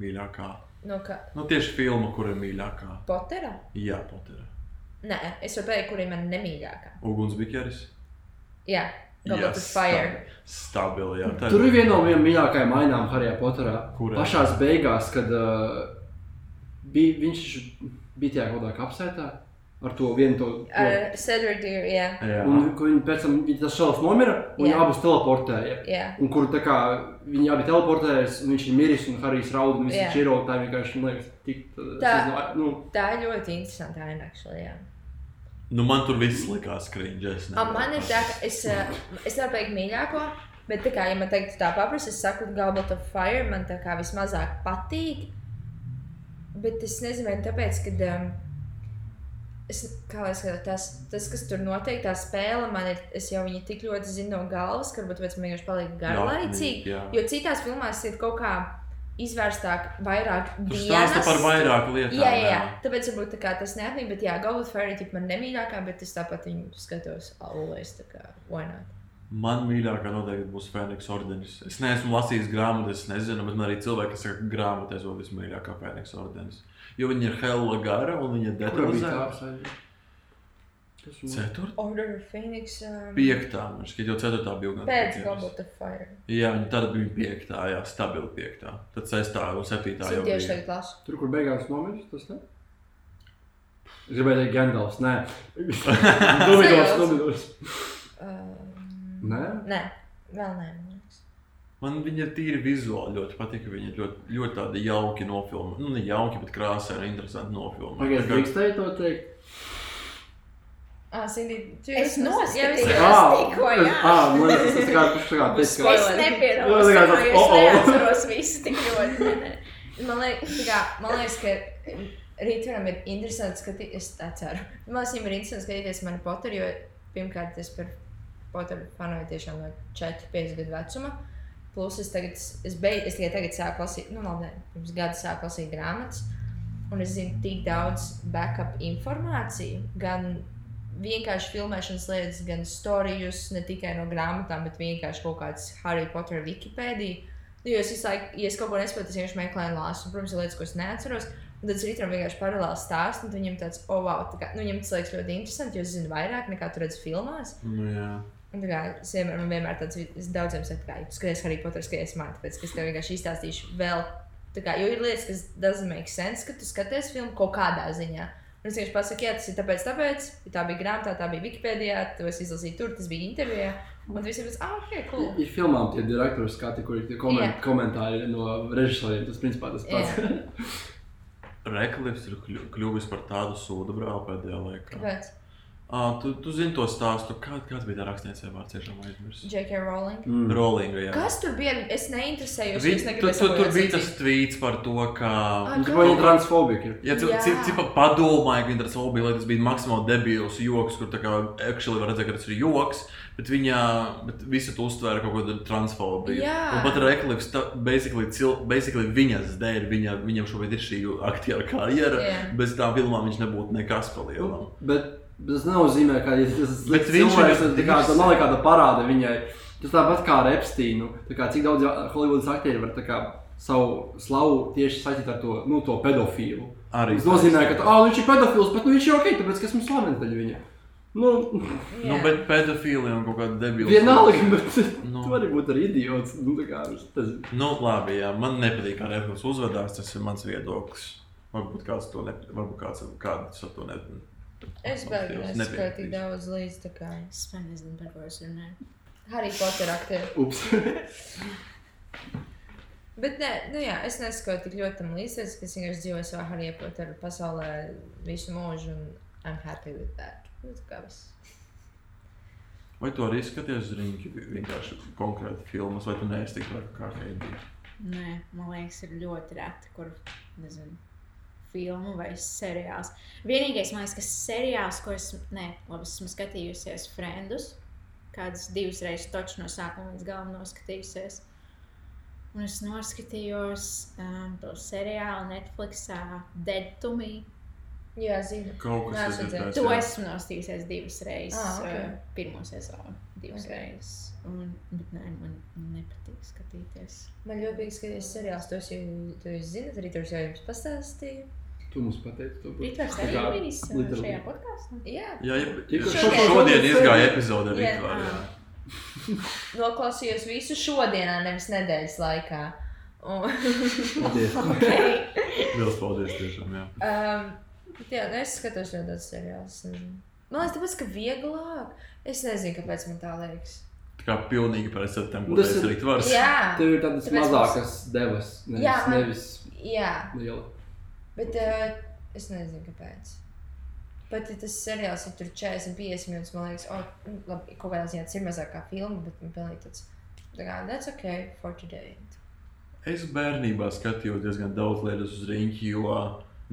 B: mīļākā.
A: No kā
B: Nu, tieši filma, kur ir mīļākā.
A: Potera?
B: Jā, Potera.
A: Nē, es varu pateikt, kur ir mana nemīļākā.
B: Ugunsbikeris.
A: Jā, of Fire.
B: Stabili, jā. Tā
C: Tur ir viena no mīļākajām ainām Harijā Poterā.
B: Kurā?
C: Pašās beigās, kad uh, bija, viņš bija tajā kaut kādā kapsētā ar to vienu to.
A: Deer, jā.
B: Jā.
C: Un viņi pēc tam tas šausmas nomira, un viņi
A: Jā.
C: abus teleportēja.
A: jā.
C: Un kur tā kā viņi abi teleportējas, un viņš ir miris, un Harijs raud, un viņš ir. Tā vienkārši, man liekas, tik.
A: Tā.
C: Tā, nu,
A: Tā ir ļoti interesanta aina, actually, jā.
B: Nu, man tur viss likās nevaru
A: man ir tā, ka es, eh, es nevaru pateikt mīļāko, bet tā kā, ja man teikt tā paprasti, es saku Goblet of Fire, man tā kā vismazāk patīk. Bet es nezinu, vai tāpēc, ka. Um, Es, kā lai skatos, tas, tas, kas tur notiek, tā spēle, man ir, es jau viņu tik ļoti zinu no galvas, ka varbūt man vienkārši paliek garlaicīgi.
B: jā.
A: Jo citās filmās ir kaut kā izvērstāk, vairāk
B: stāsta par vairāku lietām.
A: Jā, jā, jā. Tāpēc varbūt tā kā, tas neapnīk, bet jā, Goblet of Fire ir man nemīļākā, bet es tāpat viņu skatos always, tā kā, why not?
B: Man mīļākā noteikti būs Fēniks ordenis. Es neesmu lasījis grāmatu, es nezinu, bet man arī cilvēki, kas saka, ka grāmatā ir vismīļākā Fēniks ordenis. Jo viņa ir hella gara un viņa detalizēta. Ceturtā,
A: Order of Phoenix. Um,
B: piektā, man šķiet, jau ceturtā bija gan
A: Pēc of Fire.
B: Jā, viņa tad bija piektā, jā, stabili piektā. Tad sestā un septītā jau
A: tieši
B: bija.
A: tagad lasu.
C: Tur, kur beigās nomirst, tas ne? Es gribēju teikt, Gandalfs. Nē, Dominos. Dominos.
A: Um,
C: Nē,
A: nē, vēl nē. man
B: viņa ir tīri vizuāli ļoti patīk. Viņa ir ļoti, ļoti tāda jauki nofilma. Nu, ne jauki, bet krāsaini un interesanti nofilma.
C: pagaidiet, drīkstēji to teikt.
A: Ah, Cindy, tu
D: Es noskatījos.
A: Jā,
D: es tikko, jā.
C: ah, man liekas, tas tā kā, tas kā, teikt, ka-
D: Es nepiedalos,
C: Jā, kā tāds,
D: es neatceros visu tik ļoti.
A: Man liekas, kā, man liekas ka Rītvaram ir interesanti skatīties, es tā ceru. Man liekas, viņam ir interesanti skatīties mani Potteru, jo pirmkārt es par Potteru fanoju tiešām no 4-5 gadu vecuma. Plus es tagad, es, beig, es tikai tagad sāku lasīt, nu labi, pirms gada sāku lasīt grāmatas. Un es zinu tik daudz backup informāciju, gan vienkārši filmēšanas lietas, gan stāstus, ne tikai no grāmatām, bet vienkārši kaut kāds Harry Potter Wikipēdija. Nu, jo es visu laiku, ja es kaut ko nesaprotu, es vienkārši meklēju un lasu. Un, protams, ir lietas, ko es neatceros. Un tad rītam vienkārši paralēli stāstu, un viņam tāds, oh, wow, tā kā, nu, viņam tas liekas ļoti interesanti, jo es zinu vairāk nekā tu redzi filmās.
B: Nu, jā.
A: Tā kā es vienmēr, man vienmēr tāds, es daudziem saku, ka, ja skaties Harry Potter, skaties man, tāpēc, ka es tev vienkārši izstāstīšu vēl. Tā kā, jo ir lietas, kas doesn't make sense, ka tu skaties filmu kaut kādā ziņā. Un es vienkārši pasaku, jā, tas ir tāpēc, tāpēc, ja tā bija grāmatā, tā bija Wikipēdijā, to es izlasīju tur, tas bija intervijā. Un tas bija, ah, ok, cool.
C: Ir filmām tie direktori skati, kur ir tie koment,
A: Jā.
C: komentāri no režisoriem. Tas principā tas pats.
B: Reklams ir kļu- kļuvis par tādu sūdu brāli pēdējā laikā.
A: Kāpēc?
B: À, tu, tu zini to stāstu, kā, kāds bija tā rakstniecība vārds, tiešām aizmirsis.
A: J.K. Rowling.
C: Mm.
B: Rollinga, jā.
A: Kas tur bija? Es neinteresējos.
B: Vi,
A: es
B: tu, tu, tur bija tas tvīts par to, ka.
A: Ah,
C: Tur bija transfobija.
B: Ja cik padomāji, ka viņa tas bija, lai tas bija maksimāli debils joks, kur tā kā actually var redzēt, ka tas ir joks, bet viņa, bet visi to uztvēra kaut kādu transfobiju.
A: Jā.
B: Un pat Reklivs, basically, cil, basically viņas dēļ, viņa, viņam šobrīd ir šī aktiera karjera,
A: Jā.
B: bez tām filmām viņš nebūtu nekas palielinājums.
C: Tas nenozīmē, ka ja tas
B: viņš
C: cilvēks,
B: viņu-
C: tas, kā, tā nav nekāda parāda viņai. Tas tāpat kā ar Epsteinu. Tā Kā, cik daudz Holivudas aktieri var tā kā, savu slavu tieši saistīt ar to, nu, to pedofīlu.
B: Arī
C: Tas nozīmē, ka ah, viņš ir pedofils, bet nu, viņš ir ok, tāpēc ka esmu slavens daļa viņa. Nu,
B: Nu, bet pedofili un kaut kāda debila.
C: vienalga, bet
B: Nu.
C: tu vari būt arī idiots. Nu, tā kā, tas,
B: Nu, labi, jā, man nepatīk, kā Reklivs uzvedās, tas ir mans viedoklis. Varbūt kāds to nepatīk, varbūt kāds, kāds to nepatīk.
A: Es neskatīju tik daudz līdz tā kā
D: Es pat nezinu, par ko es runāju.
A: Harry Potter aktieri.
C: Ups.
A: Bet nē, nu jā, es nesakoju tik ļoti tam līdzi, es es vienkārši dzīvoju savā Harry Potter pasaulē visu mūžu un I'm happy with that. Nu, tā kā viss.
B: Vai tu arī skaties uz rīņķi vienkārši konkrēti filmas, vai tu neesi tik kā Heidi?
D: Nē, man liekas, ir ļoti reti, kur, nezinu, filmu vai seriāls. Vienīgais, man liekas, kas seriāls, ko es, nē, labi, esmu skatījusies Friendus, kādas divas reizes toču no sākuma līdz galam noskatījusies. Un es noskatījos um, to seriālu Netflixā Dead to Me.
A: Jā, zinu.
B: Kaut kas
A: dzirdējis.
D: To esmu noskatījusies divas reizes.
A: Ah, ok.
D: uh, Pirmo sezonu divas
A: Ok.
D: okay. reizes. Un, bet nē, man nepatīk skatīties.
A: Man ļoti patīk skatīties seriālus, tos jau tu jūs zinat, arī tur jau jums pastāstīju.
C: Tu mums pateici, to
D: Ritvars
C: Tā
D: arī ir bijis uh, šajā podkāstā.
A: Jā,
B: Jā, ja,
C: Tikko
B: ja
A: šodien-
B: šodien izgāja epizode ar
A: Jā.
B: Rītvaru. jā.
A: noklausījos visu šodienā, nevis nedēļas laikā.
C: Paldies.
B: Liels paldies tiešām, jā.
A: um, bet jā, nu, es skatos ļoti daudz seriālus. Man liekas, tāpēc, ka vieglāk. Es nezinu, kāpēc man tā liekas.
B: Tā kā pilnīgi par tam, ko
C: Tas ir-
B: Rītvars.
A: Jā,
C: Tev ir tādas
A: Tāpēc
C: mazākas devas, nevis,
A: Jā, man-
C: nevis
A: jā.
C: liela.
A: Bet uh, es nezinu, kāpēc. Pat ja tas seriāls ir tur 40, 50 minūtes, man liekas, oh, labi, kaut kādā ziņā tas ir mazāk kā filma, bet man pilnīgi tāds, that's okay for today.
B: Es bērnībā skatījos diezgan daudz lietas uz rīņķi, jo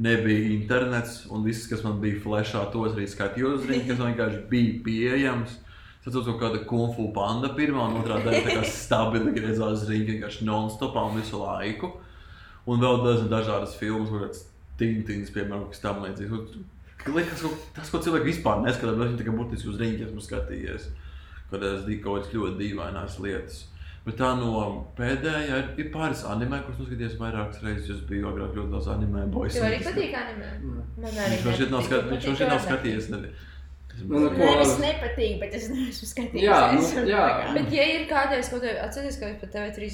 B: nebija internets, un viss, kas man bija flashā, tos arī skatījos uz rīņķi, kas man vienkārši bija pieejams. Tas kaut kāda kungfu panda pirmā un otrā daļa tā kā stabili griezās uz rīņķi vienkārši non-stopā un visu laiku. Un vēl dažādas filmas, kaut kāds Tintins, piemēram, kas tam līdzīgs. Liekas, ka tas, ko cilvēki vispār neskatās, bet viņi tikai burtiski uz rīņķi esmu skatījies. Kad es divu kaut kādas ļoti dīvainas lietas. Bet tā no pēdējā ir, ir pāris anime, kurus noskatījos vairākas reizes. Es biju agrāk ļoti daudz anime boys.
A: Tev arī patīk anime? Man arī
B: Viņš šeit nav, skat, viņš man šeit nav skatījies. Ne...
C: Nu, nu, ko-
D: Nevis nepatīk, bet es neesmu skatījies.
C: Jā, nu, jā.
A: Bet, ja ir kādreiz kaut kāda, atcerieties, ka pat TV3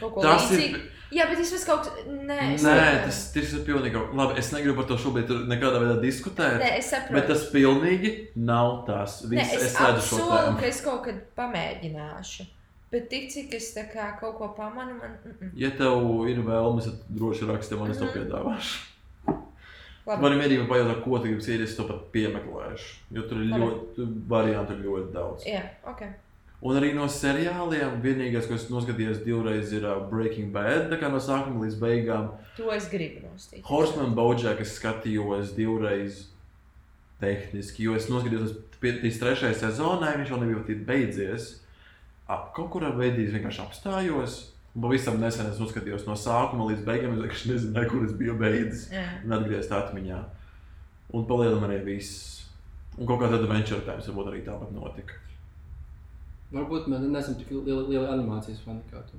A: kaut ko
B: Tas ir.
A: līdzīgu. Jā, bet vismaz kaut. Nē, es
B: Nē, tas, tas ir pilnīgi. Labi, es negribu par to šobrīd nekādā veidā diskutēt.
A: Nē, es saprotu.
B: Bet tas pilnīgi nav.
A: Nē,
B: Viss,
A: es
B: es redzu šo tēmu.
A: ka es kaut kad pamēģināšu. Bet tik cik es kā kaut ko pamanu, man. Mm -mm.
B: Ja tev ir vēlmes, tad droši raksti man, es to
A: Mhm.
B: piedāvāšu.
A: Labi.
B: Man ir mierīgi pajautāt, ko tu gribi sīri, es to pat piemeklēšu. Jo tur ir
A: Labi.
B: ļoti, variantu ļoti daudz.
A: Jā, ok.
B: Un arī no seriāliem vienīgais, ko es noskatījos divreiz, ir uh, Breaking Bad, tā kā no sākuma līdz beigām.
A: To es gribu nostīt.
B: Horseman Bojack es skatījos divreiz tehniski, jo es noskatījos līdz trešajai sezonai, viņš vēl nebija tik beidzies. Kaut kurā brīdī es vienkārši apstājos. Pavisam nesen es noskatījos no sākuma līdz beigām. Es vienkārši nezināju, kur es biju beidzis.
A: Jā.
B: Un atgriezties atmiņā. Un palielinām arī viss. Un kaut kāda adventure times varbūt arī tāpat notika.
C: Varbūt mēs neesam tik lieli, lieli animācijas fani kā tu.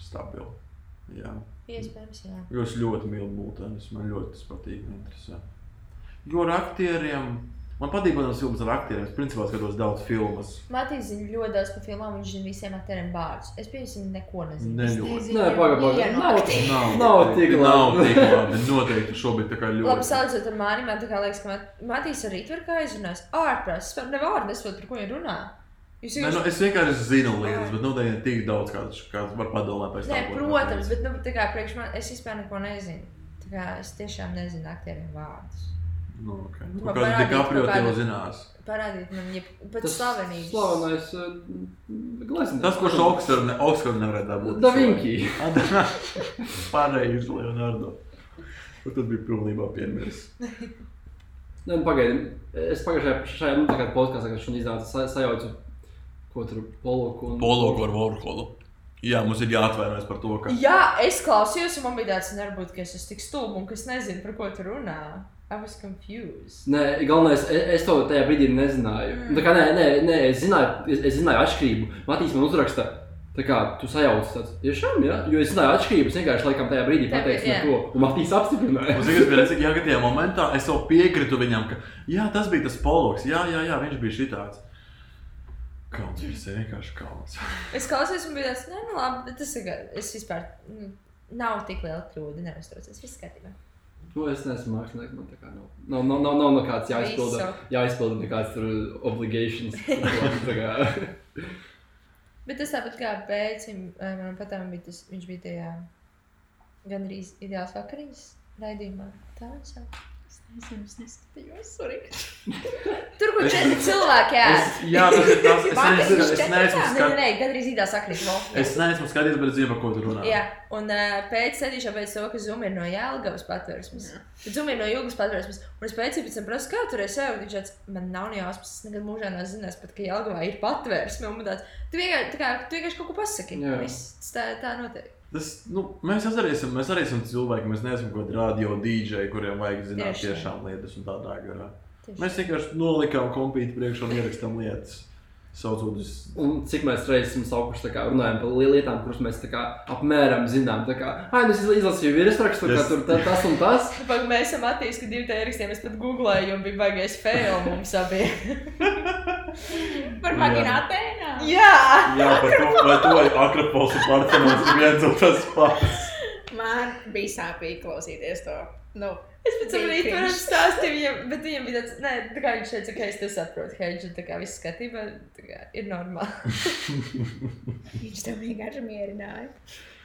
B: Stabili. Jā.
A: Iespējams, jā.
B: Jo es ļoti mīlu mūtēnus. Man ļoti tas patīk. un interesē. Jo ar aktieriem. Man patīk, protams, filmas ar aktieriem. Es principā skatos daudz filmas.
A: Matīs zina ļoti daudz par filmām, viņš zina visiem aktieriem vārdus. Es pieņemsim, neko nezinu.
B: Ne ļoti.
A: nezinu
C: Nē, paga, paga.
A: vienu
C: Nav.
B: Nav,
C: Nav tik
B: Nav
C: labi.
B: tik labi. Noteikti šobrīd tā kā ļoti.
A: Labi, salīdzinot ar mani, man tā kā liekas, ka Mat- Matīs arī tur kā izrunājis ārprāts. Es pat nevārdu nesaprotu, par ko viņi runā. Jūs
B: Nē, nu, es vienkārši zinu lietas, bet noteikti ne tik daudz, kādas kā var padomāt pēc
A: Nē,
B: tam.
A: protams, bet nu, kā priekš man, es vispār neko nezinu. Tā kā es tiešām nezinu aktieriem vārdus.
B: Nu, okay. Nu, kāds
A: parādīji
B: DiCaprio tev zinās.
A: Parādīt man, ja pat
C: Tas
A: slavenības.
C: slavenais uh, gleznieks.
B: Tas, kurš Oskaru ne, Oskaru nevarēja dabūt.
C: Da Vinci.
B: Pareizi, Leonardo. Tur tas bija pilnībā piemērs.
C: Nē, nu, pagaidi. Es pagājušajā šajā nu, tā kā podkāstā, kad šodien iznāca, sa, sajaucu, ko tur poloku un...
B: Pologu ar Vorholu. Jā, mums ir jāatvainojas par to, ka.
A: Jā, es klausījos, un man bija tāds nervus, ka es esmu tik stulbs un ka es nezinu, par ko tu runā. I was confused.
C: Nē, galvenais, es, es to tajā brīdī nezināju.
A: Mm.
C: Tā kā nē, nē, nē es, zināju, es, es zināju atšķirību. Matīs man uzraksta, tā kā tu sajauc tāds, tiešām, jā? Jo es zināju atšķirību, es vienkārši laikam tajā brīdī pateicu ne to. Un Matīs apstiprināja.
B: Redzams, ka jā, ka tajā momentā es jau piekrītu viņam, ka jā, tas bija tas poloks. Jā, jā, jā viņš bija šitāds. Kauns ir vienkārši kauns.
A: Es klausījos, un bija tāds, nē, nu labi, bet tas ir. Es vispār. Nu, nav tik liela kļūda, neuztraucies. Viss kārtībā.
C: Nu, es neesmu mākslinieks, man tā kā nav. Nav, nav, nav, nav nekāds jāizpilda, jāizpilda nekāds tur obligations. Tā kā,
A: Bet tas tāpat kā pēcim, manam patam bija tas, viņš bija tajā gandrīz ideāls vakariņas raidījumā. Tā viņš sauc.
D: Es es neskatījos, sorry.
A: Tur, kur četri cilvēki.
B: Es, jā, tas ir tas, es
A: Vakariņas
B: nezinu, es neesmu skatījis.
A: nē, gandrīz ideāls vakariņas.
B: Es neesmu skatījies, bet zinu, par ko tu runā.
A: Jā, un uh, pēc sēdīšā pēc to, ka Zuma ir no Jēlgavas patvērsmes. Zuma ir no Jūgas patvērsmes. Un es pēc tam prasu, kā tur es sev, viņš tāds, man nav ne jausmas, es nekad mūžā nezinās, pat, ka Jēlgavā ir patvērsme. Un man tāds, tu vienkārši, tā kā, tu vienkārši kaut ko pasaki. Tas tā, tā notiek.
B: Tas, nu, mēs arī esam, mēs arī esam cilvēki, mēs neesam kaut kādi radio dīdžeji, kuriem vajag zināt
A: Tieši.
B: tiešām lietas un tādā garā.
A: Tieši.
B: Mēs vienkārši nolikām kompīti priekšā un ierakstām lietas. Saucot uz
C: un cik mēs reizes esam saukuši, kā runājam par lietām, kuras mēs tā kā apmēram zinām. Tā kā, ah, es izlasīju virsrakstu, ka
B: Es-
C: tur tā, tas un tas.
A: Pag, mēs esam attīstījuši, ka divi tā ierakstiem. Es pat googlēju, un bija baigais fail mums abiem.
D: Par vaginu Atēnā.
A: Jā!
B: Jā, par to, vai to ir Akropols un Partenos ir viens un tas pats.
D: Man bija sāpīgi klausīties to. Nu,
A: Es pēc tam arī tur stāstīju, viņam, bet viņam bija tāds, nē, tā kā viņš teica, ka es to saprotu, ka viņš ir tā kā viss skatībā, tā kā ir normāli.
D: viņš tev vienkārši mierināja.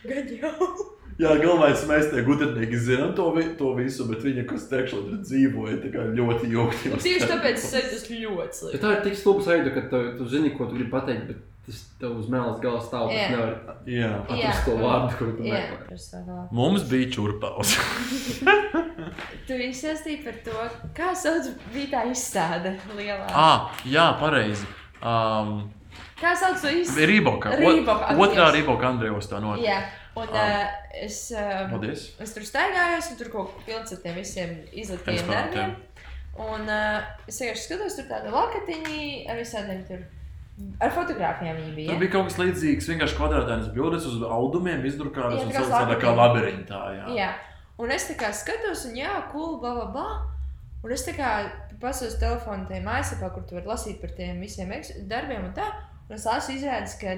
A: Gan jau.
B: Jā, galvenais, mēs tie gudrinieki zinām to, vi- to visu, bet viņi, kas tekšā tur dzīvoja, tā kā ļoti jauki.
A: Tieši tāpēc es teicu, tas ļoti
C: Bet
A: slikti.
C: tā ir tik stulba sajūta, ka tu, tu zini, ko tu gribi pateikt, bet tas tev uz mēlas galvas stāv.
A: Jā.
C: Tu nevari
B: Jā.
C: atrast to vārdu, kuru tu
A: Jā,
C: meklē.
B: Mums bija čurpaus.
A: Tu sastīja par to, kā sauc bija tā izstāde lielā.
B: ah, jā, pareizi. Um,
A: Kā sauc to izstādi?
B: Rīboka.
A: Rīboka,
B: Otrā. Rīboka Andrejos tā notic.
A: Jā, un
B: Ah.
A: uh, es, uh,
B: Paldies.
A: es tur staigājos, un tur kaut kā pilns ar tiem visiem izliktiem darbiem. Un uh, es vienkārši skatos, tur tāda lakatiņa ar visādiem tur. Ar fotogrāfijām viņa bija.
B: Tur bija kaut kas līdzīgs, vienkārši kvadrātainas bildes uz audumiem izdrukātas un saucās tā kā
A: labirintā.
B: Jā.
A: Jā, un es tā kā skatos, un jā, cool, bla, bla, bla. Un es tā kā pasos telefonu tajā mājaslapā, kur tu vari lasīt par tiem visiem darbiem un tā. Un es lasu izrādes, ka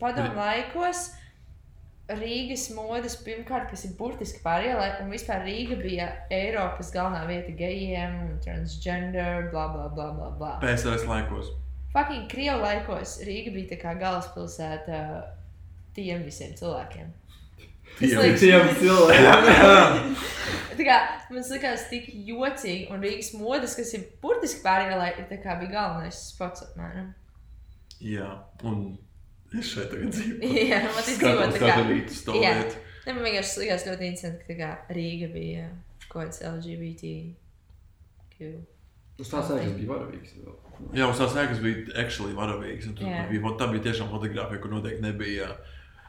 A: padomu laikos Rīgas modes pirmkārt, kas ir burtiski pārējā, un vispār Rīga bija Eiropas galvenā vieta gejiem transgender, bla, bla, bla, bla. bla.
B: PSRS laikos.
A: Fucking Krievu laikos Rīga bija tā kā galvaspilsēta tiem visiem cilvēkiem.
B: Tiem
A: liekas-
C: Tiem cilvēkiem.
A: Tā kā man liekas, tik jocīgi, un Rīgas modes, kas ir burtiski pārējā, ir tā kā bija galvenais spots apmēram.
B: Jā, un es šeit tagad dzīvoju.
A: Jā, man tas kā.
B: rītu
A: Jā. Ne, man vienkārši likās ļoti interesanti, ka kā Rīga bija kaut kāds LGBT.
C: Tas tā sēkas bija varavīgs. vēl.
B: Jā, uz tās ēkas bija actually varavīgs.
A: Jā.
B: Bija, tā bija tiešām fotografija, kur noteikti nebija.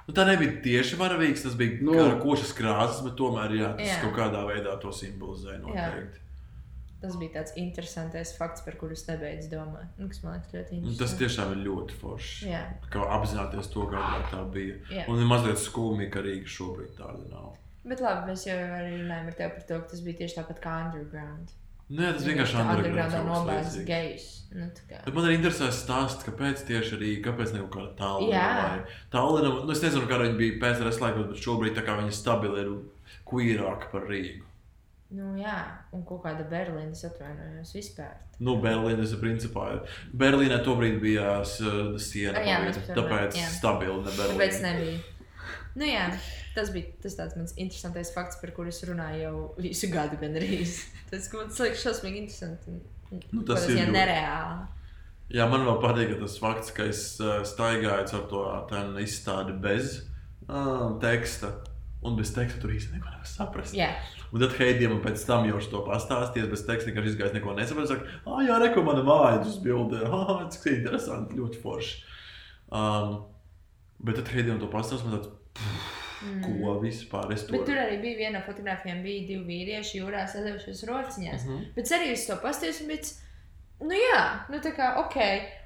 B: Nu, tā nebija tieši varavīgs, tas bija
C: Nu.
B: nu, košas krāsas, bet tomēr jā, tas
A: Jā.
B: jā. kaut kādā veidā to simbolizē noteikti.
A: Tas bija tāds interesants fakts, par kuru es nebeidzu domāt. Nu, kas man liekas ļoti
B: Un
A: interesanti.
B: tas tiešām ir ļoti forši.
A: Jā,
B: Kā apzināties to, kāda tā bija.
A: jā.
B: Un ir mazliet skumji, ka Rīga šobrīd tāda nav.
A: Bet labi, mēs jau arī runājam ar tevi par to, ka tas bija tieši tāpat kā underground.
B: Nē, tas vienkārši underground kas
A: nobāzts
B: līdzīgs.
A: gejs. Nu,
B: man arī interesē stāsts, kāpēc tieši Rīga, kāpēc ne kaut kāda.
A: Jā.
B: Tālāk, nu es nezinu, kāda viņa bija PSRS laikos, bet šobrīd tā kā viņa stabili ir queerāka par Rīgu.
A: Nu, jā, un kaut kāda Berlīnas atvainojos vispār.
B: Nu, Berlīne, tas ir principā. Berlīnē tobrīd bija s- siena,
A: Jā,
B: vidu,
A: par to
B: tāpēc
A: jā.
B: stabili ne
A: Tāpēc
B: Berlīne.
A: nebija. Nu, jā, tas bija tas tāds mans interesantais fakts, par kuru es runāju jau visu gadu gandrīz. Tas, man liekas šausmīgi interesanti.
B: Nu, tas ir ļoti.
A: nereāli.
B: Jā, man vēl patīk tas fakts, ka es uh, staigāju ar to tādu izstādi bez uh, teksta. Un bez teksta tur īstenībā neko nevar saprast.
A: Jā,
B: Un tad Heidija man pēc tam jau to pastāstīs, bez teksta vienkārši izgājis, neko nesaprot. Saka, ah, jā, reko mana māja uz bildi. Ah, cik interesanti, ļoti forši. Um, bet tad Heidija man to pastāstīs, man tāds,
A: mm.
B: ko vispār es to
A: Bet tur arī bija viena no fotografijām, bija divi vīrieši jūrā sadevušies rociņās.
B: Mhm.
A: Bet arī es to pastāstīju, un bija, nu jā, nu tā kā ok.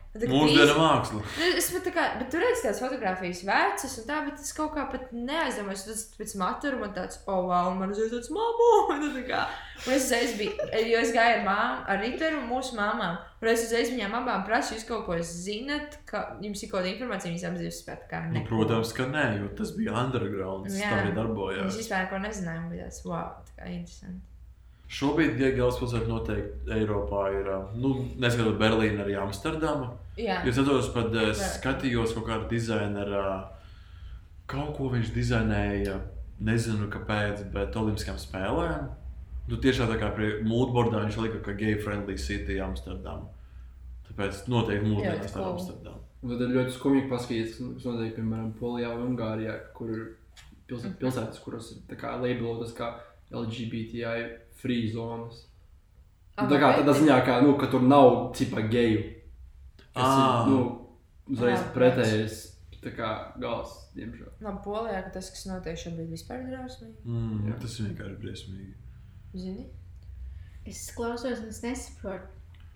B: Mūsdienu māksla.
A: Nu, Es pat tā kā, bet tur redzu tās fotogrāfijas vecas, un tā, bet es kaut kā pat neaizdomājos. Tas pēc maturu man tāds, oh, wow, man uzreiz tāds māmu. Nu, tā kā. Un es uzreiz biju, jo es gāju ar māmu, ar Riteru un mūsu māmām. Un es uzreiz viņām abām prasu, jūs kaut ko zinat, ka jums ir kaut kāda informācija, viņas divas spēt kā
B: Nu,
A: neko.
B: protams, ka nē, jo tas bija underground. Tas tā arī darbojās.
A: vispār neko nezināja, un bija tāds, wow, tā kā interesanti.
B: Šobrīd, ja galvaspilsēta noteikti Eiropā ir, nu, neskatot Berlīnu, arī Amsterdama.
A: Jā,
B: Es atceros,
A: Jā.
B: skatījos kaut kādu dizaineru, kaut ko viņš dizainēja, nezinu kāpēc, bet Olimpiskajām spēlēm. Nu, tiešām tā kā pie moodboardā viņš lika, ka gay friendly city Amsterdam. Tāpēc noteikti mūsdienās tā ir
A: cool.
B: Amsterdam.
C: Un tad ir ļoti skumji paskatīties, kas notiek, piemēram, Polijā vai Ungārijā, kur ir pils pilsētas, kuras ir tā kā labelotas kā LGBTI free zonas.
A: Ah,
C: Nu, tā kā tādā ziņā, ka, nu, ka tur nav cipa geju. Tas
B: Ā.
C: ir, nu, uzreiz
A: Jā,
C: pretējais, tā kā gals, diemžēl.
A: labi, polijā, ka tas, kas notiek šobrīd, vispār ir drausmīgi.
B: Mm,
C: Jā.
B: tas ir vienkārši briesmīgi.
A: Zini?
D: Es klausos, un es nesaprotu.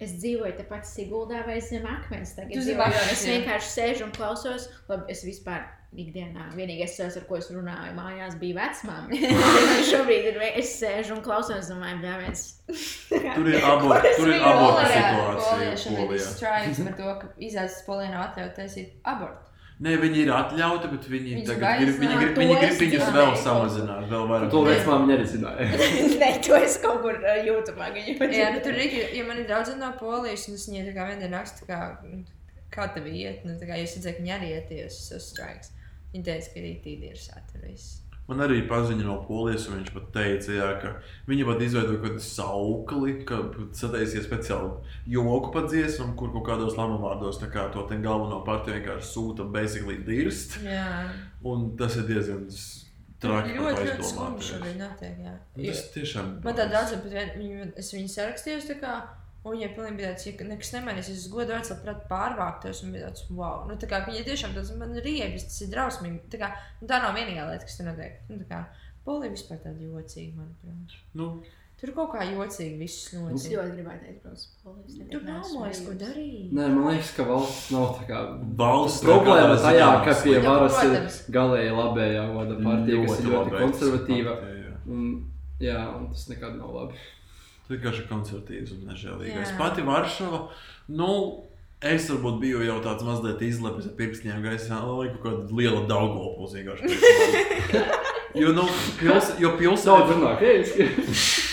D: Es dzīvoju tepat Siguldā vai zem akmens. Tagad dzīvoju, es vienkārši sēžu un klausos. Labi, es vispār ikdienā vienīgais cilvēks, ar ko es runāju mājās, bija vecmāmiņa. Šobrīd ir, es sēžu un klausos, domāju, bļāviens.
B: Tur ir abortu, tur ir abortu situācija.
A: Polijā strājas par to, ka izrādās Polijā nav atļauts taisīt abortu.
B: Nē, viņi ir atļauti, bet viņi
A: Viņus
B: tagad grib, viņi grib,
D: To
B: viņi grib viņus vēl samazināt, vēl vairāk.
C: To vecmāmiņa arī zināja.
D: Nē, to es kaut kur uh, jūtamā viņa
A: Jā, nu, tur ir, ja man ir daudz no Polijas, un es viņai tā kā vienā rakstu, kā, kā tev iet, nu, tā kā jūs redzat, ka viņi arī ietījos uz strikes. Ka rītīgi ir satura viss.
B: Man arī paziņoja no polijas, un viņš pat teica, jā, ka viņi pat izveidoja kaut kādu saukli, ka sataisīja speciāli joku par dziesmu, kur kaut kādos lamavārdos tā kā to galveno partiju vienkārši sūta basically dirst.
A: Jā,
B: Un tas ir diezgan traki
A: ļoti, ļoti skumji šobrīd notiek, jā.
B: Un Tas tiešām
A: Man tā daudz, bet vien, viņu, es viņu sarakstījos, tā kā, un viņai pilnīgi bija tāds, ja nekas nemainīsies, es godu vārds labprāt pārvāktos, un bija tāds, wow. Nu, tā kā, viņa tiešām tāds, man ir riebis, tas ir drausmīgi. Tā kā, nu, tā nav vienīgā lieta, kas tur notiek. Nu, tā kā, Polija vispār tāda jocīga, manuprāt.
B: Nu,
A: Tur kaut kā jocīgi viss
D: Es
A: notiek.
D: ļoti gribētu aizbraukt uz Poliju.
A: Tur nav mājas, ko darīt.
C: Nē, man liekas, ka valsts nav tā kā.
B: valsts
C: Problēma tajā, ka pie varas ir galēji labējā vada partija, kas ir ļoti konservatīva. Un, jā, un tas nekad nav labi.
B: Vienkārši konservatīvs un nežēlīgais. Pati Varšava, nu, es varbūt biju jau tāds mazliet izlepis ar pirkstiem gaisā, lai kaut kāda liela Daugavpils vienkārši. Jo, nu, pils, jo
C: Daudz
B: pilsēta,
C: runā krieviski.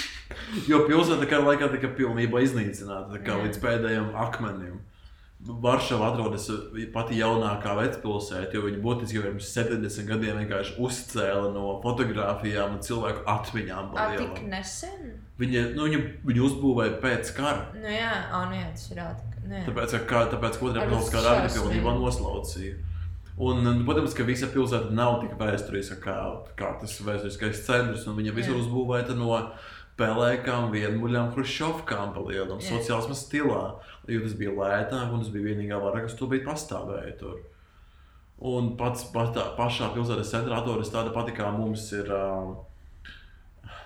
B: jo pilsēta kā laikā tika pilnībā iznīcināta, tā līdz pēdējiem akmenim. Varšava atrodas pati jaunākā vecpilsēta, jo viņi būtiski jau pirms 70 gadiem vienkārši uzcēla no fotografijām un cilvēku atmiņām. pa
A: Ā, tik nesen?
B: Viņi, nu, viņi, viņi uzbūvēja pēc kara.
A: Nu jā, ā, nu jā, tas ir tik. Nu.
B: Tāpēc, ka, tāpēc otrā pasaules kara arī pilnībā noslaucīja. Un, protams, ka visa pilsēta nav tik vēsturiska kā, kā tas vēsturiskais centrs. Viņa visur uzbūvēta no pelēkām, vienmuļām, hruškopkām, palielinām, sociālisma stilā. Jo tas bija lētāk, un tas bija vienīgā vara, kas bija pastāvēja. Tur. Un pats patā, pašā pilsētas centrā atrodas tāda pati, kā mums ir. Uh,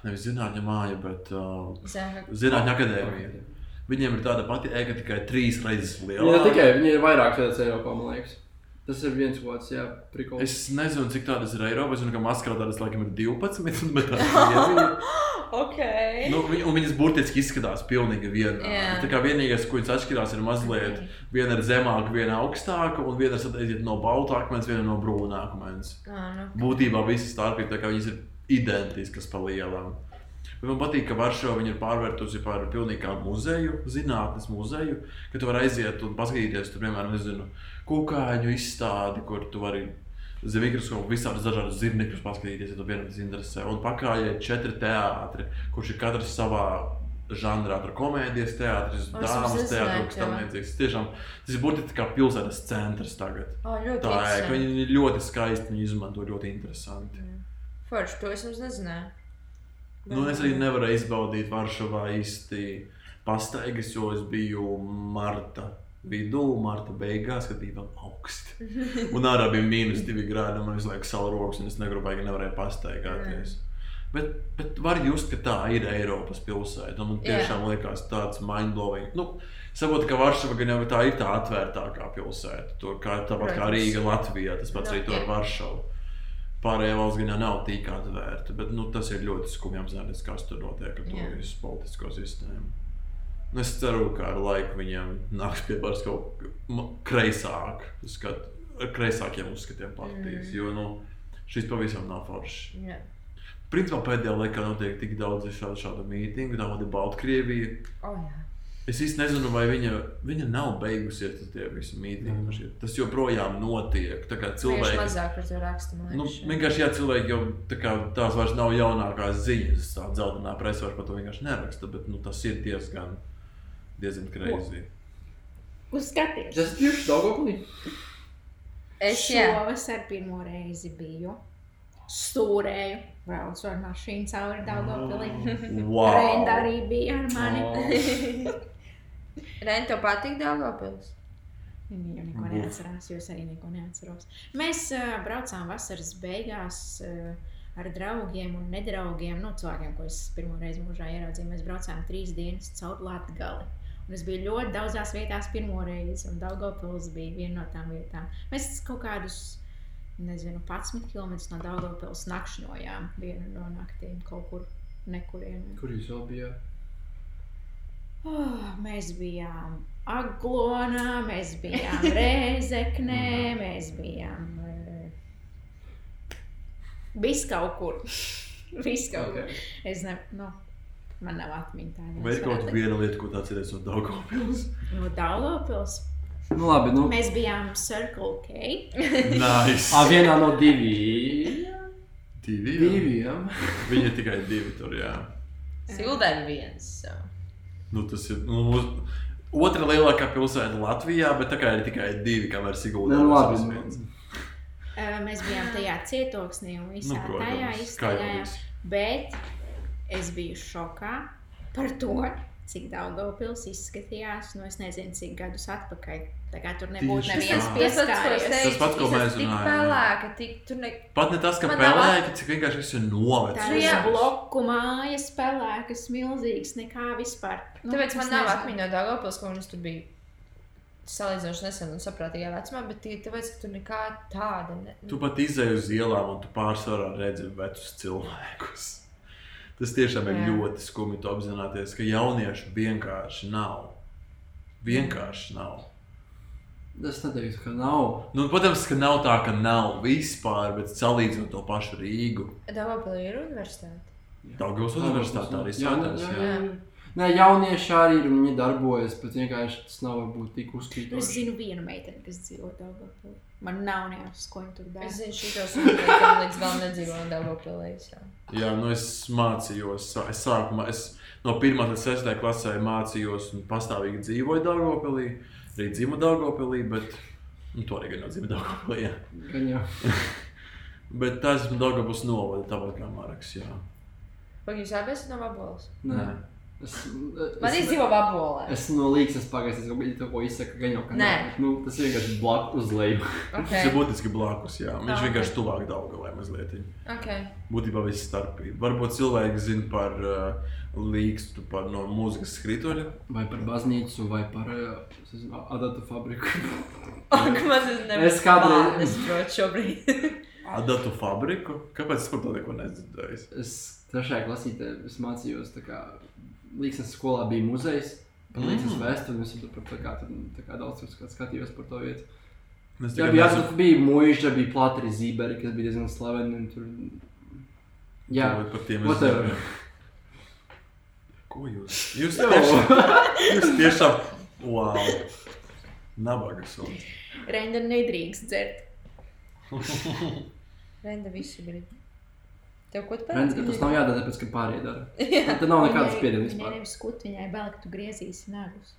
B: Nevis zinātņu māja, bet uh, zinātņu akadēmija. Viņiem ir tāda pati ēka, tikai trīs reizes lielāka.
C: ne tikai, viņi ir vairāk vietas Eiropā, man liekas. Tas ir viens otrs, jā, prikols.
B: Es nezinu, cik tādas ir Eiropā. Es zinu, ka Maskavā tādas laikam ir 12, bet tā ir.
A: Ok.
B: Nu, viņ- un viņas burtiski izskatās pilnīgi vienādi.
A: Jā.
B: Tā kā vienīgais, ko viņas atšķirās, ir mazliet. Viena ir zemāka, viena augstāka, un viena ir no balta akmens, viena no brūna akmens.
A: Ā, nu.
B: Būtībā visas starpības tā kā viņas ir identiskas pa lielam. Bet man patīk, ka Varšava ir pārvērtusi par pilnīgi kā muzeju, zinātnes muzeju, ka tu vari aiziet un paskatīties, tur, piemēram, nezinu, kukaiņu izstādi, kur tu vari zem mikroskopu visādus dažādus zirnekļus paskatīties, ja tu vienam tas interesē. Un pakājai četri teātri, kurš ir katrs savā žanrā, tur komēdijas teātris,
A: O,
B: dāmas teātris, tam līdzīgs. Tiešām tas ir burtiski kā pilsētas centrs tagad.
A: Ā, ļoti
B: Tā ir, ka viņi ir ļoti skaisti, viņi izmanto ļoti interesanti.
A: Forši, to es nezināju.
B: Nu, es arī nevarēju izbaudīt Varšavā īsti pastaigas, jo es biju marta vidū, marta beigās, kad bija augsti. Un ārā bija mīnus divi grādi, un man visu laiku sala rokas, un es negribēju, ka nevarēju pastaigāties. Bet, bet var just, ka tā ir Eiropas pilsēta. Man
A: Jā.
B: tiešām liekas tāds mindblowing. Nu, Saprotu, ka Varšava gan jau tā ir tā atvērtākā pilsēta. To, kā, tāpat kā
A: Protams.
B: Rīga, Latvijā, tas pats
A: Nu,
B: arī tur ar
A: jā.
B: Pārējā valsts gan nav tik atvērta, bet nu, tas ir ļoti skumji apzināties, kas tur notiek ar to
A: Jā.
B: visu politisko sistēmu. Nu, Es ceru, ka ar laiku viņiem nāks pievērst kaut kā kreisāk, skat, kreisākiem uzskatiem partijas.
A: Mm.
B: Jo nu, šis pavisam nav foršs.
A: Jā.
B: Principā pēdējā laikā notiek tik daudz šādu, šādu mītīņu, tādu ir Baltkrievija.
A: Oh, jā.
B: Es īsti nezinu, vai viņa, viņa nav beigusies ar tie visi mītīņi. Mm. Tas joprojām notiek. Tā kā
A: Cilvēki
B: cilvēki,
A: mazāk par to raksta. man
B: nu, vienkārši jā, cilvēki jau tā kā, tās vairs nav jaunākās ziņas. Tā dzeltenā vairs par to vienkārši neraksta, bet nu, tas ir diezgan, diezgan greizi.
D: Uzskaties!
C: Tas ir tieši Daugavpilī.
A: Es jā.
D: Šovasar pirmo reizi biju. Stūrēju, braucu ar mašīnu cauri Daugavpilī.
B: Wow.
D: Renda arī bija ar mani.
C: Oh.
A: Ren, tev patīk Daugavpils?
D: Viņa jau neko neatcerās, jo es arī neko neatceros. Mēs uh, braucām vasaras beigās uh, ar draugiem un nedraugiem. Nu, cilvēkiem, ko es pirmo reizi mūžā ieraudzīju, mēs braucām trīs dienas caur Latviju. Un es biju ļoti daudzās vietās pirmo reizi, un Daugopils bija viena no tām vietām. Mēs kaut kādus, nezinu, 11 km no Daugopils nakšņojām vienu no naktīm kaut kur nekurienē.
C: Kur jūs vēl bijāt?
D: Oh, mēs bijām Aglonā, mēs bijām Rēzeknē, mēs bijām. Uh, Viss kaut kur. Viss kaut kur.
C: Okay.
D: Es nezinu, nu, man nav atmiņā
B: Vai ir kaut viena lieta, ko tāds ir no Daugavpils?
D: No Daulopils.
C: Nu, labi, nu.
D: Mēs bijām Circle K.
B: Nice.
C: Ā, vienā no divi.
B: Divi. jā.
C: Divi, jā.
B: Viņi ir tikai divi tur, jā.
A: Sildēļ viens. So.
B: Nu, tas ir nu, mūsu otra lielākā pilsēta Latvijā, bet tā kā ir tikai divi, kamēr Sigūda
C: Nu, labi.
B: ir.
D: Uh, mēs bijām tajā cietoksnī un visā
B: Nu,
D: tajā
B: protams,
D: iztaigājām.
B: viss.
D: Bet es biju šokā par to, cik Daugavpils izskatījās. Nu, es nezinu, cik gadus atpakaļ. Tā kā tur nebūtu
B: tā.
D: pieskāries.
B: Tas pats, ko mēs
A: Tik
B: runājām.
A: pelēka, tik tur ne...
B: Pat ne tas, ka
A: Man nav
B: pelēki, cik vienkārši viss ir
D: Tā
B: novecis.
D: Ir bloku mājas, pelēkas, milzīgas, nekā vispār. Nu,
A: Tāpēc man nav atmiņā no Daugavpils, ka es tur biju salīdzinoši nesen un saprātīgā vecumā, bet tie- tāpēc, ka tur nekā tāda ne...
B: Tu pat izēji uz ielām un tu pārsvarā redzi vecus cilvēkus. Tas tiešām ir
A: Jā.
B: ļoti skumji apzināties, ka jauniešu vienkārši nav. Vienkārši nav.
C: Es neteiktu, ka nav.
B: Nu, protams, ka nav tā, ka nav vispār, bet salīdzinot to pašu Rīgu.
A: Daugavpilī ir universitāte.
B: Arī
C: Jā,
B: skatās.
C: jā,
B: jā.
C: jā. Nē, jaunieši arī ir un viņi darbojas, bet vienkārši tas nav varbūt tik
D: Nu, Es
C: uzkrītoši.
D: zinu vienu meiteni, kas dzīvo Daugavpilī. Man nav neapsis, ko viņa tur dara.
A: Es zinu, šitos universitāti līdz galam nedzīvo Daugavpilī. jā.
B: Jā, nu es mācījos, es sākumā, es no 1 līdz 6 klasē mācījos un pastāvīgi dzīvoju Dārgopilī. Arī dzimu Dārgopilī, bet nu, to arī gan jau dzimu
C: jau.
B: Bet tas esmu Dārgopils novada, tāpat kā Marks. Jā.
A: Vai jūs abi esat no Vabolas?
C: Nē. Es,
A: Man
C: es,
A: izdzīvo Vabolā.
C: es no līgas pagaisu, es kaut ko- ko izsaku, gan jau, ka
A: Nē.
C: Nu, tas vienkārši blakus uz leju.
B: Tas ir
A: Okay.
B: būtiski blakus. Jā. Viņš
A: Ah, ok.
B: vienkārši tuvāk Dārgopilī mazliet.
A: Okay.
B: Būtībā viss starpība. Varbūt cilvēki zina par uh, līgstu, par no mūzikas skrituļa.
C: Vai par baznīcu, vai par uh, adatu fabriku.
A: Ak, man tas nebūs.
C: Es kādreiz-
A: Es protu šobrīd.
B: Adatu fabriku. Kāpēc es par to neko nedzirdēju?
C: Es trešajā klasītē es mācījos, tā kā Līgas skolā bija muzejs. Par Līgas
B: Mm.
C: vēsturi es tur par tā kā, tur, tā kā daudz skat- skatījos par to vietu.
B: Es
C: Jā,
B: tikai
C: bija, jā, bija mūža, bija plātri zīberi, kas bija diezgan slaveni. un Tur... Jā,
B: par tiem
C: whatever.
B: zinu. Ko jūs? Jūs tiešām, jūs tiešām, wow, nabaga suns.
D: Renda nedrīkst dzert.
A: Renda visu grib. Tev ko tu
C: Redz, ka tas nav jādara, tāpēc, ka pārējie dara. Tad nav nekādas spiediena
D: Viņai
C: vispār.
D: nevis skut, viņai bail, ka tu griezīsi nagus.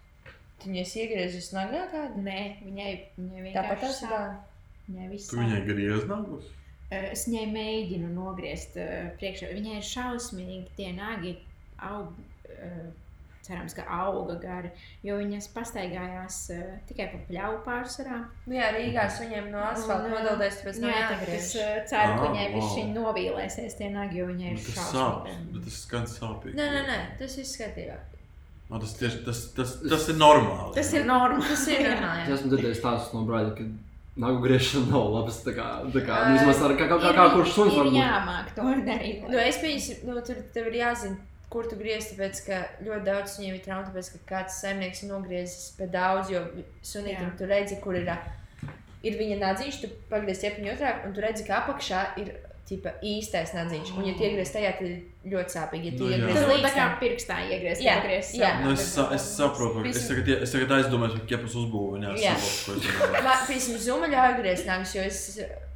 A: Tu viņus iegriezis nagā kādā?
D: Nē, viņai, viņai
A: Tāpat
D: vienkārši sāp.
A: tā.
D: Viņai viss
B: Tu viņai griez nagus?
D: Es viņai mēģinu nogriezt uh, priekšā. Viņai ir šausmīgi tie nagi aug uh, cerams, ka auga gari, jo viņas pastaigājās uh, tikai pa pļauju pārsvarā.
A: Nu, jā, Rīgā suņiem no asfalta
D: Un, ā,
A: nodaldēs, tāpēc
D: Nu,
A: nav
D: jā, tagad es uh, ceru, ka
B: Ah,
D: viņai
B: wow.
D: viss šī novīlēsies tie nagi, jo viņai ir
B: Nu,
D: šausmīgi.
B: bet tas skan sāpīgi.
A: Nē, nē, nē, tas viss skatījā.
B: Man tas, tieši, tas, tas, tas ir normāli.
D: Tas ir normāli.
A: Tas ir
D: Jā.
C: Es
A: normāli.
C: esmu dzirdējis tādus no brāļa, ka nagu griešana nav labas. Tā kā, tā kā nu, vismaz ar kā, kā, kā, kā kurš suns var
D: ir
C: būt.
D: jāmāk to darīt.
A: Nu, es pieņemu, nu, tur tev ir jāzina, kur tu griezi, tāpēc, ka ļoti daudz viņiem ir trauma, tāpēc, ka kāds saimnieks nogriezis pa daudz, jo sunītam tu redzi, kur ir, ir viņa nadziņš, tu pagriez ķepiņu otrāk, un tu redzi, ka apakšā ir, tipa, īstais nadziņš, un ja tie griez tajā, tad ir ļoti sāpīgi, ja
B: Nu,
A: tie
B: jā.
A: griez
D: Tas būtu tā
A: līdz
D: kā
A: tam.
D: pirkstā iegriezt.
A: Jā,
D: iegriezt
A: jā.
B: Nu, es, sa, es saprotu, ka es tagad, es tagad aizdomājos par ķepas uzbūvi. un Jā, saprotu, ko es domāju.
A: Man, piemēram, zuma ļauj griezt nagus, jo es,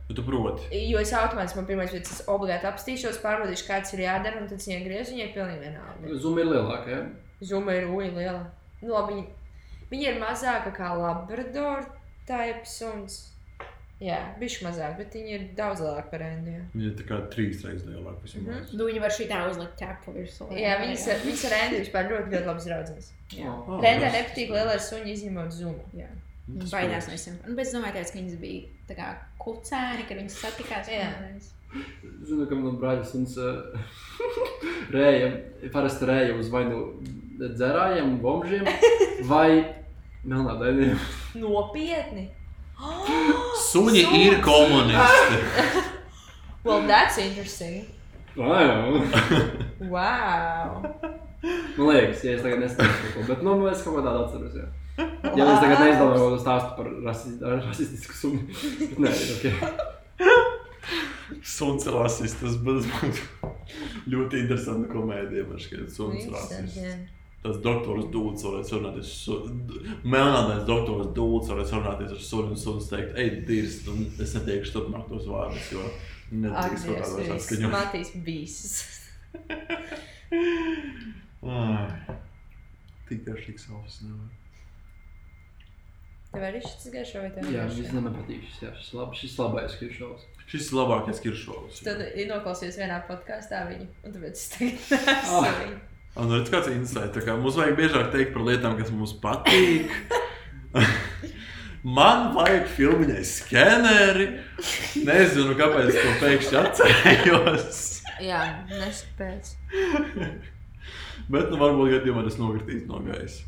B: Bet tu proti.
A: jo es automātiski man pirmais, bet es obligāti apstīšos, pārbaudīšu, kāds ir jādara, un tad viņa griež, viņai ir pilnīgi vienalga.
C: Zuma ir lielāka, ja?
A: Zuma ir uja liela. Nu, labi, viņa, viņa ir mazāka kā labrador types suns. Jā, bišķi mazāk, bet viņa ir daudz lielāka par Endiju.
B: Viņa ir tā kā trīs reizes lielāka vismaz.
A: Mhm.
D: Nu, viņi var šitā uzlikt ķepu virsū.
A: Jā, viņas, ar- viņas ar Endiju vispār ļoti, ļoti labi draudzes.
D: Jā.
A: Rendē nepatīk lielais suņi izņemot zumu.
D: Jā.
B: Nu, tas
D: Baidās no visiem. Un, bet es domāju, tāpēc, ka viņas bija tā kā kucēni, kad viņas satikās.
C: Zinu, ka man brāļa suns uh, rēja, parasti rēja uz vai nu dzerājiem, bombžiem, vai melnādainiem.
A: Nopietni!
B: Suņi ir komunisti.
A: Well, that's interesting.
C: Jā.
A: Wow!
C: Man liekas, ja es tagad nesaprotu bet nu, es kaut ko tādu atceros. Jā. Ja es tagad neizdomāju kādu stāstu par rasi, rasistisku sunu, bet nē, ok.
B: Suns ir rasists. Tas būtu ļoti interesanti komēdija. Man šķiet, suns ir rasists. Tas doktors Dūls varētu sarunāties. Su... Melnātais doktors Dūls varētu sarunāties ar sunu un suns teikt, ej, dirst, un es neteikšu turpmāk tos vārdus, jo nedrīkst kaut kādos atskaņot.
A: Matīs bīsas.
B: Ai, Tik garšīgs ofis nevar.
A: Tev arī šis garšo vai tev?
C: Jā, šis man patīk. Šis, jā, šis, lab, šis labais kiršovs.
B: Šis ir labākais kiršovs.
A: Tad ir noklausījies vienā podkāstā viņu, un tāpēc es tagad neesmu
C: Ah.
A: viņu.
B: Un redz, kāds ir insights. Tā kā Mums vajag biežāk teikt par lietām, kas mums patīk. Man vajag filmiņai skeneri. Nezinu, kāpēc to pēkšņi atcerējos.
A: Jā, nespēc.
B: Bet, nu, varbūt gadījumā tas nokritīs no gaisa.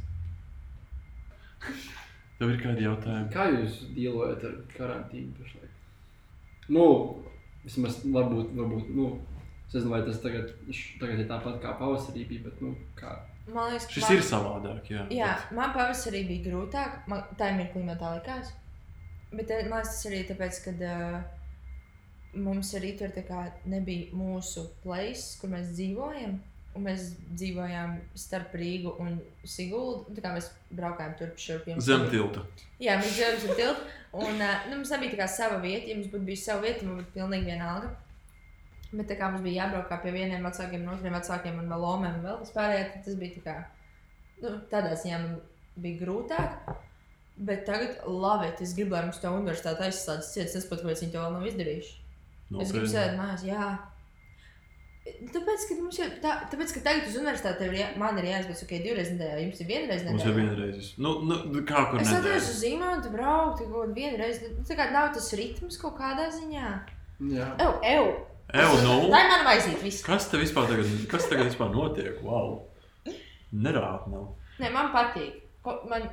B: Tev ir kādi jautājumi?
C: Kā jūs dīlojat ar karantīnu pašlaik? Nu, vismaz varbūt, varbūt, nu, es nezinu, vai tas tagad, tagad ir tāpat kā pavasarī bija, bet, nu, kā.
A: Man liekas,
B: Šis
A: man...
B: ir savādāk, jā.
A: Jā, man pavasarī bija grūtāk. Man tā mirklī man tā likās. Bet eh, man liekas, tas arī tāpēc, ka uh, mums arī tur nebija mūsu place, kur mēs dzīvojam. Un mēs dzīvojām starp Rīgu un Siguldu. un tā kā Mēs braukājām turp šurp.
B: Zem tilta.
A: Jā, mēs dzīvojam zem tilta. Un nu, mums nebija tā sava vieta. Ja mums būtu bijusi sava vieta, man būtu pilnīgi vienalga. Bet tā kā mums bija jābrauk pie vieniem vecākiem, no otriem vecākiem un vēl lomēm un vēl vispārējā, tad tas bija tā kā, nu, tādā ziņā man bija grūtāk. Bet tagad, labi, es gribu, lai mums to universitāte aizslēdz cietas, es pat, kāpēc viņi to vēl nav izdarījuši. Es gribu sēdēt mājās, jā. Tāpēc, ka, mums jau, tā, tāpēc, ka tagad uz universitāti ir jā, man ir jāizbrauc tikai divreiz nedēļā, jums ir vienreiz nedēļā.
B: Mums ir vienreiz. Nu, nu, kā kur
A: Es atceros uz zīmolu, tu brauc kaut kādu vienreiz. Nu, Tā kā nav tas ritms kaut kādā ziņā.
C: Jā.
A: Ew, ew.
B: Ew, nu.
A: Lai man vajadzīt visu.
B: Kas te vispār tagad, kas tagad vispār notiek? Wow. Nerāt nav.
A: Nē, man patīk. Ko, man,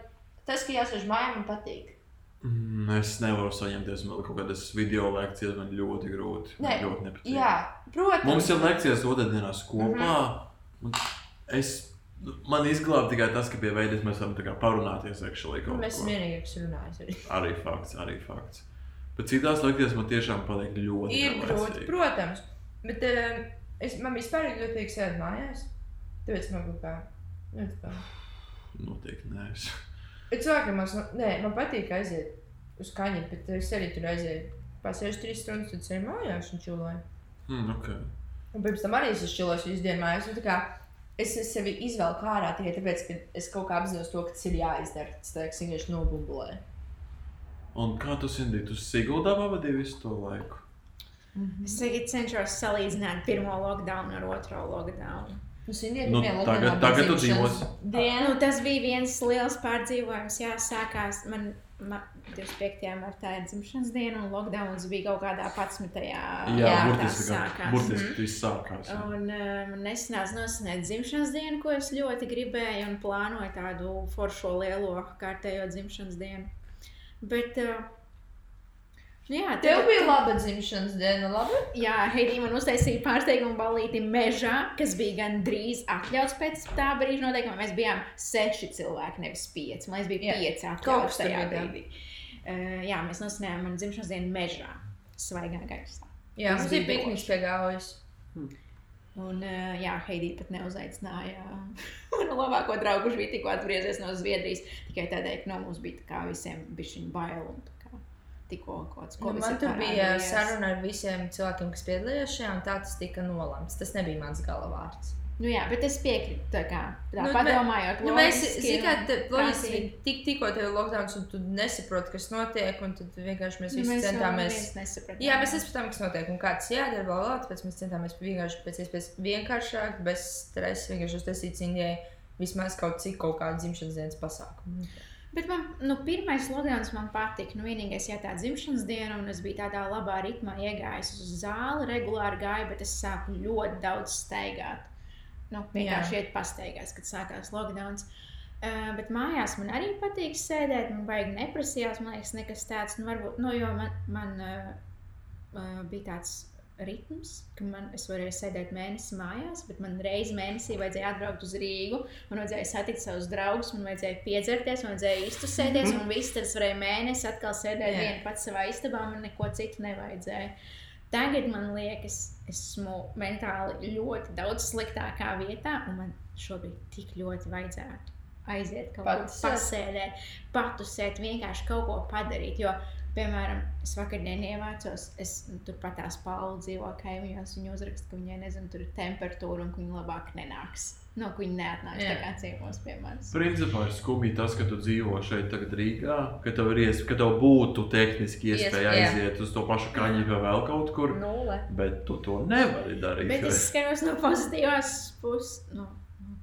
A: tas, ka jāsēž mājā, man patīk.
B: Mm, Es nevaru saņemties no kaut kādas video lekcijas, man ļoti grūti. Man
A: Nē,
B: ļoti nepatīk.
A: Jā, protams.
B: Mums ir lekcijas otrdienās kopā. un Es, man izglāba tikai tas, ka pie veidas mēs varam parunāties actually kaut
A: Mēs vienīgi runājuši. Arī.
B: Fakts, arī fakts. Bet citās lekcijās man tiešām paliek ļoti
A: Ir grūti, protams. Bet um, es, man vispār ir ļoti patīk sēdēt mājās. Tāpēc man kaut kā. Nu, kā.
B: Noteikti nē. Es-
A: Bet cilvēkiem man, nē, man patīk aiziet uz kaņu, bet es arī tur aizēju. Pasēžu trīs stundas, tad sēžu mājās un čūloju.
B: Mm, okay.
A: Un pirms tam arī es čūloju visu dienu mājās. un tā kā Es sevi izvēlu ārā tikai tāpēc, ka es kaut kā apzinos to, ka tas ir jāizdara. Tas kā vienkārši nobumbulē.
B: Un kā tu Sindī, tu Siguldā pavadīji visu to laiku?
D: Es tagad cenšos salīdzināt pirmo lockdown ar otro lockdown.
A: Nu,
B: Nu, tagad- tagad tu dzīvosi.
D: Nu, tas bija viens liels pārdzīvojums. Jā, sākās man, man 25. martā ir dzimšanas diena, un lockdowns bija kaut kādā 11.
B: Jā,
A: Jā,
B: burtiski,
D: sākās.
B: burtiski viss sākās. jā.
D: Un uh, man nesanāca nosināt dzimšanas dienu, ko es ļoti gribēju, un plānoju tādu foršo lielo kārtējo dzimšanas dienu. Bet, uh, jā,
A: Tev bija laba dzimšanas diena, labi?
D: Jā, Heidija man uztaisīja pārsteigumu balīti mežā, kas bija gandrīz atļauts pēc tā brīža noteikumiem. Mēs bijām seši cilvēki, nevis pieci. Man liekas, bija
A: Jā.
D: pieci atļauts tajā brīdī. Uh, jā, mēs nosinājām manu dzimšanas dienu mežā, svaigā gaisā.
A: Jā, mums
D: bija
A: pikniks pie gaujas.
D: Un, uh, jā, Heidija pat neuzaicināja manu labāko draugu, kurš bija tikko atgriezies no Zviedrijas. Tikai tādēļ, ka no mums bija tā kā visiem bija bail. un Tikko kaut kāds
A: Nu,
D: Covid
A: man tur bija
D: parādījies.
A: saruna ar visiem cilvēkiem, kas piedalījās šajā, un tā tas tika nolemts. Tas nebija mans galavārds.
D: Nu, jā, bet es piekrītu. Tā kā tā
A: Nu,
D: padomājot,
A: Nu, mēs zinām, ka loģiski tik, tikko tev ir lockdown, un tu nesaproti, kas notiek, un tad vienkārši mēs
D: Nu,
A: visi
D: mēs vēl
A: centāmies. Jā, mēs nesapratām, kas notiek un kāds jādara, bla, bla, tāpēc mēs centāmies vienkārši pēc iespējas vienkāršāk, bez stresa, vienkārši uztaisīt Indijai vismaz kaut cik kaut kādu dzimšanas dienas pasākumu.
D: Bet man, nu, pirmais lockdowns man patika. Nu, vienīgais, ja tā dzimšanas diena, un es biju tādā labā ritmā iegājis uz zāli, regulāri gāju, bet es sāku ļoti daudz staigāt. Nu, vienkārši iet pastaigās, kad sākās lockdowns. Uh, bet mājās man arī patīk sēdēt. Man vajag neprasījās, man liekas, nekas tāds. Nu, varbūt, nu, jo man, man uh, uh, bija tāds ritms, ka man, es varēju sēdēt mēnesi mājās, bet man reizē mēnesī vajadzēja atbraukt uz Rīgu. Man vajadzēja satikt savus draugus, man vajadzēja piedzerties, man vajadzēja iztusēties, un viss tad es varēju mēnesi atkal sēdēt
A: Jā.
D: viena pats savā istabā, man neko citu nevajadzēja. Tagad man liekas, esmu mentāli ļoti daudz sliktākā vietā, un man šobrīd tik ļoti vajadzētu aiziet kaut kur pasēdēt, patusēt, vienkārši kaut ko padarīt. Jo, piemēram, es vakardien ievācos, es nu, turpat tās Pauli dzīvo kaimiņos, viņa uzraksta, ka viņai, nezinu, tur ir temperatūra un ka viņa labāk nenāks. No, ka viņa neatnāks
A: Jā.
D: tā kā ciemos pie manis.
B: Principā ir skumji tas, ka tu dzīvo šeit, tagad Rīgā, ka tev, ir ies, ka tev būtu tehniski iespēja
A: Iespēja.
B: aiziet uz to pašu kaņģi vai vēl kaut kur,
A: Nulle.
B: bet tu to nevari darīt.
D: Bet es skatos no pozitīvās puses. No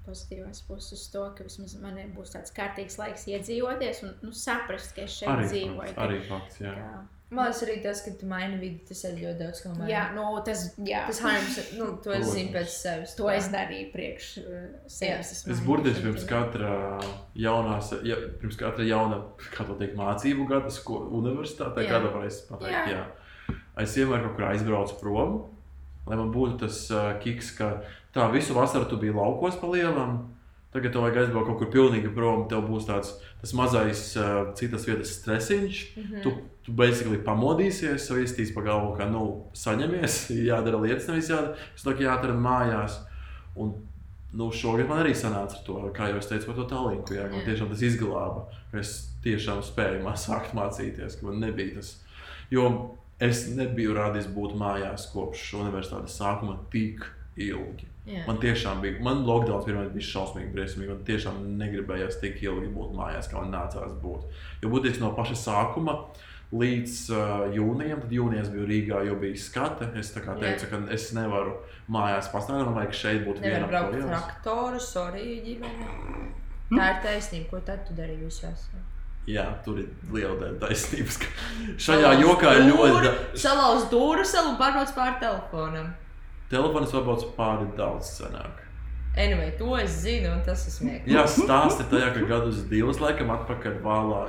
D: pozitīvās puses uz to, ka vismaz man būs tāds kārtīgs laiks iedzīvoties un nu, saprast, ka es šeit
B: Arī
D: dzīvoju.
B: fakts,
D: ka-
B: arī fakts, jā.
D: Jā,
A: Man liekas, arī tas, ka tu maini vidi, tas ir ļoti daudz ko maini.
D: jā nu, tas, jā.
A: Tas Haims, nu, to es zinu pēc sevis.
D: to es darīju priekš uh, sevis.
B: Es
D: mainīju
B: burtiski pirms katra jaunā, ja, pirms katra jauna, kā to teikt, mācību gada, ko universitātē,
A: Jā.
B: kāda varēs pateikt, jā.
A: Jā.
B: jā. Es vienmēr kaut kur aizbraucu prom, lai man būtu tas uh, kiks, ka tā visu vasaru tu biji laukos pa lielam, tagad tev vajag aizbraukt kaut kur pilnīgi prom, tev būs tāds tas mazais uh, citas vietas stresiņš, mm -hmm. tu, tu basically pamodīsies, savistīs pa galvu, ka, nu, saņemies, jādara lietas, nevis jādara, es tā kā jāatrada mājās. Un, nu, šogad man arī sanāca ar to, kā jau es teicu, par to tālīnku. Jā, ka man tiešām tas izglāba, ka es tiešām spēju sākt mācīties, ka man nebija tas. Jo es nebiju rādījis būt mājās kopš universitātes sākuma tik ilgi.
A: Jā.
B: Man tiešām bija, man lockdown pirmā bija šausmīgi, briesmīgi. Man tiešām negribējās tik ilgi būt mājās, kā man nācās būt. Jo būtībā no paša sākuma līdz uh, jūnijam, tad jūnijā es biju Rīgā, jo bija skata. Es tā kā
A: Jā.
B: teicu, ka es nevaru mājās pastāvēt, man vajag šeit būt
A: Nevar
B: vienam
A: braukt
B: projām.
A: traktoru, sorry, ģimene. Tā ir taisnība, ko tad tu darīji visās.
B: Jā, tur ir liela daļa taisnības. ka Šajā jokā ir ļoti daudz.
A: Salauz dūru un pārbrauc pār telefonam.
B: Telefons varbūt pāri daudz senāk.
A: Anyway, to es zinu, un tas ir smieklīgi.
B: Jā, stāsti tajā, ka gadus divus laikam atpakaļ vālā.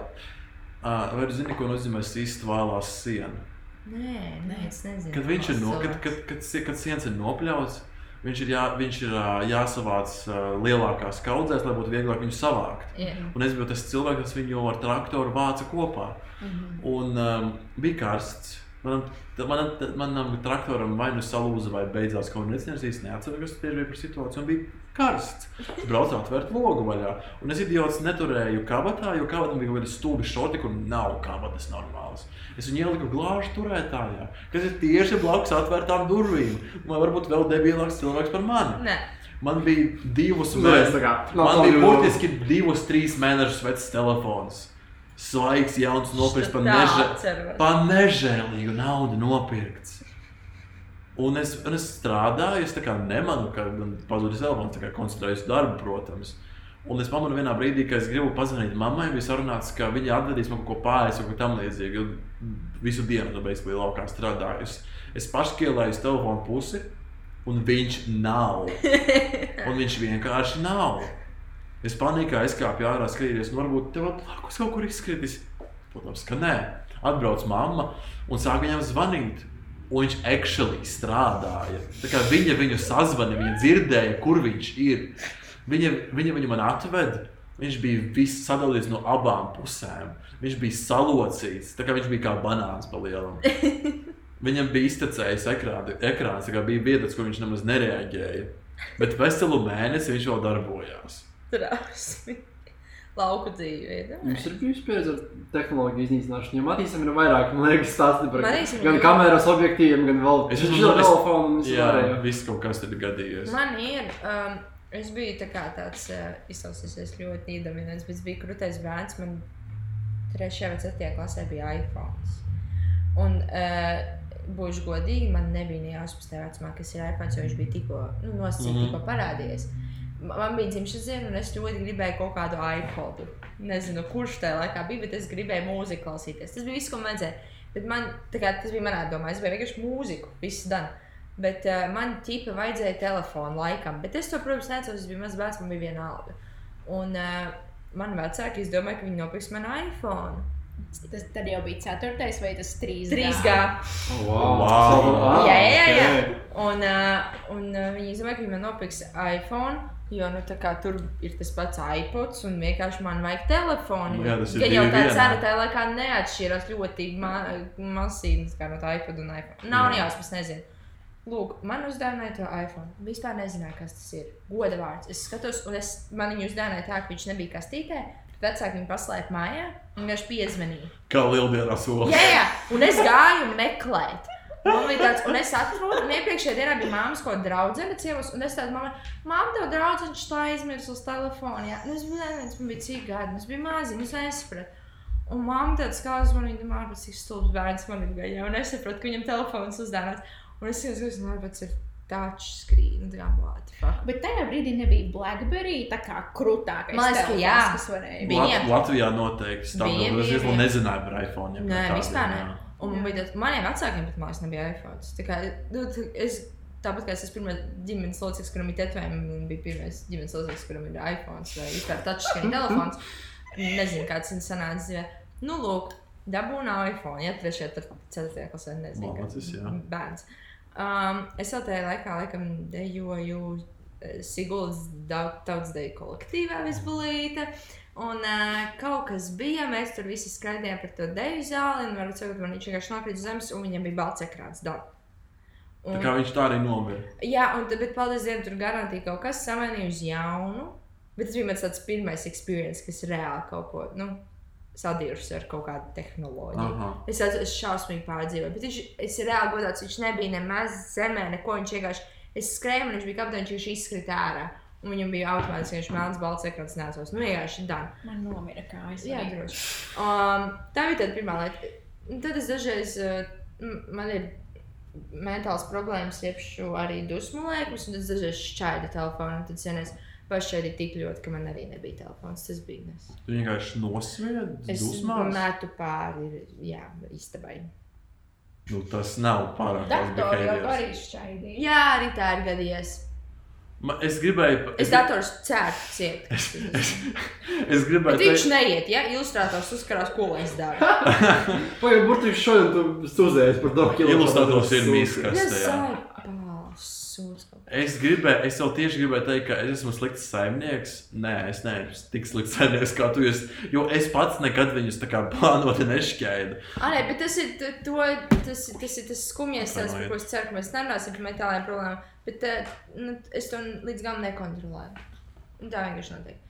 B: Uh, vai tu zini, ko nozīmē sīst vālās sienu?
A: Nē, nē, es nezinu.
B: Kad viņš ir, no, kad, kad, kad, kad siens ir nopļauts, viņš ir, jā, viņš ir jāsavāc lielākās kaudzēs, lai būtu vieglāk viņu savākt.
A: Jā.
B: Un es biju tas cilvēks, kas viņu ar traktoru vāca kopā.
A: Mhm.
B: Un um, bija karsts. Manam, t- manam, t- manam traktoram vai nu salūza, vai beidzās kaut kas tāds. Es neatceros, kas bija par situāciju. Un bija karsts. Es braucu atvērt logu vaļā. Un es idiots neturēju kabatā, jo kabatam bija kaut kāda stūra šorti, kur nav kabatas normālas. Es viņu ieliku glāžu turētājā, kas ir tieši blakus atvērtām durvīm. Man varbūt vēl debilāks cilvēks par mani.
A: Nē,
B: Man bija
C: es tā kā, nav
B: Man bija burtiski divus, trīs mēnešus vecs telefons. Svaigs, jauns, nopirkts par, nežē, par nežēlīgu naudu nopirkts. Un es, un es strādāju, es nemanu, ka pazudis telefons, tā kā koncentrējos darbu, protams. Un es pamanu vienā brīdī, ka es gribu pazvanīt mammai, bija sarunāts, ka viņa atvedīs man kaut ko pāri, vai ko tamlīdzīgu. jo Visu dienu tam beigās bija laukā strādājusi. Es paškielēju uz telefonu pusi, un viņš nav. Un viņš vienkārši nav. Es panikā aizkāpu ārā, skatīties, nu varbūt tev blakus kaut kur izskritis. Protams, ka nē. Atbrauc mamma un sāk viņam zvanīt. Un viņš actually strādāja. Viņa viņu sazvanīja, viņa dzirdēja, kur viņš ir. Viņa, viņa viņu man atveda. Viņš bija sadalīts no abām pusēm. Viņš bija salocīts, tā kā viņš bija kā banāns pa lielam. Viņam bija iztecējis ekrāns, kā bija vietas, kur viņš nemaz nereaģēja. Bet veselu mēnesi viņš vēl darbojās.
A: Trausmi. Lauku dzīve.
C: Jums ir bijusi pieredze ar tehnoloģiju iznīcināšanu. Jo Matīsam ir vairāk, man liekas, stāsti par
A: Matīsam ir
C: gan kameras objektīviem, gan vēl telefonu un visu
B: Jā,
C: pārējo.
B: viss kaut kas ir gadījies.
A: Man ir. Um, es biju tā kā tāds uh, izklausījies ļoti īdomīgs, bet es biju krūtais bērns. Man 3. vai 4. klasē bija iPhone. Un, uh, būšu godīgi, man nebija ne jāsmas tajā vecumā, kas ir iPhone, jo viņš bija tikko nu, nosacīts, mm. -hmm. tikko parādījies. Ma- Man bija dzimšanas diena, un es ļoti gribēju kaut kādu iPodu. Nezinu, kurš tajā laikā bija, bet es gribēju mūziku klausīties. Tas bija viss, ko man vajadzēja. Bet man, kā, tas bija manā domā, es gribēju vienkārši mūziku, viss dan. Bet uh, man ķipa vajadzēja telefonu laikam. Bet es to, protams, neatceros, es biju mazs bērns, man bija viena alga. Un uh, man vecāki izdomāja, ka viņi nopirks man iPhone.
D: Tas tad jau bija ceturtais vai tas trīs?
A: 3G.
C: Oh, wow.
B: Wow.
C: Ah,
A: Jā, jā, jā.
C: ok.
A: Un, uh, un uh, viņi izdomāja, ka viņi man nopirks iPhone. Jo nu, tur ir tas pats iPods, un vienkārši man vajag telefonu.
B: Jā, tas ir
A: Gan jau
B: divi
A: tā
B: vienā.
A: cena tajā laikā neatšķirās ļoti ma masīvi kā no tā iPod un iPhone. Nav
B: Jā.
A: jāsmas, nezinu. Lūk, man uzdāvināja to iPhone. Vispār nezināju, kas tas ir. Goda vārds. Es skatos, un es, man viņu uzdāvināja tā, ka viņš nebija kastītē. Vecāki viņu paslēpa mājā un vienkārši piezvanīja.
B: Kā lieldienā solis.
A: Jā, jā, un es gāju meklēt. Man bija tāds, un es atradu, un iepriekšējā dienā bija māmas kaut kāda draudzene ciemos, un es tādu mammu, māmu, tev draudzene šitā aizmirst uz telefonu. Jā, un es biju neviens, man bija cik gadi, un es biju maziņš, es nesapratu. Un mamma tāds kā uz mani, domā, bet cik stulbs bērns man ir gājis, un es sapratu, ka viņam telefons uzdāvināts. Un es skatos, ka tas ir touchscreen, un tā kā fuck.
D: Bet tajā brīdī nebija Blackberry tā kā krūtākais.
A: Man liekas, ka jā.
D: kas varēja
A: Bija.
B: Lat Latvijā noteikti. Tā
A: Bija,
B: bija. Es
A: bija, bija.
B: nezināju par iPhone.
A: Nē, vispār ne. Un man bija tāds, maniem vecākiem pat mājās nebija iPhone. Tā kā, nu, es, tāpat kā es esmu pirmā ģimenes loceklis, kuram ir tetovējumi, un bija pirmais ģimenes loceklis, kuram ir iPhone vai vispār touchscreen telefons. Nezinu, kāds ir sanācis dzīvē. Nu, lūk, dabūna iPhone, ja trešajā, ceturtajā klasē nezinu.
B: Malacis, jā.
A: Bērns. Um, es vēl tajā laikā, laikam, dejoju eh, Siguldas tautsdeju kolektīvā visbulīte. Un uh, kaut kas bija, mēs tur visi skraidījām par to deju zāli, un varbūt sakot, man viņš vienkārši nokrita zemes, un viņam bija balts ekrāns. Da.
B: Tā kā viņš tā arī nomira.
A: Jā, un tad, bet paldies Dievam, tur garantīgi kaut kas samainīja uz jaunu. Bet tas bija mans tāds pirmais experience, kas reāli kaut ko, nu, sadirus ar kaut kādu tehnoloģiju.
B: Aha.
A: Es esmu es šausmīgi pārdzīvoju, bet viņš, es reāli godāts, viņš nebija nemaz zemē, neko. Viņš vienkārši, es skrēju, un viņš bija kapteinis, viņš izkrita ārā. Un viņam bija automātiski viņš melns, balts ekrāns, neatceros. Nu, vienkārši dan.
D: Man nomira kājas.
A: Jā, droši. Um, tā bija tā pirmā lieta. Tad es dažreiz, uh, man ir mentāls problēmas, jeb arī dusmu lēkmes, un es dažreiz šķaidu telefonu. Tad senēs pašķaidīju tik ļoti, ka man arī nebija telefons. Tas bija nes.
B: Tu vienkārši nosviedzi
A: Es
B: dusmās.
A: metu pāri, jā, istabai.
B: Nu, tas nav pārāk daudz.
A: Jā, arī tā ir gadījies.
B: Ma- Es gribēju.
A: Es dators cēlu ciet.
B: Es, es gribēju
A: Bet viņš
B: teikt,
A: neiet, ja ilustrators uzkarās, ko lai es daru.
C: Pagaid, burtiski šodien tu sūdzējies par to, ka
B: Ilustrators ir miskas.
A: Es
B: gribēju, es jau tieši gribēju teikt, ka es esmu slikts saimnieks. Nē, es neesmu tik slikts saimnieks kā tu. Es, jo es pats nekad viņus tā kā plānoti nešķēdu.
A: Nē, bet tas ir to, tas, tas, ir tas skumjais stāsts, par ko es ceru, ka mēs nerunāsim par metāliem problēmām. Bet nu, es to līdz galam nekontrolēju. Un Tā vienkārši notiek.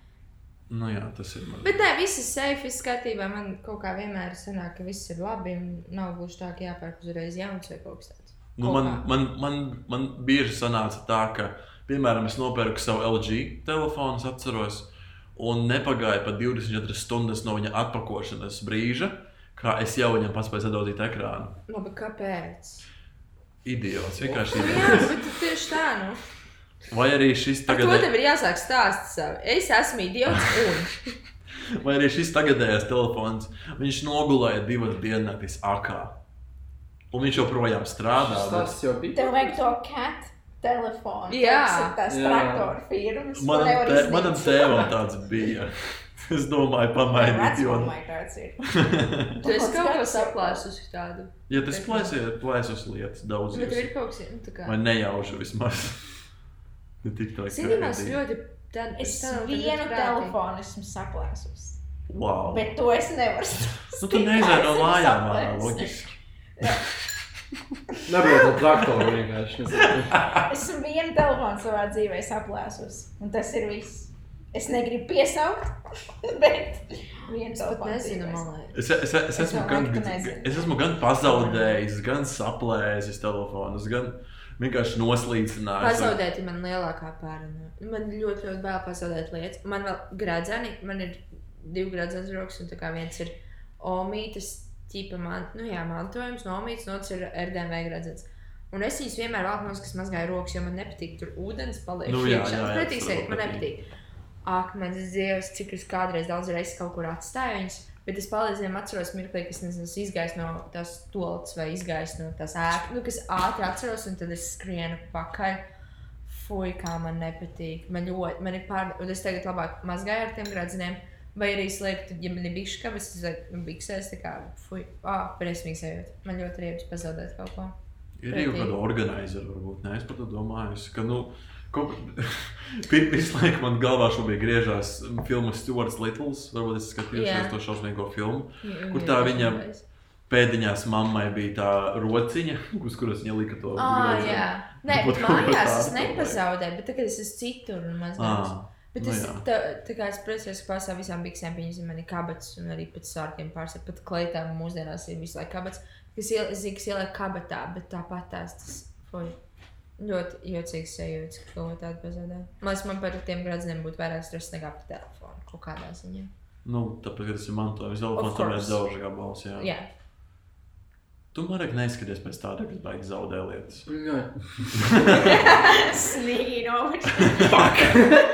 B: Nu jā, tas ir man.
A: Bet nē, viss ir safe, viss kārtībā. Man kaut kā vienmēr sanāk, ka viss ir labi. un Nav gluži tā, ka jāpērk uzreiz jauns vai kaut kas tāds.
B: Nu, man, man, man, man bieži sanāca tā, ka, piemēram, es nopērku savu LG telefonu, atceros, un nepagāja pat 24 stundas no viņa atpakošanas brīža, kā es jau viņam paspēju sadodīt ekrānu.
A: Labi, kāpēc?
B: idiots. Vienkārši
A: Nu, jā,
B: idiots.
A: bet tu tieši tā, nu.
B: Vai arī šis
A: Ar to
B: tagad,
A: tev ir jāsāk stāstīt savu. Es esmu idiots un.
B: vai arī šis tagadējais telefons, viņš nogulēja divas dienas akā. Un viņš joprojām strādā. bet-
C: Tas jau bija.
D: Tev vajag to cat telefonu.
A: Jā.
D: Tas ir tas
C: Jā.
D: traktoru firmas.
B: Manam, tē, manam tēvam tāds bija. Es domāju, pamainīt. Jo.
A: Tu esi
D: Kaut
A: ko
D: kāds
A: saplāsus tādu.
B: ja tas plēsies, plēsus lietas daudz.
A: Bet ir kaut kas, nu, tā kā.
B: Vai nejauši vismaz. Ne tik tā
A: mēs
B: kā
A: ļoti. Tā,
D: Es vienu telefonu esmu saplēsus.
B: Wow.
D: Bet to es nevaru.
B: Nu, tu neizēji no mājām, loģiski.
C: Nebrauc ar traktoru vienkārši. nezinu.
D: Esmu vienu telefonu savā dzīvē saplēsus. Un tas ir viss. Es negribu piesaukt, bet vienu
A: Es pat
D: telefonu.
A: nezinu,
D: dzīvē.
A: man liekas.
B: Es, es, es,
D: Es
B: esmu
D: vēl
B: gan, es esmu gan pazaudējis, gan saplēsis telefonus, gan vienkārši noslīcinājis.
A: Pazaudēt ir man lielākā pārāna. Man ļoti, ļoti bail pazaudēt lietas. Man vēl gradzeni, man ir divi gradzens rokas, un tā kā viens ir omītas, ķipa man, nu jā, mantojums no omītas, no otrs ir RDMV gradzens. Un es viņus vienmēr valku nos, kas mazgāju rokas, jo man nepatīk tur ūdens paliek.
B: Nu jā, jā, jā, tas
A: sēdēt, man
B: patīk.
A: nepatīk. Ak, man dievs, cik es kādreiz daudz reizes kaut kur atstāju viņus. Bet es palīdzēju, atceros mirklī, kas nezinu, es izgāju no tās toaletes vai izgāju no tās ēkas, nu, kas ātri atceros, un tad es skrienu pakaļ. Fui, kā man nepatīk. Man ļoti, man ir pār, un es tagad labāk mazgāju ar tiem gradzeniem. Vai arī slēgt, ja man ir bijuši kavas, es nu, biksēs, tā kā, fui, ah, briesmīgi sajūta. Man ļoti riebs pazaudēt kaut ko.
B: Ir jau
A: Pretīgi.
B: kāda organizēra, varbūt ne. Es par to domāju, ka, nu, kaut kā visu laiku man galvā šobrīd griežās filma Stuarts Littles. Varbūt es skatījos
A: Jā.
B: uz to šausmīgo filmu.
A: Kur
B: tā viņa- Pēdiņās mammai bija tā rociņa, uz kuras viņa lika to
A: Ah,
B: gredzenu.
A: jā. Nē,
B: kā
A: mājās es nepazaudēju, bet tagad es esmu citur un mazgājos.
B: Ah,
A: Bet
B: nu
A: es
B: jā.
A: tā, tā kā es priecājos, ka pārsvarā visām biksēm pieņemsim mani kabats un arī pēc sārkiem pārsvarā pat kleitām mūsdienās ir visu laiku kabats. Kas iel, kas ieliek kabatā, bet tāpat tās tas foi. Ļoti jocīgs sajūta, ka kaut ko tādu pazaudē. Man liekas, man par tiem gradzeniem būtu vairāk stresa nekā par telefonu kaut kādā ziņā.
B: Nu, tāpēc, ka tas ir mantojums. Ir
A: course.
B: daudz gabals. Jā.
A: Jā,
B: Tu man arī neskaties pēc tāda, kas baigi zaudē lietas.
C: Jā.
D: Snīgi nomačs.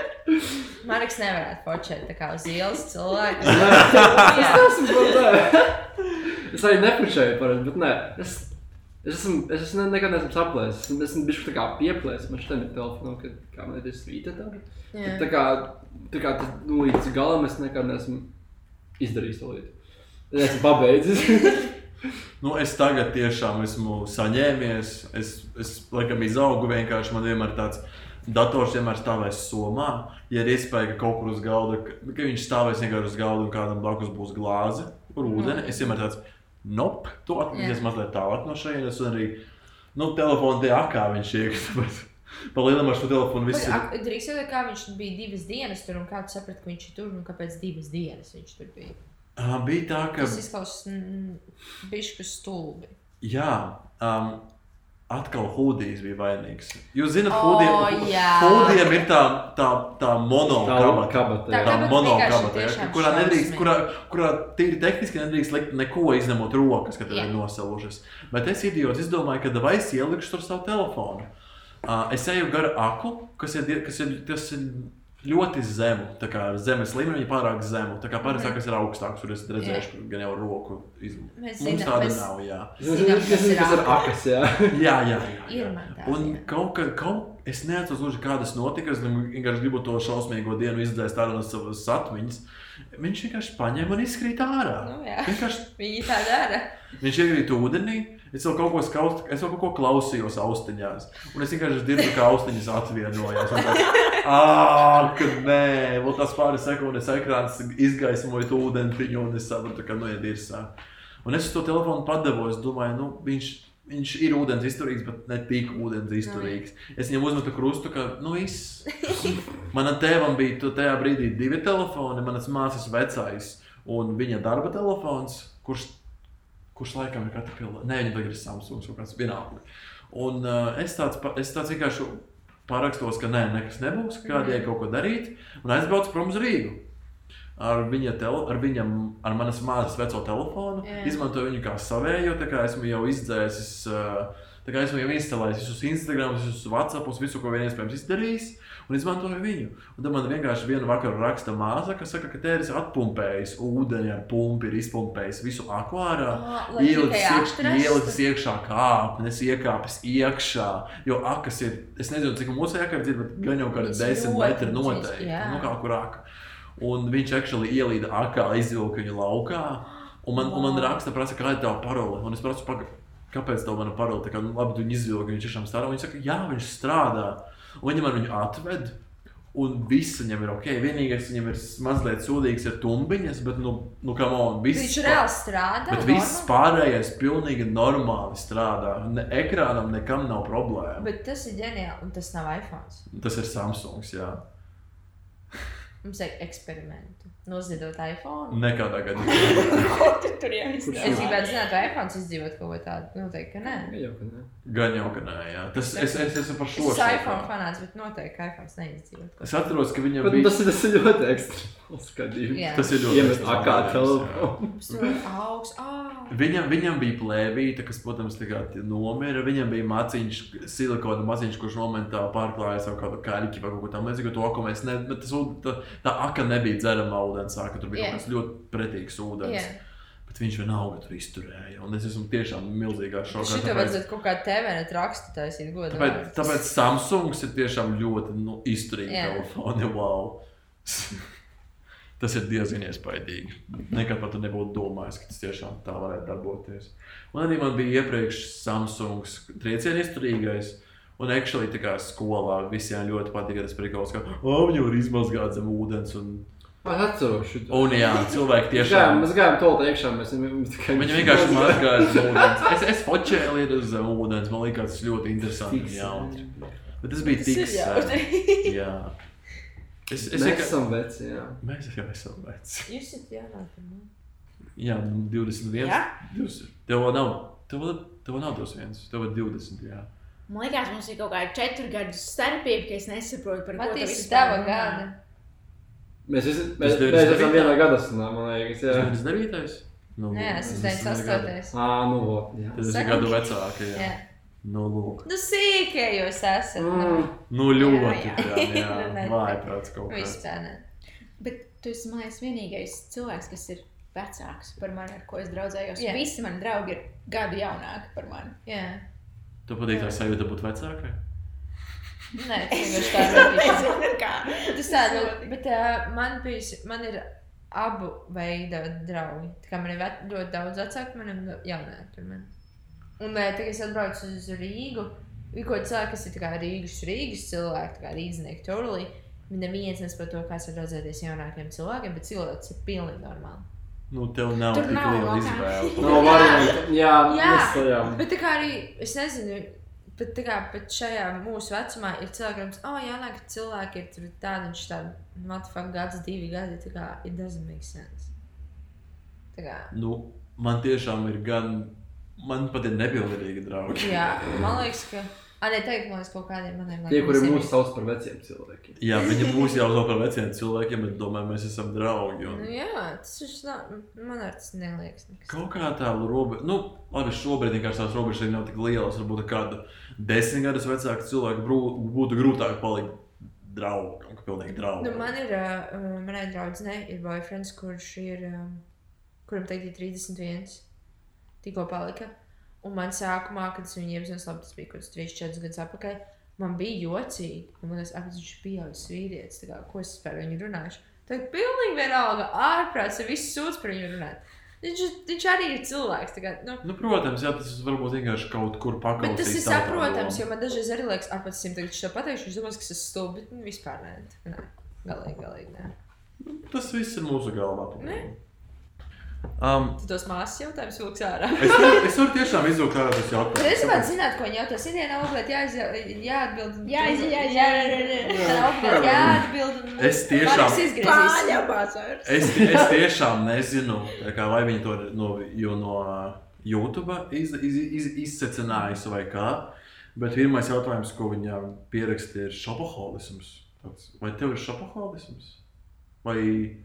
A: Marks nevarētu počēt tā kā uz ielas cilvēku.
C: Es esmu par tā. Es arī nepušēju parasti, bet nē. Es, es esmu, es esmu ne- nekad neesmu saplēsis. Es esmu bijis tā kā pieplēsis. Man šeit ir telefons, kad kā man ir svīta tāda.
A: Jā.
C: Tā kā, tā kā tas, nu, līdz galam es nekad neesmu izdarījis to lietu. Es esmu pabeidzis.
B: Nu, es tagad tiešām esmu saņēmies. Es, es laikam izaugu vienkārši. Man vienmēr tāds dators vienmēr stāvēs somā. Ja ir iespēja, ka kaut kur uz galda, ka, viņš stāvēs vienkārši uz galda un kādam blakus būs glāze ar ūdeni, es vienmēr tāds, nop, atgriezies
A: Jā.
B: mazliet tālāk no šejienes. Un arī, nu, telefonu tie akā viņš iekšā. Pa lielam ar šo telefonu viss ir.
A: Drīz jau kā viņš bija divas dienas tur, un kāds saprata, ka viņš ir tur, un kāpēc divas dienas viņš tur bija.
B: Ā, Bija tā, ka.
A: Tas izklausās bišķi stulbi.
B: Jā, um, atkal Hudijs bija vainīgs. Jūs zināt, Hudijam. Hudijam ir tā, tā, tā monokabata.
C: kabata.
A: Tā.
B: Tā monokabata, ja, kurā nedrīkst, kurā, kurā tīri tehniski nedrīkst likt neko izņemot rokas, kad ir nosalušas. Bet es idiots izdomāju, ka vai es ielikšu tur savu telefonu. Uh, es eju garu aku, kas ir, kas ir, tas ir ļoti zemu, tā kā ar zemes līmeni pārāk zemu. Tā kā
A: Mhm.
B: tas ir augstāks, tur es redzēšu, kur gan jau roku izmantot.
A: Mēs
B: Mums
A: zinām,
B: tāda
A: mēs
B: nav, jā.
A: zinām, kas ir
C: kas ir
A: aka.
C: akas, jā.
B: Jā, jā, jā. Jā.
A: man tā.
B: Un kaut kā, kaut, es neatceros, gluži, kā tas notika. Es vienkārši gribu to šausmīgo dienu izdzēst ārā no savas atmiņas. Viņš vienkārši paņēma un izkrīt ārā.
A: Nu, jā.
B: Vienkārši
A: Viņi tā dara.
B: viņš iekrīt ūdenī. Es vēl kaut ko, skaust, es vēl kaut ko klausījos austiņās. Un es vienkārši dzirdu, kā austiņas atvienojās. Ah, ka nē, vēl tās pāris sekundes ekrāns izgaismoja to ūdentiņu, un es sapratu, ka nu ir dirsā. Un es uz to telefonu padavu, es domāju, nu, viņš, viņš ir ūdens izturīgs, bet ne tik ūdens izturīgs. Es viņam uzmetu krustu, ka, nu, viss. Manam tēvam bija tajā brīdī divi telefoni, manas māsas vecais un viņa darba telefons, kurš, kurš laikam ir katra pilna. Nē, viņa tagad ir Samsungs kaut kāds vienalga. Un uh, es tāds, es tāds vienkārši parakstos, ka nē, nekas nebūs, kādai
A: Mhm.
B: kaut ko darīt, un aizbraucu prom uz Rīgu. Ar viņa, tele, ar viņam, ar manas māsas veco telefonu,
A: Jā.
B: izmantoju viņu kā savēju, tā kā esmu jau izdzēsis uh, Tā kā esmu jau instalējis visus Instagram, visus WhatsApp, visu, ko vien iespējams izdarījis, un izmantoju viņu. Un tad man vienkārši vienu vakaru raksta māsa, kas saka, ka tēris atpumpējis ūdeni ar pumpi, ir izpumpējis visu akvārā. Ielicis ielicis iekšā kāpnes, iekāpis iekšā. Jo akas ir, es nezinu, cik mūsu ir, bet gan jau
A: Viņas
B: desmit metri noteikti. Nu, kā kur aka. Un viņš actually ielīda akā, izvilka viņu laukā. Un man, un man
A: Wow.
B: raksta, prasa, kāda ir tā parole. Un es prasu, paga, kāpēc tā mana parole? Tā kā, nu, labi, viņu izvilki, viņš tiešām strādā. Un Viņš saka, jā, viņš strādā. Un viņi man viņu atved. Un viss viņam ir ok. Vienīgais viņam ir mazliet sūdīgs ar tumbiņas, bet, nu, nu kā man, viss.
A: Viņš reāli strādā.
B: Bet viss pārējais pilnīgi normāli strādā. Ne, ekrānam nekam nav problēma. Bet...
A: Bet tas ir ģeniāli, un tas nav iPhone.
B: Tas ir Samsungs, jā.
A: Mums vajag eksperimentu. Noziedot iPhone.
B: Nekādā gadījumā.
D: Ko tu tur jāizsaka?
A: Es gribētu zināt, vai iPhone izdzīvot kaut ko tādu. Noteikti, ka nē.
C: Jau, ka ne.
B: Gan jau, ka nē, jā. Tas, es, es esmu par
A: Es
B: šo
A: esmu iPhone fanāts, bet noteikti, ka iPhone neizdzīvot.
B: Es atceros, ka viņam
C: Bet nu,
B: bija.
C: tas, ir- tas ir ļoti ekstrēms skatījums.
A: Jā.
B: Tas ir ļoti
C: Iemest
B: ekstrēms
C: akā
B: gadījums, jā.
C: telefonu.
A: Augsts. Ah!
B: Viņam, viņam bija plēvīte, kas, protams, tā kā nomira. Viņam bija maciņš, silikona maciņš, kurš momentā pārklāja savu kādu kaļķi vai kaut ko tamlīdzīgu. To, ko mēs ne, bet tas, tā, tā aka nebija dzerama ūdens, sāka tur bija
A: Jā.
B: kaut kas ļoti pretīgs ūdens.
A: Jā.
B: Bet viņš vienalga tur izturēja. Un es esmu tiešām milzīgā šokā.
A: Šito
B: tāpēc-
A: vajadzētu kaut kā TV net rakstu taisīt godu.
B: Tāpēc, tāpēc Samsungs ir tiešām ļoti nu, izturīgs
A: Jā.
B: telefons. Wow. tas ir diezgan iespaidīgi. Nekad pat nebūtu domājis, ka tas tiešām tā varētu darboties. Un arī man bija iepriekš Samsungs triecienu izturīgais. Un actually tā kā skolā visiem ļoti patika tas prikals, ka oh, viņi var izmazgāt zem ūdens. Un,
C: Es atceros
B: un jā, cilvēki tiešām.
C: mēs gājām to iekšā. Mēs, mēs tikai
B: Viņi vienkārši mazgāja zem ūdens. Es, es fočēju lietas zem ūdens. Man liekas, tas ļoti interesanti. un jautri. Bet tas bija
A: Tas
B: tik
A: ir.
B: Jā. Es, es
C: Mēs esam veci, jā.
B: Mēs jau esam veci.
A: Jūs esat mani.
B: Jā, nu, 21.
D: Jā?
B: 20. Tev vēl nav. Tev vēl, tev vēl nav 21. Tev vēl 20. Jā.
D: Man liekas, mums ir kaut kāda četru gadu starpība, ka es nesaprotu, par ko tu
A: Matīs,
D: vispār
A: tava gada.
C: Mēs, visi, mēs, mēs
B: 99.
C: esam vienā gadasnā, man liekas. Jā,
B: Tas 9. Nu,
A: Nē, es
B: tas
A: esmu
B: ir gada.
A: 98.
C: Ā, nu, vot, jā.
B: Tas ir gadu vecāki. Jā.
A: Jā.
B: Nu, lūk.
A: Nu, sīkie jūs esat.
C: Mm.
B: Nu, ļoti.
A: Jā,
B: Jā,
A: jā.
B: jā.
A: Nu, ne.
B: Vājprāts kaut kāds.
A: tā nē.
D: Bet tu esi man liekas, vienīgais cilvēks, kas ir vecāks par mani, ar ko es draudzējos.
A: Jā.
D: Visi mani draugi ir gadu jaunāki par mani.
A: Jā.
B: Tu patīk tā sajūta būt vecākai?
A: Nē, tas vienkārši tā ir.
D: Nezinu, kā.
A: Tas tā, nu, bet uh, man, bijis, man ir abu veidu draugi. Tā kā man ir ve ļoti daudz vecāku, man ir jaunāki mani. Un uh, tagad es atbraucu uz Rīgu. Ir kaut kāds cilvēks, kas ir kā Rīgas, Rīgas cilvēki, kā totally. Viņi neviens nesaprot to, kā var redzēties jaunākiem cilvēkiem, bet cilvēks ir pilnīgi normāli.
B: Nu, tev nav tik liela izvēle.
C: Nav variantu. Jā,
A: Jā.
C: mēs to jā.
A: Bet tā kā arī, es nezinu, bet kā pat šajā mūsu vecumā ir cilvēkiem, kas, oh, jaunāki cilvēki ir tur tādi, viņš tādi, matfak, gads, divi gadi, tā kā, it doesn't make sense. Tā kā,
B: Nu, man tiešām ir gan. Man pat ir nepilnīgi draugi.
A: jā, man liekas, ka, ah, ne, teikt, man liekas, kaut kādiem maniem
C: Tie, kuri mūs sauc par veciem cilvēkiem.
B: Jā, viņi mūs jau sauc par veciem cilvēkiem, bet domāju, mēs esam draugi. Un...
A: Nu, jā, tas ir, nav, man ar tas neliekas nekas.
B: Kaut kā tā robeža, nu, labi, šobrīd vienkārši tās robežas arī nav tik lielas. Varbūt ar kādu desmit gadus vecāku cilvēku būtu grūtāk palikt draugam, ka pilnīgi draugi.
A: Nu, man ir, uh, manai draudzenei ir boyfriends, kurš ir, um, kuram tagad ir 31, tikko palika. Un man sākumā, kad es viņu iepazinu, labi, tas bija kaut kāds 3-4 gadus atpakaļ, man bija jocīgi. Man liekas, apziņā viņš ir pieaugušs vīrietis, kā, ko es par viņu runāšu. Tad pilnīgi vienalga, ārprāts, ja viss sūdz par viņu runāt. Viņš, viņš arī ir cilvēks. Kā, nu,
B: Nu, protams, jā, tas varbūt vienkārši kaut kur pakaļ.
A: Bet tas ir saprotams, jo man dažreiz arī liekas, ah, pēc tam tagad šo pateikšu, viņš domās, ka es esmu stulbs, bet nu, vispār nē. nē. Galīgi, galīgi, nē.
B: Tas viss ir mūsu galvā.
A: Ne?
B: Um,
A: Tu tos māsas jautājumus vilks ārā.
B: es, varu, es varu tiešām izvilkt ārā tas
A: Bet es
B: jautājums.
A: gribētu zināt, ko viņi jautās. Indiāna obligāti jāizja- jāatbild. un-
D: Jā, jā, jā,
A: jā,
D: jā,
A: jā,
D: jā,
A: jā. Tā obligāti jāatbild. un
B: Es tiešām-.
D: Pārļāpās.
B: Es, es tiešām nezinu, tā kā, vai viņi to no, jo no uh, YouTube iz, iz, iz, izsecinājusi vai kā. Bet pirmais jautājums, ko viņam pierakstīja, ir šopoholisms. Tāds, Vai tev ir šopoholisms? Vai,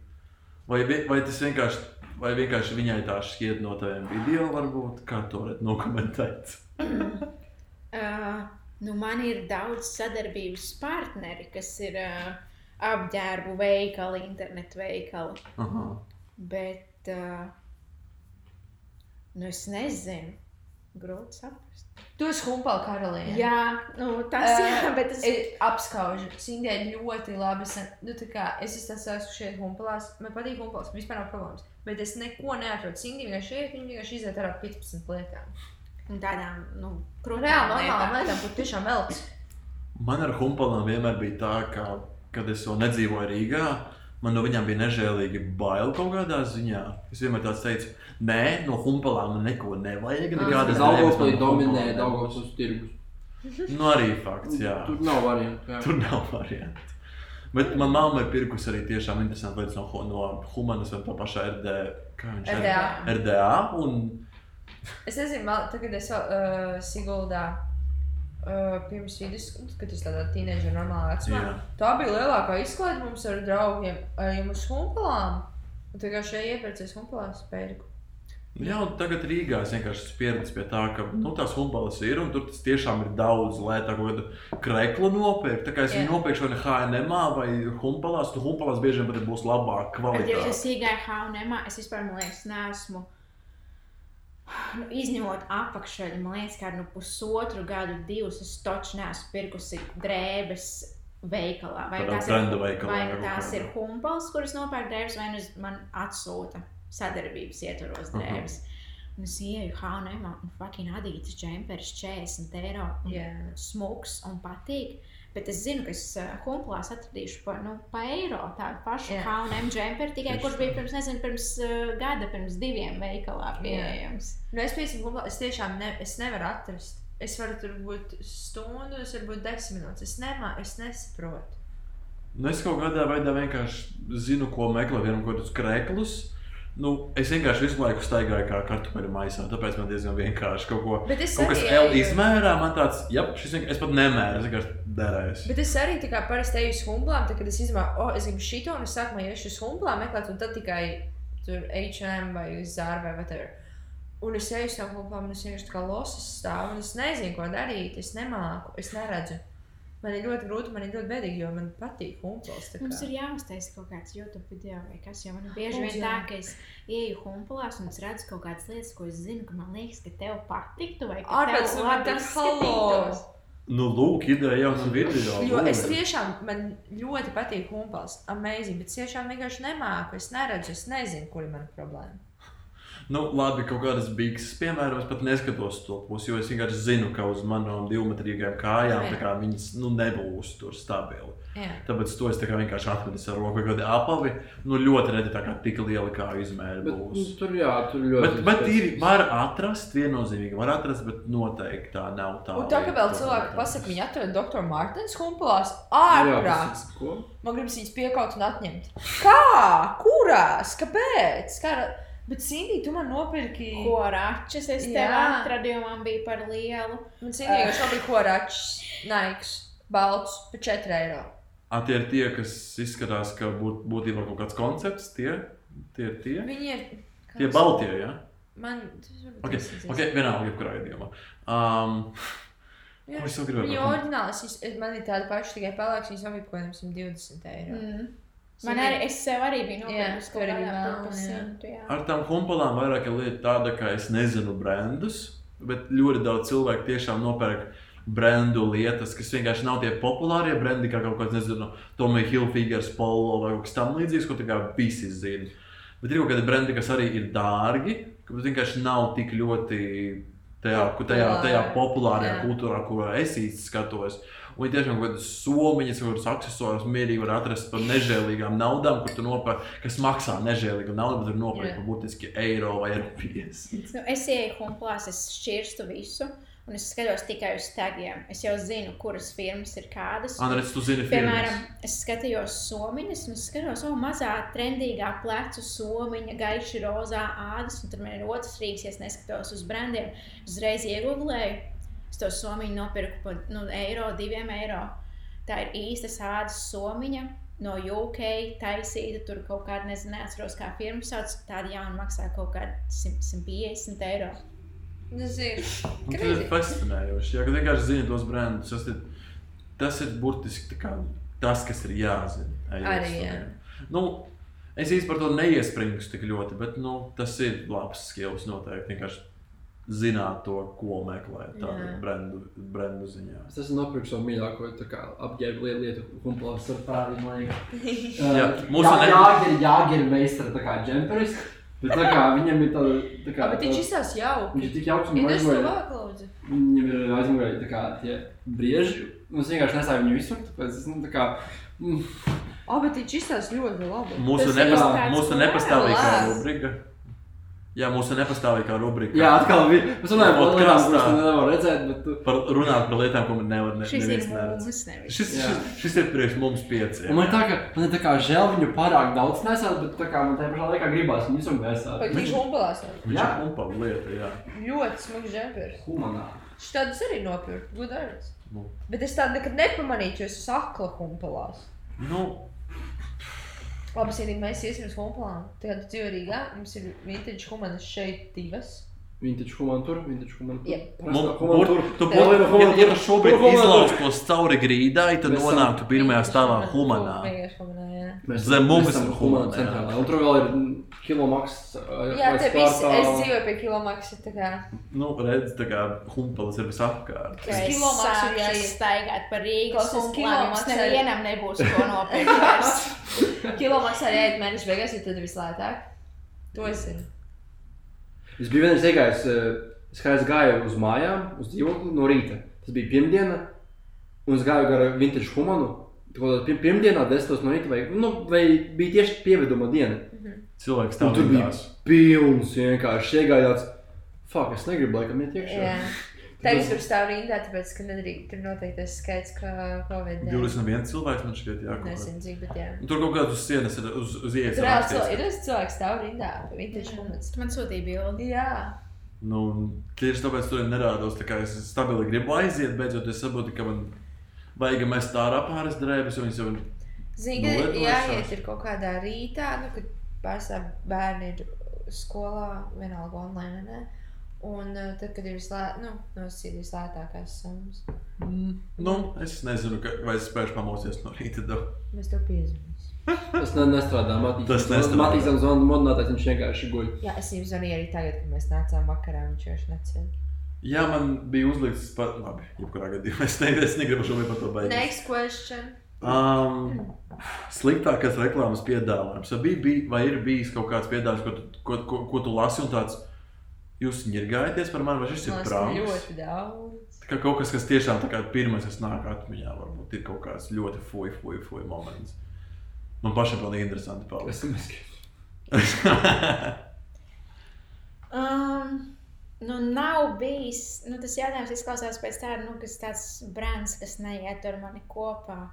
B: vai, vai tas vienkārši, vai vienkārši viņai tā šķiet no taviem video, varbūt kā to varētu nokomentēt?
D: Uh, nu man ir daudz sadarbības partneri, kas ir uh, apģērbu veikali, internetu veikali.
B: Aha.
D: Bet uh, nu es nezinu, grūti saprast.
A: Tu esi humpala karaliene.
D: Jā, nu, tas
A: Ē,
D: ir. Bet tas ir.
A: Es apskaužu. Sindē ļoti labi. Nu, kā es esmu tas, kas šeit humpalās. Man patīk humpalas, vispār nav problēmas. Bet es neko neatrodu. Sindē vienkārši šeit, viņi vienkārši iziet ar 15 lietām.
D: Un tādām, nu,
A: Reāli
D: krūtām
A: normālām lietām, kur tiešām velc.
B: Man ar humpalām vienmēr bija tā, ka, kad es vēl nedzīvoju Rīgā, man no viņiem bija nežēlīgi bail kaut kādā ziņā. Es vienmēr tāds teicu, nē, no humpalām man neko nevajag. Nekādas no
C: dominē. Daugavpils tirgus.
B: Nu, arī fakts, jā.
C: Tur nav variantu. jā.
B: Tur nav variantu. Bet manā mamma ir pirkusi arī tiešām interesanti lietas no, no Humanas vai no pašā RD. Kā viņš ir?
A: RDA.
B: RDA. Un
A: Es nezinu, man, tagad es uh, Siguldā. Uh, pirms vidus, kad es tādā tīneģa normālā vecumā.
B: Jā.
A: Tā bija lielākā izklaide mums ar draugiem, arī uz humpalām. Un tā kā šeit iepircies humpalās pērku.
B: Jā, un tagad Rīgā es vienkārši esmu pieredzējis pie tā, ka nu, tās humbalas ir un tur tas tiešām ir daudz lētāk, ko kādu kreklu nopirkt. Tā kā es viņu nopirkšu vai nu HNM vai humpalās, tad humpalās bieži vien būs labāka
D: Bet, ja
B: kvalitāte.
D: es iegāju Haunamā, es vispār, man liekas, neesmu. Nu, izņemot apakšveļu, man liekas, ka nu, pusotru gadu, divus es taču neesmu pirkusi drēbes veikalā. Vai
B: Tādā
D: tās ir,
B: veikalā
D: vai tās ir humpals, kuras nopērk drēbes, vai nu man atsūta sadarbības ietvaros
B: Aha.
D: drēbes. Un es ieju Haunamā un fucking adītas džempers 40 eiro. un
A: Jā.
D: Smuks un patīk. Bet es zinu, ka es uh, humpalās atradīšu par nu, pa eiro tādu pašu
A: Jā.
D: H&M džemperi, tikai
B: Tieši
D: kurš bija pirms, nezinu, pirms uh, gada, pirms diviem veikalā pieejams.
A: Nu, es humpalā, es tiešām ne, es nevaru atrast. Es varu tur būt stundu, es varu būt desmit minūtes. Es, nemā, es nesaprotu.
B: Nu, es kaut kādā veidā vienkārši zinu, ko meklēt, vienam kaut kādus kreklus. Nu, es vienkārši visu laiku staigāju kā kartupeļu maisā, tāpēc man diezgan vienkārši kaut ko.
A: Es
B: Kaut kas L izmērā, man tāds, jā, šis vienkārši, es pat nemēru, es vienkārši derēju.
A: Bet es arī tā kā parasti eju uz humblām, tad, kad es izdomāju, oh, es gribu šito, un es sākumā iešu uz humblām meklēt, un tad tikai tur H&M vai Zara vai whatever. Un es eju uz tām humblām, un es vienkārši kā losas stāvu, un es nezinu, ko darīt, es nemāku, es neredzu. Man ir ļoti grūti, man ir ļoti bēdīgi, jo man patīk humplas. tā
D: Mums ir jāuztaisa kaut kāds YouTube video vai kas, jo man ir bieži vien tā, ka es ieju humpalās un es redzu kaut kādas lietas, ko es zinu, ka man liekas, ka tev patiktu vai ka
A: Ārpēc
D: tev
A: nu, man
D: labi izskatītos.
B: Nu, lūk, ideja jau no video.
A: Jo es tiešām, man ļoti patīk humpals, amazing, bet es tiešām vienkārši nemāku, es neredzu, es nezinu, kur ir mana problēma.
B: Nu, labi, kaut kādas bikses, piemēram, es pat neskatos to pusi, jo es vienkārši zinu, ka uz manām divmetrīgām kājām kā viņas nu, nebūs tur stabili.
A: Jā.
B: Tāpēc to es tā kā vienkārši atmetu ar roku, vai kādi apavi. Nu, ļoti reti tā kā tik liela kā izmēra
C: Bet, nu,
B: būs.
C: tur jā, tur ļoti.
B: Bet, bet ir, var atrast, viennozīmīgi var atrast, bet noteikti tā nav tā.
A: Un tā kā vēl cilvēki
B: tā.
A: pasakā, viņi atrada doktoru Mārtiņu humpalās,
C: Jā,
A: ārprāts. Man gribas viņus piekaut un atņemt. Kā? Kurās? Kāpēc? Kā... Bet, Sindī, tu man nopirki.
D: Ko račas es tev atradu, jo man bija par lielu.
A: Man Sindī jau šobrīd koračs, naiks, balts, par 4 eiro.
B: A, tie ir tie, kas izskatās, ka būt, būtībā kaut kāds koncepts. Tie, tie ir tie.
A: Viņi ir. kā
B: Tie baltie, jā. Ja?
A: Man. varbūt
B: Ok, vienalga, jebkurā gadījumā. Um,
A: Jā.
B: ko
A: Viņa es- man ir tāda paša, tikai pelēks, viņas nopirka kaut kādiem 120 eiro.
D: Mm. Man arī, es sev arī biju nopirkusi kaut kādā par simtu.
B: Ar tām humpalām vairāk ir lieta tāda, ka es nezinu brandus, bet ļoti daudz cilvēku tiešām nopērk brandu lietas, kas vienkārši nav tie populārie brandi, kā kaut kāds, nezinu, Tommy Hilfigers, Polo vai kaut kas tam līdzīgs, ko tā kā visi zina. Bet ir kaut kādi brandi, kas arī ir dārgi, kas vienkārši nav tik ļoti tajā, tajā, tajā populārajā
A: Jā.
B: kultūrā, kurā es īsti skatos. Viņi tiešām kaut kādas somiņas, kaut kādas accessorus mierīgi var atrast par nežēlīgām naudām, kur tu nopērci, kas maksā nežēlīgu naudu, bet tur nopērci par būtiski eiro vai eiro 50.
D: Nu, es ieeju humplās, es šķirstu visu, un es skatos tikai uz tagiem. Es jau zinu, kuras firmas ir kādas.
B: Andrēs, tu zini,
D: Piemēram,
B: firmas.
D: es skatījos somiņas, un es skatos, oh, mazā trendīgā plecu somiņa, gaiši rozā ādas, un tur man ir otrs rīks, ja es neskatos uz brandiem. Uzreiz iegūlēju, es to somiņu nopirku par nu, eiro, diviem eiro. Tā ir īsta ādas somiņa. No UK taisīta, tur kaut kāda, nezinu, neatceros, kā firma sauc. Tāda jauna maksā kaut kāda 100 150 eiro.
A: Tas ir.
B: Un Tas ir
A: Crazy.
B: fascinējoši. Kad vienkārši zini tos brandus. Tas ir, tas ir burtiski tā kā tas, kas ir jāzina.
A: Arī, jā.
B: Nu, es īsti par to neiespringstu tik ļoti, bet nu, tas ir labs skills noteikti. Vienkārši zināt to, ko meklēt. Tādu
A: Jā.
B: brandu, brandu ziņā.
C: Es esmu nopircis savu mīļāko tā kā apģērbu lietu, lietu kumplās ar tādiem liekiem.
B: Jā,
C: jā,
B: ne-
C: jāgir, jāgir meistara tā kā džemperis, bet tā kā viņam ir tāda, tā kā,
A: bet viņš izsās jau.
C: viņš ir tik jauks un
A: Ir tas
C: aizmugurē.
A: labāk, lūdzu.
C: Viņam ir aizmugurē tā kā tie brieži, es vienkārši nesāju viņu visur, tāpēc es, nu, tā kā, mm,
A: O, bet viņš izsās ļoti labi.
B: Mūsu,
D: Tas
B: nepas,
D: ir tāds
B: mūsu nepastāvīgā rubrika. Jā, mūsu nepastāvīgā rubrika.
C: jā, atkal bija, mēs runājam par lietām, kuras tu nevar redzēt, bet tu,
B: Par, runāt par lietām, ko nevar ne,
D: Šis
B: neviens neredz. Šis, šis, šis ir priekš mums pieciem.
C: un man ir tā, ka, man ir tā kā žēl viņu pārāk daudz nesāt, bet tā kā man tajā pašā laikā gribās viņu visur nesāt.
A: Vai viņš humpalās?
B: Viņš
C: Jā.
B: ir humpala lieta, jā.
A: Ļoti smags džempers.
C: Humanā.
A: Šis tādus arī nopirkt. Good arts.
B: Nu,
A: Bet es tādu nekad nepamanīju, jo es esmu akla humpalās.
B: nu,
A: Labi, Sīdīgi, mēs iesim uz humpalām. Tagad dzīvo Rīgā. Mums ir vintage humanas šeit divas.
C: Vintage human tur, vintage human tur. Human tur.
B: Tu,
A: Tev-
B: ja, tu šobrīd to cauri grīdai, tad nonāktu pirmajā
A: Vintage
B: stāvā
A: human-
B: humanā.
A: Humanā, jā.
C: Mēs
B: Zem mums
C: esam
B: ir jā.
C: centrālā. Un tur vēl ir kilomaks.
A: Jā, te viss, es dzīvoju pie kilomaksa, tā kā.
B: Nu, redz, tā kā humpalas ir visapkārt.
A: Uz kilomaksu ir jāiet.
D: staigāt par Rīgas
A: kilomaks
D: kilomaks
A: arī-
D: nevienam nebūs ko nopirkt vairs.
A: Kilomaksā arī iet mēnešu beigās, jo tad vislētāk. To es zinu.
C: Es biju vienreiz iegājis, eh, es kā es gāju uz mājām, uz dzīvokli no rīta. Tas bija pirmdiena, un es gāju gar vintage humanu. Kaut kādā pir- Pirmdienā, 10 no rīta, vai, nu, vai bija tieši pieveduma diena.
B: Cilvēks
C: Un
B: tam
C: tur bija pilns vienkārši iegāja tāds, fuck, es negribu laikam iet iekšā.
A: Jā. Tagad tur stāv rindā, tāpēc, ka nedrīkst, tur noteikti tas skaits, ka Covid. jā.
B: 21 cilvēks man šķiet, jā.
A: Nezinu, cik, bet jā.
B: Un Tur kaut kādas sienas ir uz, uz ielas.
A: Tur cilvēki, ir tas cilvēks stāv rindā, vintage humans.
D: Tu man sūtīji bildi.
A: Jā.
B: Nu, tieši tāpēc tur nerādos. Tā kā es stabili gribu aiziet, beidzot es saprotu, ka man vajag mest ārā pāris drēbes, jo viņas jau ir.
A: Zini,
B: Nu,
A: ka jāiet ir kaut kādā rītā, nu, kad pārstāv bērni ir skolā, vienalga online, ne? Un uh, tad, kad ir vislē, nu, nosīt vislētākās summas,
B: Mm, nu, es nezinu, ka, vai es spēšu pamosties no rīta. Da.
A: mēs tev piezvanīsim.
C: Tas ne, nestrādā. Matīs,
B: Tas nestrādā.
C: Zvanu modinātājs, viņš vienkārši guļ.
A: Jā, es viņam zvanīju arī tagad, kad mēs nācām vakarā, viņš vairs necēla.
B: Jā, man bija uzlikts pat, labi, jebkurā gadījumā. Es, ne, es negribu šobrīd par to beigties.
A: Next question.
B: Um, sliktākais reklāmas piedāvājums. Vai, bija, bija, vai ir bijis kaut kāds piedāvājums, ko, tu- ko, ko, ko tu lasi un tāds, jūs ņirgājaties par mani, vai šis ir prāms?
A: ļoti daudz.
B: Kā kaut kas, kas tiešām tā kā pirmais, kas nāk atmiņā, varbūt ir kaut kāds ļoti fuj, fuj, fuj moments. Man pašam pilnīgi interesanti
C: nezinu.
D: Um, nu, nav bijis. Nu, tas jautājums izklausās pēc tāda, nu, kas tāds brands, kas neiet ar mani kopā.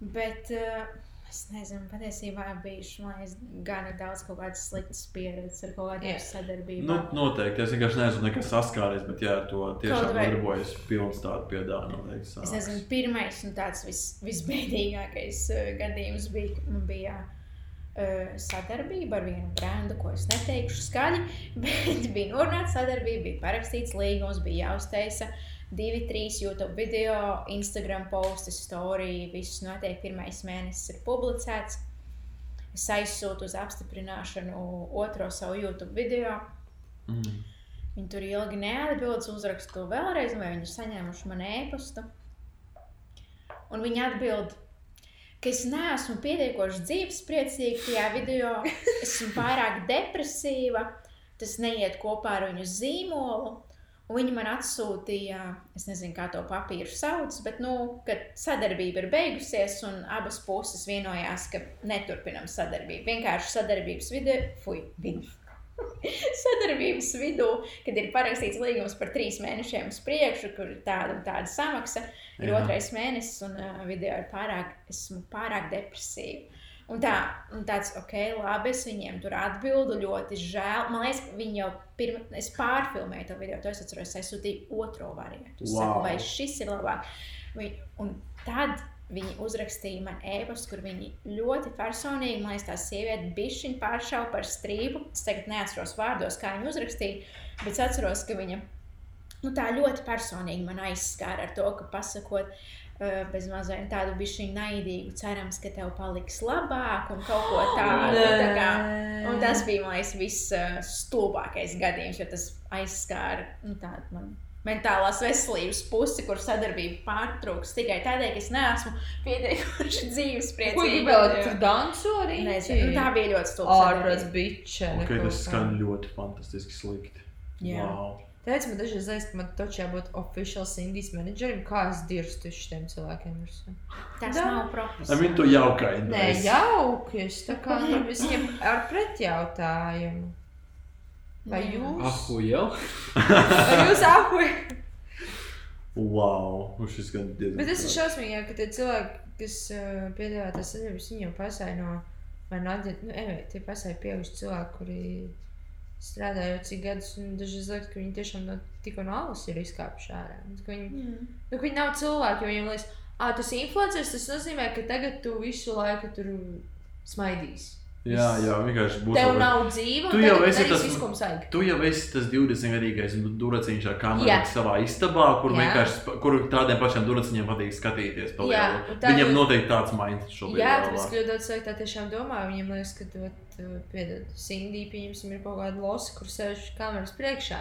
D: Bet uh, es nezinu, patiesībā bijuši liekas, gana daudz kaut kādas sliktas pieredzes ar kaut kādām
A: Jā.
D: sadarbībām.
B: nu, noteikti. Es vienkārši nezinu, kas saskāries, bet jā, ar to tiešām
D: vai-
B: darbojas pilns tādu piedāvājumu.
D: Es nezinu, pirmais un tāds vis, visbēdīgākais uh, gadījums bija, man bija uh, sadarbība ar vienu brendu, ko es neteikšu skaļi, bet bija norunāta sadarbība, bija parakstīts līgums, bija jāuztaisa divi, trīs YouTube video, Instagram posti, story, viss notiek, pirmais mēnesis ir publicēts. Es aizsūtu uz apstiprināšanu otro savu YouTube video.
B: Mm.
D: Viņi tur ilgi neatbild, uzrakstu to vēlreiz, vai viņi ir saņēmuši manu e-pastu. Un viņi atbild, ka es neesmu pietiekoši dzīvespriecīga tajā video, esmu pārāk depresīva, tas neiet kopā ar viņu zīmolu. Un viņi man atsūtīja, es nezinu, kā to papīru sauc, bet, nu, kad sadarbība ir beigusies, un abas puses vienojās, ka neturpinām sadarbību. Vienkārši sadarbības vidē, fui, vidē. sadarbības vidū, kad ir parakstīts līgums par trīs mēnešiem uz priekšu, kur ir tāda un tāda samaksa, ir
B: Jā.
D: otrais mēnesis, un uh, video ir pārāk, esmu pārāk depresīva. Un tā, un tāds, ok, labi, es viņiem tur atbildu, ļoti žēl. Man liekas, ka viņi jau pirmā, es pārfilmēju to video, to es atceros, es sūtīju otro variantu.
B: Wow.
D: saku, vai šis ir labāk. Viņi, un tad viņi uzrakstīja man e-pastu, kur viņi ļoti personīgi, man liekas, tā sieviete bišķiņ pāršauja par strīpu. Es tagad neatceros vārdos, kā viņa uzrakstīja, bet es atceros, ka viņa nu, tā ļoti personīgi man aizskāra ar to, ka pasakot, bez mazliet tādu bišķiņu naidīgu, cerams, ka tev paliks labāk un kaut ko tādu. Tā kā, un tas bija, man liekas, viss stulbākais gadījums, jo tas aizskāra nu, tādu man mentālās veselības pusi, kur sadarbība pārtrūks tikai tādēļ, ka es neesmu pietiekuši dzīves
A: Ko
D: priecīga.
A: gribēji tur dansu arī?
D: Nezinu, nu, tā bija ļoti stulba.
A: Ārprāts biča.
B: Okay, tas skan ļoti fantastiski slikti.
D: Jā.
B: Wow.
A: Teicu, man dažreiz liekas, ka man taču jābūt oficiāls Indijas menedžerim, kā es dirstu šiem cilvēkiem.
D: Tas
A: Da.
D: nav
B: I
D: profesionāli.
B: mean, tu jaukai.
A: Nē, jauki. Es tā kā viņam ar pretjautājumu. Vai jūs?
C: Ah, ko jau?
A: Vai jūs apuļ?
B: Wow. Nu, šis gan diezgan.
A: Bet tas ir šausmīgi, ka tie cilvēki, kas uh, piedāvā tās sadarbības, viņi jau pasāja no, vai no nu, evē, tie pasāja pieauguši cilvēki, kuri strādā jau cik gadus, un dažreiz liekas, ka viņi tiešām no, tikko no alas ir izkāpuši ārā. Viņi,
D: Mm.
A: nu, viņi nav cilvēki, jo viņiem liekas, ah, tas influenceris, tas nozīmē, ka tagad tu visu laiku tur smaidīsi.
B: Jā, jā, vienkārši būs.
A: Tev nav dzīve,
B: Tu
A: un
B: jau esi tas-
A: vajag.
B: Tu jau esi tas 20 gadīgais duraciņš ar kameru
A: Jā.
B: savā istabā, kur
A: Jā.
B: vienkārši kur tādiem pašiem duraciņiem patīk skatīties.
A: Jā, un tā-
B: Viņam noteikti tāds minds šobrīd.
A: Jā, ļoti daudz cilvēku tā tiešām domā, viņiem liekas, ka tu piedod, Cindy, pieņemsim, ir kaut kāda losa, kur sēž kameras priekšā.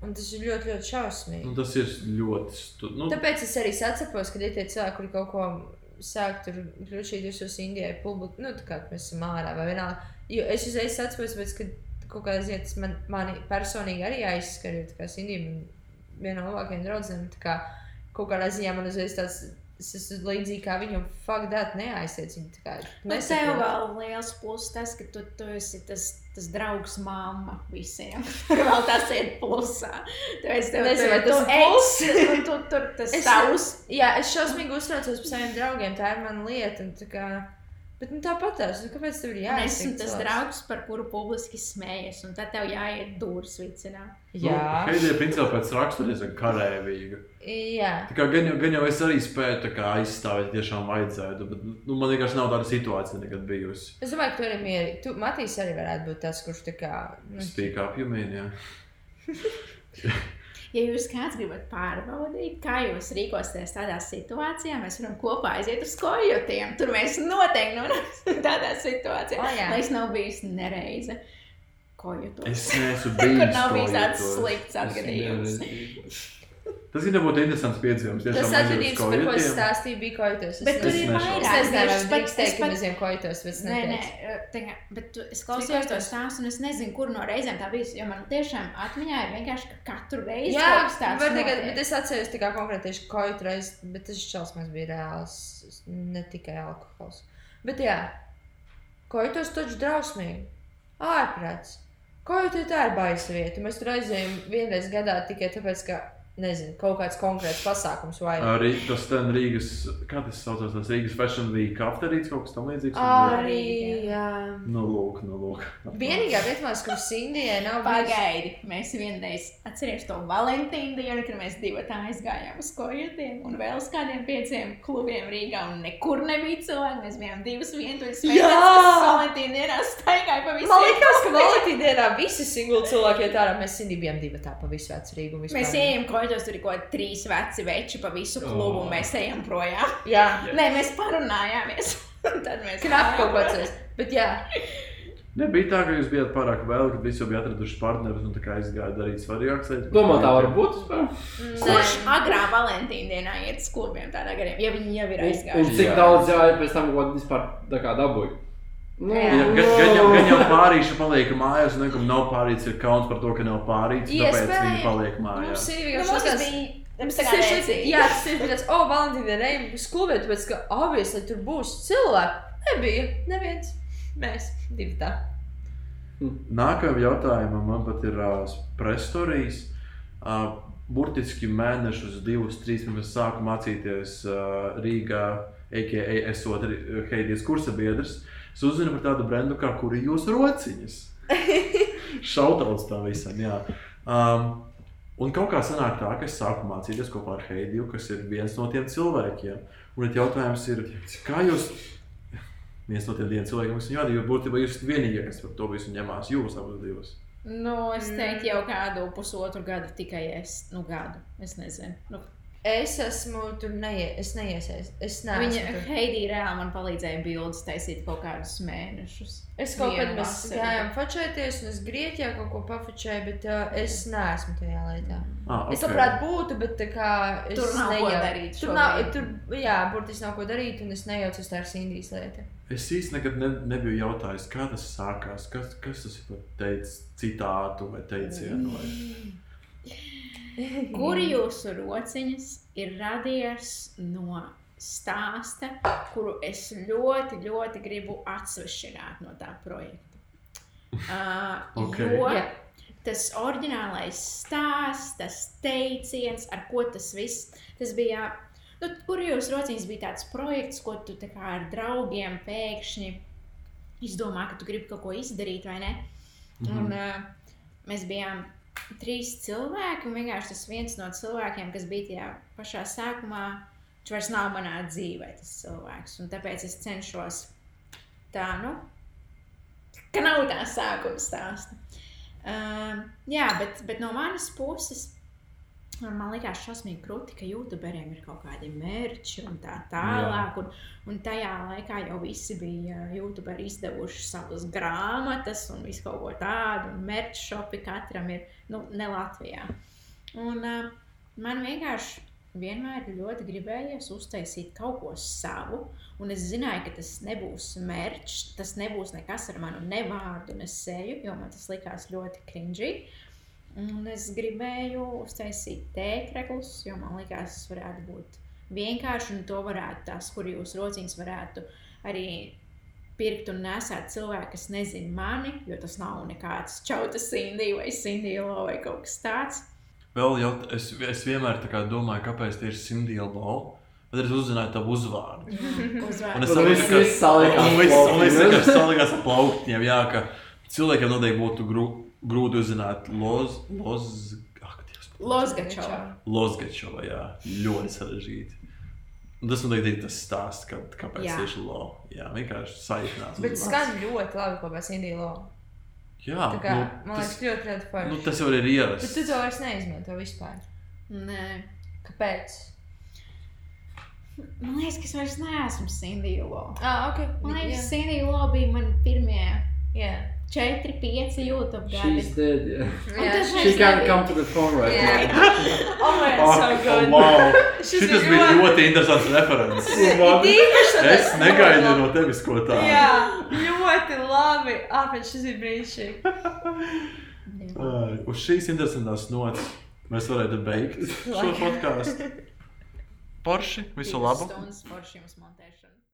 A: Un tas ir ļoti, ļoti šausmīgi.
B: Nu, tas ir ļoti. Nu,
A: Tāpēc es arī saprotu, ka ir tie cilvēki, kuri kaut ko sāk tur grūšīt uz Indijai publiku, nu, tā kā mēs esam ārā vai vienalga. Jo es uzreiz tāpēc, ka kaut kādā ziņā tas man, mani personīgi arī aizskar, jo tā kā Indija man viena no labākajiem draugiem, tā kā kaut kādā ziņā man uzreiz tāds. Es esmu līdzīgi kā viņam, fuck, that neaizsēdz viņu. tā kā
D: Nu, tev
A: nesaprotu.
D: vēl liels pluss tas, ka tu, tu esi tas, tas draugs mamma visiem. Tur vēl tas ir plusā. Tu esi tev,
A: Nezinu, vai
D: tu,
A: tas ir pluss.
D: tu, tu, tur tas tavs.
A: Jā, es šausmīgi uztraucos par saviem draugiem. Tā ir mana lieta. un. Bet nu, tāpat tās, nu, kāpēc tev ir jāizsaka?
D: esmu tas
A: cilvēks?
D: draugs, par kuru publiski smējas, un tad tev jāiet dūris vicinā.
A: Jā,
B: Nu, Heidija principā pēc rakstura ir karēvīga.
A: jā.
B: Tā kā gan jau, gan jau es arī spēju tā kā aizstāvēt, ja tiešām vajadzētu, bet nu, man vienkārši nav tāda situācija nekad bijusi.
A: Es domāju, ka tu arī mierīgi. Tu, Matīs, arī varētu būt tas, kurš tā kā. Nu,
B: Speak up, you mean, jā.
D: Ja jūs kāds gribat pārbaudīt, kā jūs rīkosieties tādā situācijā, mēs varam kopā aiziet uz kojotiem. Tur mēs noteikti nonāksim tādā situācijā.
A: O, jā.
D: Lai es nav bijis nereize kojotos.
B: Es neesmu bijis.
D: nav bijis tāds slikts atgadījums.
B: Tas ir nebūtu interesants piedzīvums.
A: Tas atgadījums, par ko es stāstīju, bija koitos.
D: Bet tur ir.
A: Es
D: vairāk
A: nezinu,
D: es
A: teikt, ka
D: pat-
A: mēs ejam koitos, bet es
D: Nē, nē,
A: neteicu.
D: tagad, bet tu, es klausījos to stāstu, un es nezinu, kur no reizēm tā bija. Jo man tiešām atmiņā ir vienkārši, ka katru reizi
A: Jā,
D: tāds
A: var tagad, bet es atceros tikai konkrēti tieši koitu reizi, bet tas šausmas bija reāls, ne tikai alkohols. Bet jā, koitos taču drausmīgi. Ārprāts. Koitu tā ir baisa vieta. Mēs tur aizējām vienreiz gadā tikai tāpēc, ka, nezinu, kaut kāds konkrēts pasākums vai
B: Arī tas ten Rīgas, kā tas saucās, tas Rīgas Fashion Week kafterīts kaut kas tam līdzīgs.
A: Arī, jā.
B: Nu, lūk, nu, lūk.
A: Vienīgā liekas, kur Sindijai nav bijusi.
D: Pagaidi, mēs vienreiz atcerieties to Valentīnu dienu, kad mēs divi tā aizgājām uz kojotiem un vēl uz kādiem pieciem klubiem Rīgā. Un nekur nebija cilvēki. Mēs bijām divas vientuļas.
A: Jā!
D: kas Valentīna dienā staigāja pa visiem.
A: Man liekas, ka Valentīna dienā visi singli cilvēki iet ārā. Mēs Sindijai bijām divi tā pa visu vecu Rīgu.
D: Mēs ejam kojos, tur ir kaut kādi trīs veci veči pa visu klubu, un
C: Oh.
D: mēs ejam projām.
A: Jā,
D: Nē, mēs parunājāmies. Un Tad mēs
A: knapi kaut ko jā,
B: Nebija tā, ka jūs bijat pārāk vēl, kad visi jau bija atraduši partnerus un tā kā aizgāja darīt svarīgākas lietas.
C: Domā, tā var būt.
D: Kurš agrā Valentīna dienā iet uz klubiem tādā gariem, ja viņi jau ir
C: Un, un
D: aizgājuši?
C: cik
B: Jā.
C: daudz jāiet pēc tam, ko vispār tā kā dabūja? Nu,
A: Jā.
B: Ja, gan, gan, jau, gan jau pārīši paliek mājās, un nekam nav pārīts, ir kauns par to, ka nav pārīts. Tāpēc viņi paliek
A: mums
B: mājās.
A: ir
D: Nu,
A: vienkārši
D: mums
A: tas,
D: bija
A: Mums tas ir
D: rēcīgi.
A: šeit, jā, tas ir tāds, oh, Valentīna uz klubiem, tāpēc, ka obviously tur būs cilvēki. Nebija, neviens. Mēs divi tā.
B: Nākamajam jautājumam man pat ir uh, prestorijas. Uh, burtiski mēnešus, divus, trīs pirms sāku mācīties uh, Rīgā, a.k.a. esot Heidijas kursa biedrs. Es uzzinu par tādu brendu kā kuri jūs rociņas. Šautauts tam visam, jā. Um, Un kaut kā sanāk tā, ka es sāku mācīties kopā ar Heidiju, kas ir viens no tiem cilvēkiem. Un tad jautājums ir, kā jūs, viens no tiem diviem cilvēkiem, kas viņu vadīja, jo būtībā jūs esat vienīgie, kas par to visu ņemās, jūs abas divas.
D: Nu, es teiktu, jau kādu pusotru gadu tikai es, nu, gadu. Es nezinu. Nu,
A: Es esmu tur neie, es neiesaistos. Es neesmu.
D: viņa
A: tur.
D: Heidī reāli man palīdzēja bildes taisīt kaut kādus mēnešus.
A: Es kaut kad mēs gājām fačēties, un es Grieķijā kaut ko pafačēju, bet uh, es neesmu tajā lietā.
B: Ah,
A: Es labprāt būtu, bet tā kā es
D: Tur nav ko
A: nejau-
D: darīt
A: Tur nav, tur, jā, burtiski nav ko darīt, un es nejaucu, tas tā ir Sindijas lieta.
B: Es īsti nekad ne, nebiju jautājis, kā tas sākās, kas, kas tas ir par teicis, citātu vai teicienu. Vai...
D: Kur jūsu rociņas ir radies no stāsta, kuru es ļoti, ļoti gribu atsvešināt no tā projekta? Uh,
B: Ok.
D: Jo
A: Jā.
D: tas oriģinālais stāsts, tas teiciens, ar ko tas viss tas bija. Nu, kur jūs rociņas bija tāds projekts, ko tu kā ar draugiem pēkšņi izdomā, ka tu gribi kaut ko izdarīt, vai ne?
B: Mhm.
D: Un, uh, mēs bijām trīs cilvēki, un vienkārši tas viens no cilvēkiem, kas bija tajā pašā sākumā, viņš vairs nav manā dzīvē, tas cilvēks. Un tāpēc es cenšos tā, nu, ka nav tā sākuma stāsta. Um, jā, bet, bet no manas puses. Man liekas, šausmīgi krūti, ka youtuberiem ir kaut kādi mērķi un tā tālāk. Un, un tajā laikā jau visi bija youtuberi izdevuši savas grāmatas un visu kaut ko tādu. Un mērķi šopi katram ir nu, ne Latvijā. Un, uh, man vienkārši vienmēr ļoti gribējies uztaisīt kaut ko savu. Un es zināju, ka tas nebūs mērķis, tas nebūs nekas ar manu nevārdu, ne seju, jo man tas likās ļoti cringy. Un es gribēju uztaisīt tēkļus, jo man liekas, tas varētu būt vienkārši. Un to varētu tās, kur jūs rociņas varētu arī pirkt un nesēt cilvēki, kas nezina mani, jo tas nav nekāds čautas Sindija vai Sindija vai kaut kas tāds.
B: Vēl jau es, es vienmēr domāju, kāpēc tie ir Sindija Lau. Bet es uzzināju tavu uzvārdu. Un es
C: viss-
B: saprotu, ka
C: plauktiņos.
B: vienkārši salikās ar plauktiem. Jā, ka cilvēkiem noteikti būtu grū, grūti uzzināt Loz, Loz, ak,
D: Lozgačova.
B: Lozgačova, jā, ļoti sarežģīti. Un tas noteikti ir tas stāsts, ka, kāpēc
D: Jā.
B: tieši Lo. Jā, vienkārši saīsinās.
A: Bet skan ļoti labi kopā ar Sindiju Lovu.
B: Jā,
A: Tā kā,
B: nu,
A: man liekas,
B: tas,
A: ļoti, ļoti forši.
B: nu, tas jau ir
A: Bet
B: ierasts.
A: tu to vairs neizmanto vispār.
D: Nē.
A: Kāpēc?
D: Man liekas, ka es vairs neesmu Sindija Lo.
A: Ah, ok.
D: Man liekas, Sindija Lo bija man pirmie
A: Jā.
D: 4, 5 YouTube gadi.
C: She's dead. Yeah.
D: Tas
C: She can't come to the phone right
A: Jā.
C: now.
A: Oh, man,
B: Oh,
A: so good.
B: wow.
A: Šis
B: bija
A: ļoti-
B: ļoti interesants referents. Es negaidīju no tevis ko tādu.
A: Jā, ļoti labi. Apēc šis ir brīnišķīgi.
B: Ai, Uz šīs interesantās nots mēs varētu beigt šo podkāstu. Porši, visu labu!
D: Stundas forši jums montēšu.